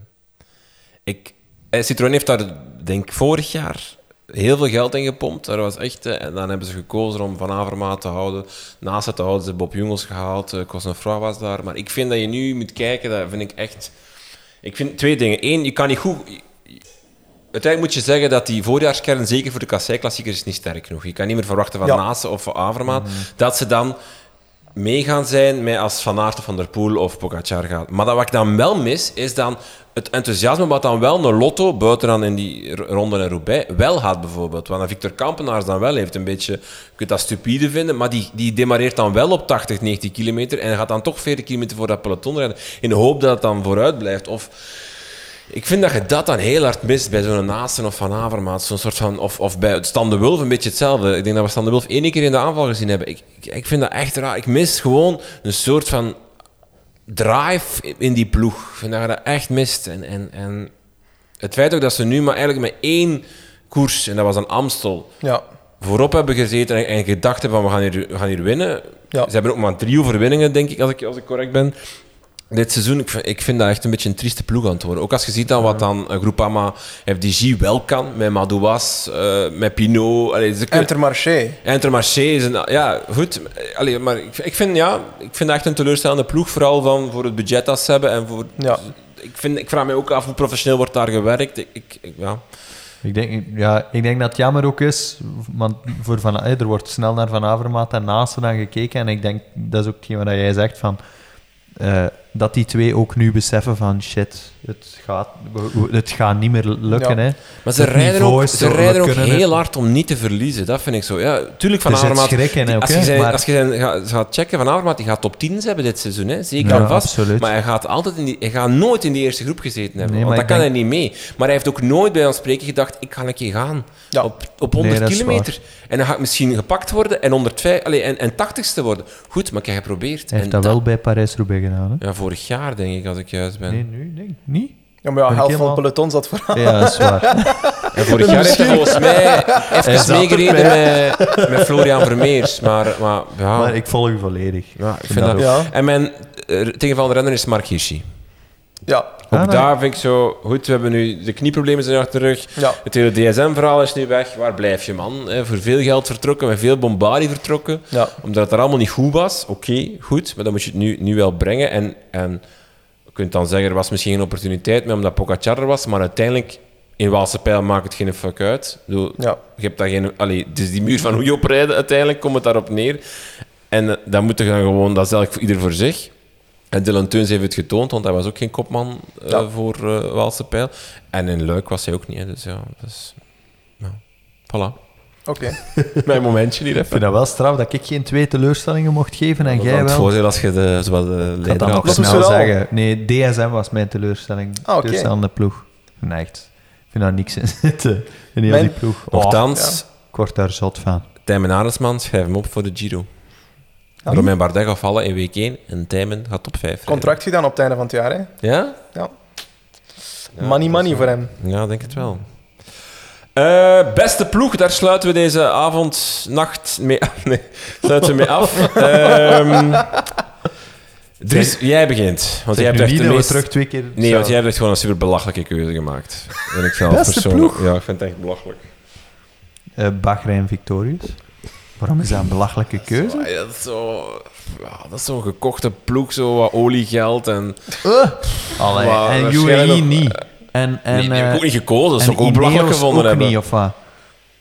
Ik, eh, Citroën heeft daar, denk ik, vorig jaar heel veel geld in gepompt. Daar was echt, eh, en dan hebben ze gekozen om Van Avermaat te houden. Naast het te houden ze Bob Jungels gehaald. Uh, Cosnefroid was daar. Maar ik vind dat je nu moet kijken, dat vind ik echt... Ik vind twee dingen. Eén, je kan niet goed... Uiteindelijk moet je zeggen dat die voorjaarskern, zeker voor de kassei-klassiekers, is niet sterk genoeg. Je kan niet meer verwachten van Ja. Nase of van Avermaat dat ze dan mee gaan zijn met als Van Aert of Van der Poel of Pogacar gaat. Maar dat wat ik dan wel mis, is dan het enthousiasme wat dan wel een Lotto, buiten dan in die ronde en Roubaix, wel had bijvoorbeeld. Want Victor Kampenaars dan wel heeft een beetje, ik weet dat stupide vinden, maar die, die demareert dan wel op 80, 90 kilometer en gaat dan toch 40 kilometer voor dat peloton rijden, in de hoop dat het dan vooruit blijft. Of Ik vind dat je dat dan heel hard mist bij zo'n Naasten of Van Avermaat. Zo'n soort van, of, of bij Stan de Wulf een beetje hetzelfde. Ik denk dat we Stan de Wulf één keer in de aanval gezien hebben. Ik, ik, ik vind dat echt raar. Ik mis gewoon een soort van drive in die ploeg. Ik vind dat je dat echt mist. En, en, en het feit ook dat ze nu maar eigenlijk met één koers, en dat was een Amstel, Ja. voorop hebben gezeten en, en gedacht hebben van we gaan hier, we gaan hier winnen. Ja. Ze hebben ook maar drie overwinningen, denk ik, als ik, als ik correct ben. Dit seizoen, ik vind, ik vind dat echt een beetje een trieste ploeg aan het worden. Ook als je ziet dan wat dan een Groupama FDG wel kan, met Madouas, eh, met Pinot. Allee, ze kunnen- Intermarché. Intermarché is een... Ja, goed. Allee, maar ik, ik, vind, ja, ik vind dat echt een teleurstellende ploeg, vooral van, voor het budget dat ze hebben. En voor, Ja. ik, vind, ik vraag me ook af hoe professioneel wordt daar gewerkt. Ik, ik, ik- ja. Ik denk, ja, ik denk dat het jammer ook is, want voor van, eh, er wordt snel naar Van Avermaat en Naasten dan gekeken. En ik denk, dat is ook hetgeen wat jij zegt, van, eh, dat die twee ook nu beseffen van shit, het gaat, het gaat niet meer lukken. Ja. Hè. Maar ze Het rijden ook, is ze rijden ook heel het- hard om niet te verliezen. Dat vind ik zo. Ja, tuurlijk Van Er Avermaat... als, je zijn, maar- als je zijn, gaat, gaat checken, Van Avermaat die gaat top 10 hebben dit seizoen. Hè? Zeker Ja, en vast. absoluut. Maar hij gaat, altijd in die, hij gaat nooit in die eerste groep gezeten hebben. Nee, want dat kan denk- hij niet mee. Maar hij heeft ook nooit bij ons spreken gedacht, ik ga een keer gaan. Ja. Op, op 100 dat is kilometer. En dan ga ik misschien gepakt worden en 105, allee, en, en 80ste worden. Goed, maar ik heb geprobeerd. Hij heeft En dat wel bij Parijs-Roubaix gedaan. Hè. Ja, vorig jaar denk ik, als ik juist ben. Nee, nu denk ik niet. Ja, maar ja, helft van het helemaal- peloton zat vooraan. Ja, dat is waar. En vorig jaar heeft hij volgens mij even meegereden met, met Florian Vermeers. Maar, maar ja, Maar ik volg u volledig. ja, ik vind dat... dat Ja. En mijn eh, tegenvallende renner is Mark Hirschi. Ja. Ook Ah, nee. daar vind ik zo... Goed, we hebben nu... De knieproblemen zijn achter de rug. Ja. Het hele DSM-verhaal is nu weg. Waar blijf je, man? Voor veel geld vertrokken, met veel bombardie vertrokken. Ja. Omdat het er allemaal niet goed was. Oké, goed. Maar dan moet je het nu, nu wel brengen. En, en je kunt dan zeggen, er was misschien geen opportuniteit meer omdat Pogacar er was. Maar uiteindelijk, in Waalse pijl maakt het geen fuck uit. Bedoel, Ja. je hebt daar geen... Allee, het is die muur van hoe je oprijden, uiteindelijk komt het daarop neer. En eh, dan moet je dan gewoon... Dat is eigenlijk voor ieder voor zich. En Dylan Teuns heeft het getoond, want hij was ook geen kopman eh, Ja. voor eh Waalse pijl. En in Luik was hij ook niet. Hè, dus ja, dus... Ja. Voilà. Oké. Mijn momentje hier Ik even. vind dat wel straf dat ik geen twee teleurstellingen mocht geven en Dat jij wel. voordeel als je de, zowel de Ik leider nog snel zeggen. Nee, DSM was mijn teleurstelling. Ah, oké. Teleurstellende ploeg. Nee, echt. Ik vind daar niks in zitten. In heel Mijn- die ploeg. Oh, Nochtans, ik word daar zot van. Tijmen Arendsman, schrijf hem op voor de Giro. Ah, Romain Bardet gaat vallen in week 1 en Tijmen gaat top 5 Contract gedaan op het einde van het jaar, hè? Ja? Ja. Ja, money, money voor hem. Ja, ik denk het wel. Eh, beste ploeg, daar sluiten we deze avond, nacht mee, nee, sluiten we mee af. Ehm, Dries, jij begint. Want jij hebt echt de meest... terug twee keer... Nee, zo- want jij hebt echt gewoon een super belachelijke keuze gemaakt. En ik zelf persoonlijk. Ja, ik vind het echt belachelijk. Eh, Bahrein Victorious. Waarom is dat een belachelijke keuze? Ja, dat is zo... Ja, dat is zo'n gekochte ploeg, zo wat oliegeld en... Allee, Maar en UAE nog- niet. En, en, nee, die heb ik eh, ook niet gekozen. Dat zou ik ook belachelijk gevonden ook hebben. niet, of wat?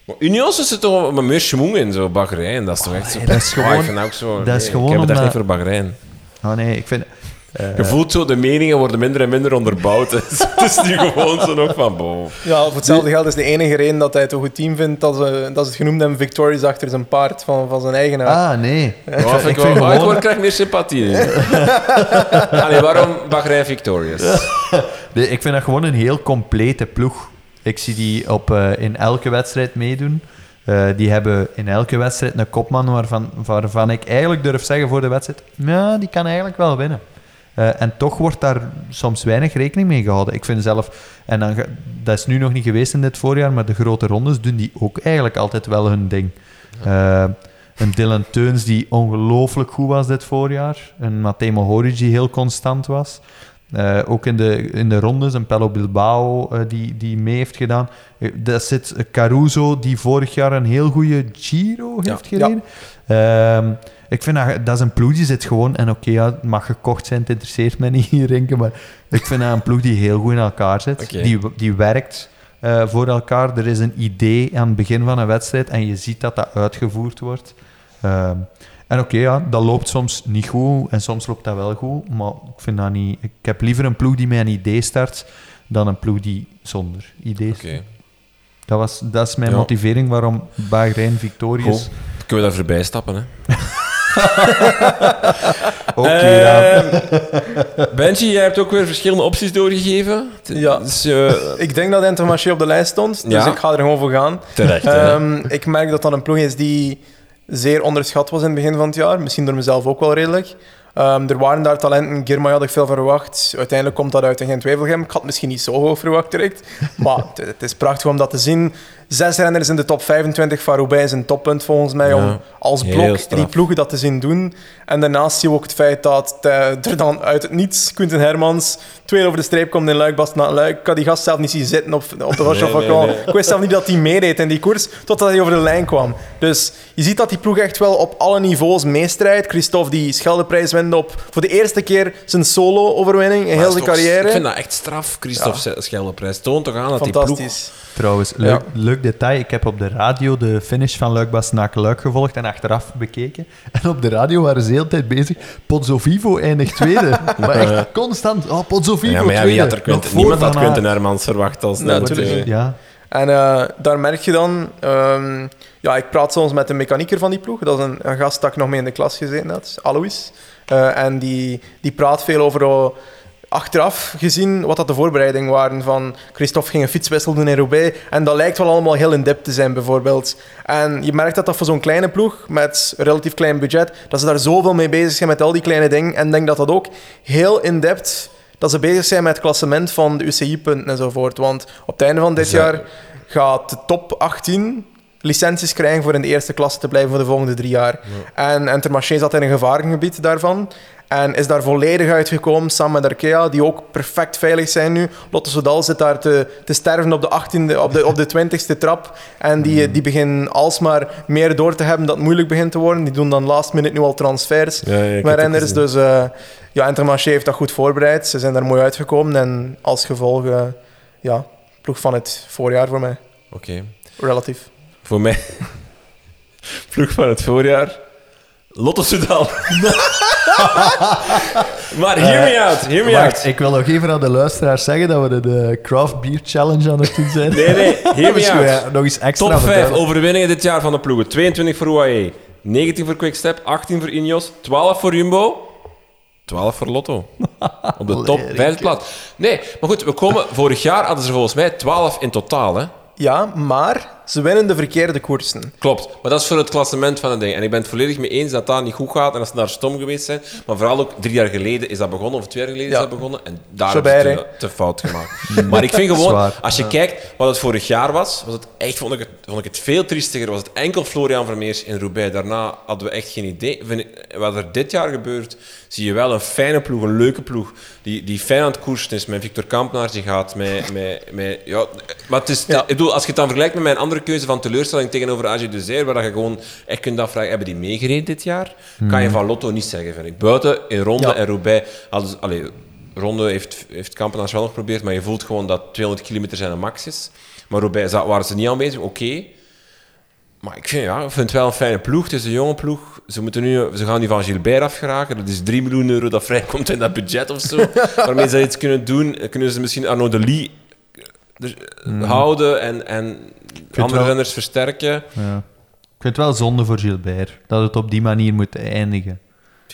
Maar Ineos is er toch met meer in, zo Bahrein. Dat is toch echt zo... nee, dat is Ah, gewoon- ik vind ook zo... dat is nee, gewoon Ik heb het echt niet voor Bahrein. Oh nee, ik vind... eh, Je voelt zo, de meningen worden minder en minder onderbouwd. Het is nu gewoon zo nog van, boh. Ja, voor hetzelfde geld is de enige reden dat hij het een goed team vindt dat ze, dat ze het genoemd hebben Victorious achter zijn paard van, van zijn eigenaar. Ah, nee. Ja, vind ik, wel, vind ik gewoon- word- krijg meer sympathie. Allee, waarom Bahrein Victorious? Nee, ik vind dat gewoon een heel complete ploeg. Ik zie die op, eh, in elke wedstrijd meedoen. Eh, die hebben in elke wedstrijd een kopman waarvan, waarvan ik eigenlijk durf zeggen voor de wedstrijd, ja, die kan eigenlijk wel winnen. Eh, en toch wordt daar soms weinig rekening mee gehouden. Ik vind zelf, en dan, dat is nu nog niet geweest in dit voorjaar, maar de grote rondes doen die ook eigenlijk altijd wel hun ding. Eh, een Dylan Teuns die ongelooflijk goed was dit voorjaar. Een Matej Mohoric die heel constant was. Eh, ook in de, in de rondes, een Pello Bilbao die, die mee heeft gedaan. Daar zit Caruso, die vorig jaar een heel goede Giro Ja. heeft gereden. Ehm, ik vind dat, dat is een ploeg die zit gewoon... En oké, ja, het mag gekocht zijn, het interesseert mij niet, Rinke. Maar ik vind dat een ploeg die heel goed in elkaar zit. Die, die werkt eh, voor elkaar. Er is een idee aan het begin van een wedstrijd en je ziet dat dat uitgevoerd wordt. Ehm, en oké, ja, dat loopt soms niet goed en soms loopt dat wel goed. Maar ik vind dat niet... Ik heb liever een ploeg die met een idee start dan een ploeg die zonder idee start. Dat, was, dat is mijn Ja. motivering waarom Bahrein victorious... Goed. kunnen we daar voorbij stappen, hè? Oké, Eh, dan. Benji, jij hebt ook weer verschillende opties doorgegeven. T- Ja. Dus, eh, Ik denk dat Intermarché op de lijst stond, dus Ja. ik ga er gewoon voor gaan. terecht, hè. Ehm, ik merk dat dat een ploeg is die zeer onderschat was in het begin van het jaar. Misschien door mezelf ook wel redelijk. Ehm, er waren daar talenten. Girma had ik veel verwacht. Uiteindelijk komt dat uit in Gent-Wevelgem. Ik had misschien niet zo hoog verwacht direct. Maar het, het is prachtig om dat te zien. Zes renners in de top 25 van Roubaix is een toppunt volgens mij. Ja, Om als blok die ploegen dat te zien doen. En daarnaast zie je ook het feit dat eh, er dan uit het niets Quinten Hermans twee over de streep komt in Luik, Bast naar Luik. Ik had die gast zelf niet zien zitten op, op de Roche Nee, nee, van nee. Ik wist zelf niet dat hij meedeed in die koers, totdat hij over de lijn kwam. Dus je ziet dat die ploeg echt wel op alle niveaus meestrijdt. Christophe die Scheldeprijs wint op voor de eerste keer zijn solo-overwinning in Maar heel zijn carrière. Ik vind dat echt straf, Christophe ja. Scheldeprijs. Toon toch aan dat die ploeg... Trouwens, leuk, leuk detail. Ik heb op de radio de finish van Luik Bastenaken Luik gevolgd en achteraf bekeken. En op de radio waren ze de hele tijd bezig. Pozzo Vivo eindigt tweede. maar echt constant. Oh, Pozzo Vivo Ja, maar ja, tweede. wie had er Quinten, niemand had Quinten. Hermans verwacht als natuurlijk. Ja, En eh, daar merk je dan... ehm, ja, ik praat soms met de mechanieker van die ploeg. Dat is een, een gast dat ik nog mee in de klas gezeten had, Alois. Eh, en die, die praat veel over... eh, achteraf gezien wat dat de voorbereidingen waren van Christophe ging een fietswissel doen in Roubaix en dat lijkt wel allemaal heel in depth te zijn bijvoorbeeld. En je merkt dat dat voor zo'n kleine ploeg met een relatief klein budget, dat ze daar zoveel mee bezig zijn met al die kleine dingen en ik denk dat dat ook heel in depth dat ze bezig zijn met het klassement van de UCI-punten enzovoort. Want op het einde van dit jaar gaat de top 18 licenties krijgen voor in de eerste klasse te blijven voor de volgende drie jaar. En Intermarché zat in een gevarengebied daarvan. En is daar volledig uitgekomen samen met Arkea, die ook perfect veilig zijn nu. Lotto Soudal zit daar te, te sterven op de, 18e, op de, op de 20ste trap. En die, die beginnen alsmaar meer door te hebben dat het moeilijk begint te worden. Die doen dan last minute nu al transfers Ja, ja, met renners. Dus eh, ja, Intermarché heeft dat goed voorbereid. Ze zijn daar mooi uitgekomen. En als gevolg, eh, ja, ploeg van het voorjaar voor mij. Oké. Relatief. Voor mij... Ploeg van het voorjaar. Lotto Soudal. maar hear me out, hear me Eh, Wacht, out. ik wil nog even aan de luisteraars zeggen dat we de, Craft Beer Challenge aan het doen zijn. Nee, nee, hear me out. nog eens extra Top 5 vertellen. overwinningen dit jaar van de ploegen. 22 voor UAE, 19 voor Quickstep, 18 voor Ineos, 12 voor Jumbo, 12 voor Lotto. Op de top Lekker. 5 plaats. Nee, maar goed, we komen... Vorig jaar hadden ze volgens mij 12 in totaal, hè. Ja, maar ze winnen de verkeerde koersen. Klopt, maar dat is voor het klassement van het ding. En ik ben het volledig mee eens dat dat niet goed gaat en dat ze daar stom geweest zijn. Maar vooral ook drie jaar geleden is dat begonnen, of twee jaar geleden Ja. is dat begonnen. En daar hebben ze te, te fout gemaakt. maar ik vind gewoon, Zwaar. als je kijkt wat het vorig jaar was, was het echt, vond ik het, vond ik het veel triestiger. Was het enkel Florian Vermeers in Roubaix. Daarna hadden we echt geen idee. Wat er dit jaar gebeurt, zie je wel een fijne ploeg, een leuke ploeg, die, die fijn aan het koersen is. Met Victor Kampnaars, die gaat met... met, met ja, maar het is, Ja. ik bedoel, als je het dan vergelijkt met mijn andere keuze van teleurstelling tegenover AG Dessert, waar dat je gewoon echt kunt afvragen, hebben die meegereden dit jaar? Kan je van Lotto niet zeggen, vind ik. Buiten, in Ronde Ja. en Roubaix, allee, Ronde heeft, heeft Kampenaars wel nog geprobeerd, maar je voelt gewoon dat 200 kilometer zijn een max is. Maar Roubaix waren ze niet aanwezig, oké. Maar ik vind, ja, ik vind het wel een fijne ploeg. Het is een jonge ploeg. Ze, moeten nu, ze gaan nu van Gilbert afgeraken. Dat is 3 miljoen euro dat vrijkomt in dat budget of zo. Waarmee ze iets kunnen doen. Kunnen ze misschien Arnaud de Lee eh, houden en, en andere wel- renners versterken. Ja. Ik vind het wel zonde voor Gilbert dat het op die manier moet eindigen.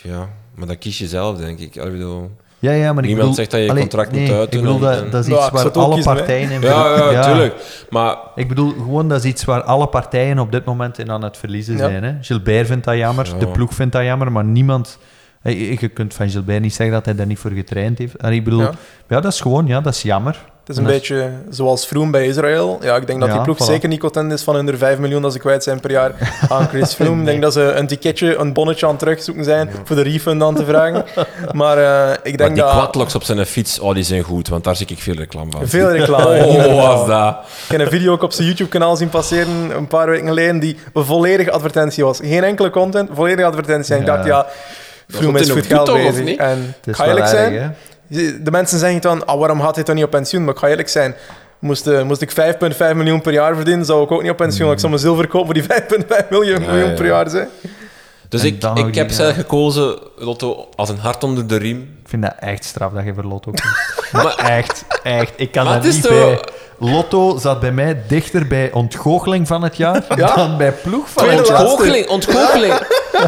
Ja, maar dat kies je zelf, denk ik. Ik bedoel, Ja, ja, maar ik Niemand bedoel, zegt dat je je Allee, contract nee, moet uitdoen Ik bedoel, dat, en- dat is iets waar alle kiezen, partijen in ja, ja, Ja. tuurlijk. Maar Ik bedoel gewoon dat is iets waar alle partijen op dit moment in aan het verliezen Ja. zijn. Hè? Gilbert vindt dat jammer, Ja. de ploeg vindt dat jammer, maar niemand. Je kunt van Gilbert niet zeggen dat hij daar niet voor getraind heeft. En ik bedoel, Ja. ja. dat is gewoon, ja, dat is jammer. Het is een En beetje zoals Froome bij Israël. Ja, ik denk dat Ja, die ploeg voilà. zeker niet content is van hun 5 miljoen dat ze kwijt zijn per jaar aan Chris Froome. Ik denk dat ze een ticketje, een bonnetje aan het terugzoeken zijn voor de refund aan te vragen. Maar eh, ik Maar denk die dat... quadlocks op zijn fiets, oh, die zijn goed, want daar zie ik veel reclame van. Veel reclame. Oh, was dat. Ik heb een video ook op zijn YouTube-kanaal zien passeren een paar weken geleden die een volledige advertentie was. Geen enkele content, volledige advertentie. En ik Ja. dacht, ja, wat is goed geld bezig. niet? En Het is ga eerlijk zijn, de mensen zeggen dan, ah, waarom gaat hij toch niet op pensioen? Maar ik ga eerlijk zijn, moest, eh, moest ik 5,5 miljoen per jaar verdienen, zou ik ook niet op pensioen. Ik zou mijn zilver kopen voor die 5,5 miljoen, Ja, miljoen ja, per ja. jaar. Zeg. Dus En ik, dan ik heb zelf ja. gekozen, Lotto, als een hart onder de riem. Ik vind dat echt straf dat je voor Lotto kiest. maar echt, echt. Ik kan Maar is niet toch... bij. Lotto zat bij mij dichter bij ontgoocheling van het jaar Ja. dan bij ploeg van Tweede het jaar. Ontgoocheling, ontgoocheling.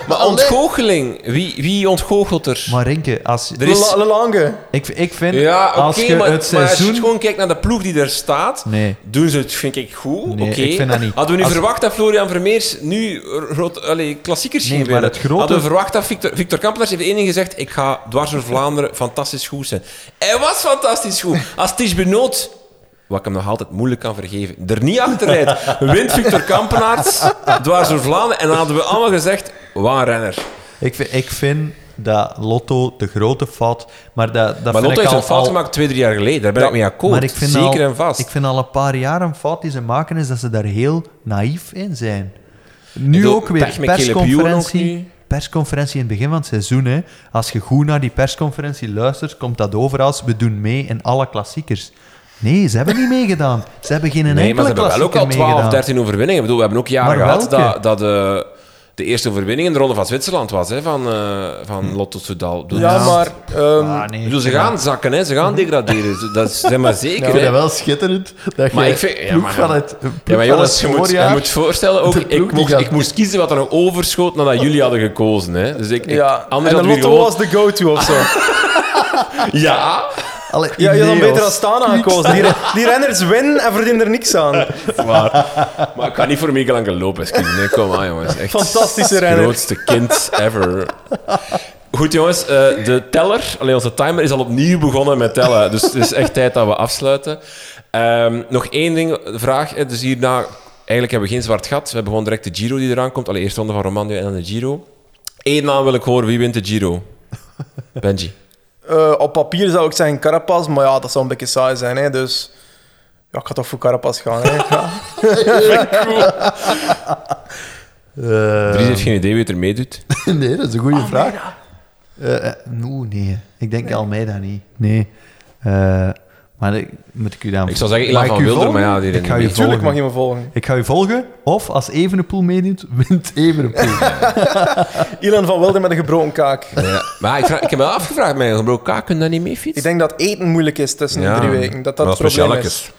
Maar ontgoocheling, wie, wie ontgoochelt er? Maar Renke, als, Er is- Le- Lelange. ik, ik vind Ja, oké, als je maar, het maar als je seizoen... gewoon kijkt naar de ploeg die er staat, Nee. doen ze het, vind ik, goed. Nee, oké. ik vind dat niet. Hadden we nu Als- verwacht dat Florian Vermeers nu rood, allee, klassiekers Nee, ging maar het grote- Hadden we verwacht dat Victor, Victor Kampenaars heeft één ding gezegd, ik ga dwars door Vlaanderen fantastisch goed zijn. Hij was fantastisch goed. Als Ties Benoot, wat ik hem nog altijd moeilijk kan vergeven, er niet achteruit, wint Victor Kampenaars dwars door Vlaanderen en dan hadden we allemaal gezegd, wat een renner. Ik vind, ik vind dat Lotto de grote fout... Maar dat, dat Maar vind Lotto ik heeft al, een fout al- gemaakt twee, drie jaar geleden. Daar ben Ja, ik mee akkoord. Maar ik vind Zeker al, en vast. Ik vind al een paar jaar een fout die ze maken is dat ze daar heel naïef in zijn. Nu bedoel, ook weer persconferentie. Persconferentie in het begin van het seizoen. Hè. Als je goed naar die persconferentie luistert, komt dat over als we doen mee in alle klassiekers. Nee, ze hebben niet meegedaan. Ze hebben geen Nee, enkele maar ze hebben wel ook al 12, meegedaan. 13 overwinningen. Ik bedoel, we hebben ook jaren Maar gehad welke? dat, dat de, de eerste overwinning in de Ronde van Zwitserland was, hè, van, eh van Lotto Soudal. Bedoel, Ja, Ja. maar... Ah, nee. bedoel, ze gaan zakken, hè, ze gaan degraderen. Dat is zeg maar zeker. Ik vind hè. dat wel schitterend. Dat Maar je ik vind- ja, maar- van het, ploeg Ja, maar van jongens, je moet, je moet voorstellen, ook, ik, moest, ik moest kiezen wat er nog overschoot nadat jullie hadden gekozen. Hè. Dus ik, ik, ja, anders en de Lotto gewoon- was de go-to of zo. Ja, Alle Ja, je had beter Astana gekozen. Die, die renners winnen en verdienen er niks aan. maar, maar ik ga niet voor Miguel Angel Lopez kiezen. Nee, kom aan, jongens. Echt Fantastische het renner. grootste kind ever. Goed, jongens. eh, de teller, alleen onze timer, is al opnieuw begonnen met tellen. Dus het is echt tijd dat we afsluiten. Ehm, nog één ding, vraag. Dus hierna, eigenlijk hebben we geen zwart gat. We hebben gewoon direct de Giro die eraan komt. Alle eerste ronde van Romandie en dan de Giro. Eén naam wil ik horen. Wie wint de Giro? Benji. Eh, op papier zou ik zeggen Carapaz, maar ja, dat zou een beetje saai zijn. Hè, dus ja, ik ga toch voor Carapaz gaan. Hè. Ja. Eh, Dries heeft geen idee wie het er meedoet. nee, dat is een goede vraag. Oeh, nee. Ik denk Almeida niet. Nee. Maar ik, moet ik u dan... Ik zou zeggen ik van u Wilder, volgen? maar ja, die Ik ga mee. Tuurlijk mag je me volgen. Ik ga u volgen. Of als Evenepoel meedoet, wint Evenepoel. Ilan van Wilder met een gebroken kaak. Ja. Maar ik, vraag- ik heb me wel afgevraagd, mijn gebroken kaak, kun je daar niet mee fietsen? Ik denk dat eten moeilijk is tussen de drie weken. Dat dat Maar het probleem is.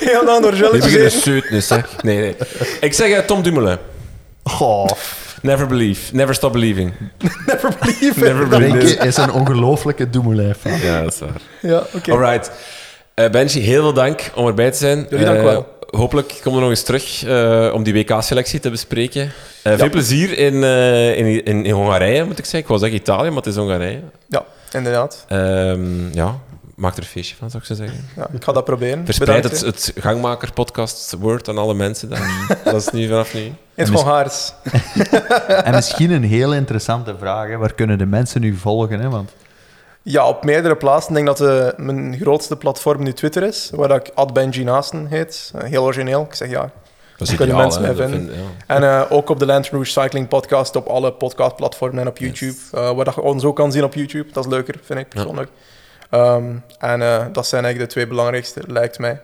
Ja, dan door Die gelletjes beginnen eten. zeutnis, hè. Nee, nee. Ik zeg eh, Tom Dumoulin. Never believe. Never stop believing. Never believe. Never believe is een ongelooflijke Dumoulin-fan. Ja, dat is waar. Ja, oké. Alright. Eh Benji, heel veel dank om erbij te zijn. Jullie dank Eh, wel. hopelijk komen we nog eens terug eh, om die WK-selectie te bespreken. Veel plezier in, in, in, in Hongarije, moet ik zeggen. Ik wou zeggen Italië, maar het is Hongarije. Ja, inderdaad. Ehm, ja, maak er een feestje van, zou ik zo zeggen. Ja, ik ga dat proberen. Verspreid Bedankt, het, hè. het Gangmaker-podcast-woord aan alle mensen. daar. dat is nu vanaf nu. In het Hongaars. En misschien een heel interessante vraag. Hè. Waar kunnen de mensen nu volgen? Hè? Want Ja, op meerdere plaatsen. Ik denk dat eh, mijn grootste platform nu Twitter is, waar dat ik Benji Naasten heet. Eh, heel origineel. Ik zeg ja. Dat kunnen ideaal, mensen hè. mij vinden. vind- ja. En eh, ook op de Lantern Rouge Cycling Podcast op alle podcastplatformen en op YouTube. eh, waar dat je ons ook kan zien op YouTube. Dat is leuker, vind ik persoonlijk. Ehm, en eh, dat zijn eigenlijk de twee belangrijkste, lijkt mij.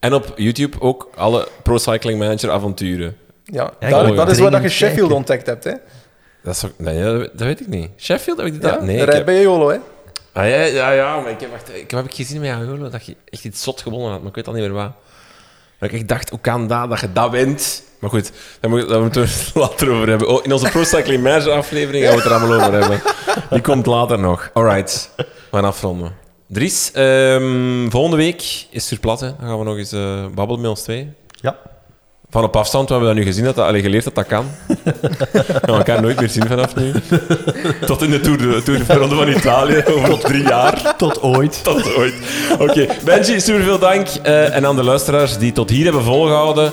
En op YouTube ook alle Pro Cycling Manager avonturen. Ja, Ja, dat, dat wil is waar dat je Sheffield kijken. ontdekt hebt. Hè? Dat, is ook, nee, dat, dat weet ik niet. Sheffield, heb ik dat? Ja, nee, dat rijdt heb, bij Jolo, hè? ah, ja, ja, ja, maar ik heb, wacht, ik heb ik gezien met Jolo dat je echt iets zot gewonnen had, maar ik weet al niet meer waar. Ik dacht, hoe kan dat, dat je dat wint? Maar goed, daar, moet, daar moeten we het later over hebben. Oh, in onze Pro aflevering gaan we het er allemaal over hebben. Die komt later nog. Alright, we gaan afronden. Dries, ehm, volgende week is hè. Dan gaan we nog eens eh, babbelen met ons twee. ja, Van op afstand, we hebben dat nu gezien, dat dat, allee, geleerd dat dat kan. We gaan elkaar nooit meer zien vanaf nu. Tot in de Tour de, tour de Ronde van Italië, over drie jaar. tot ooit. Tot ooit. Oké, Benji, super veel dank. Eh, en aan de luisteraars die tot hier hebben volgehouden,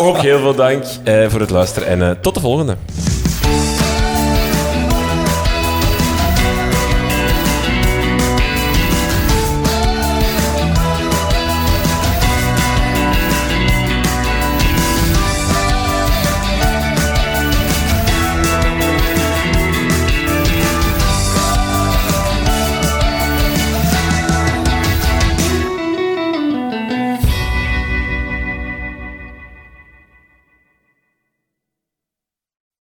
ook heel veel dank eh, voor het luisteren. En eh, tot de volgende.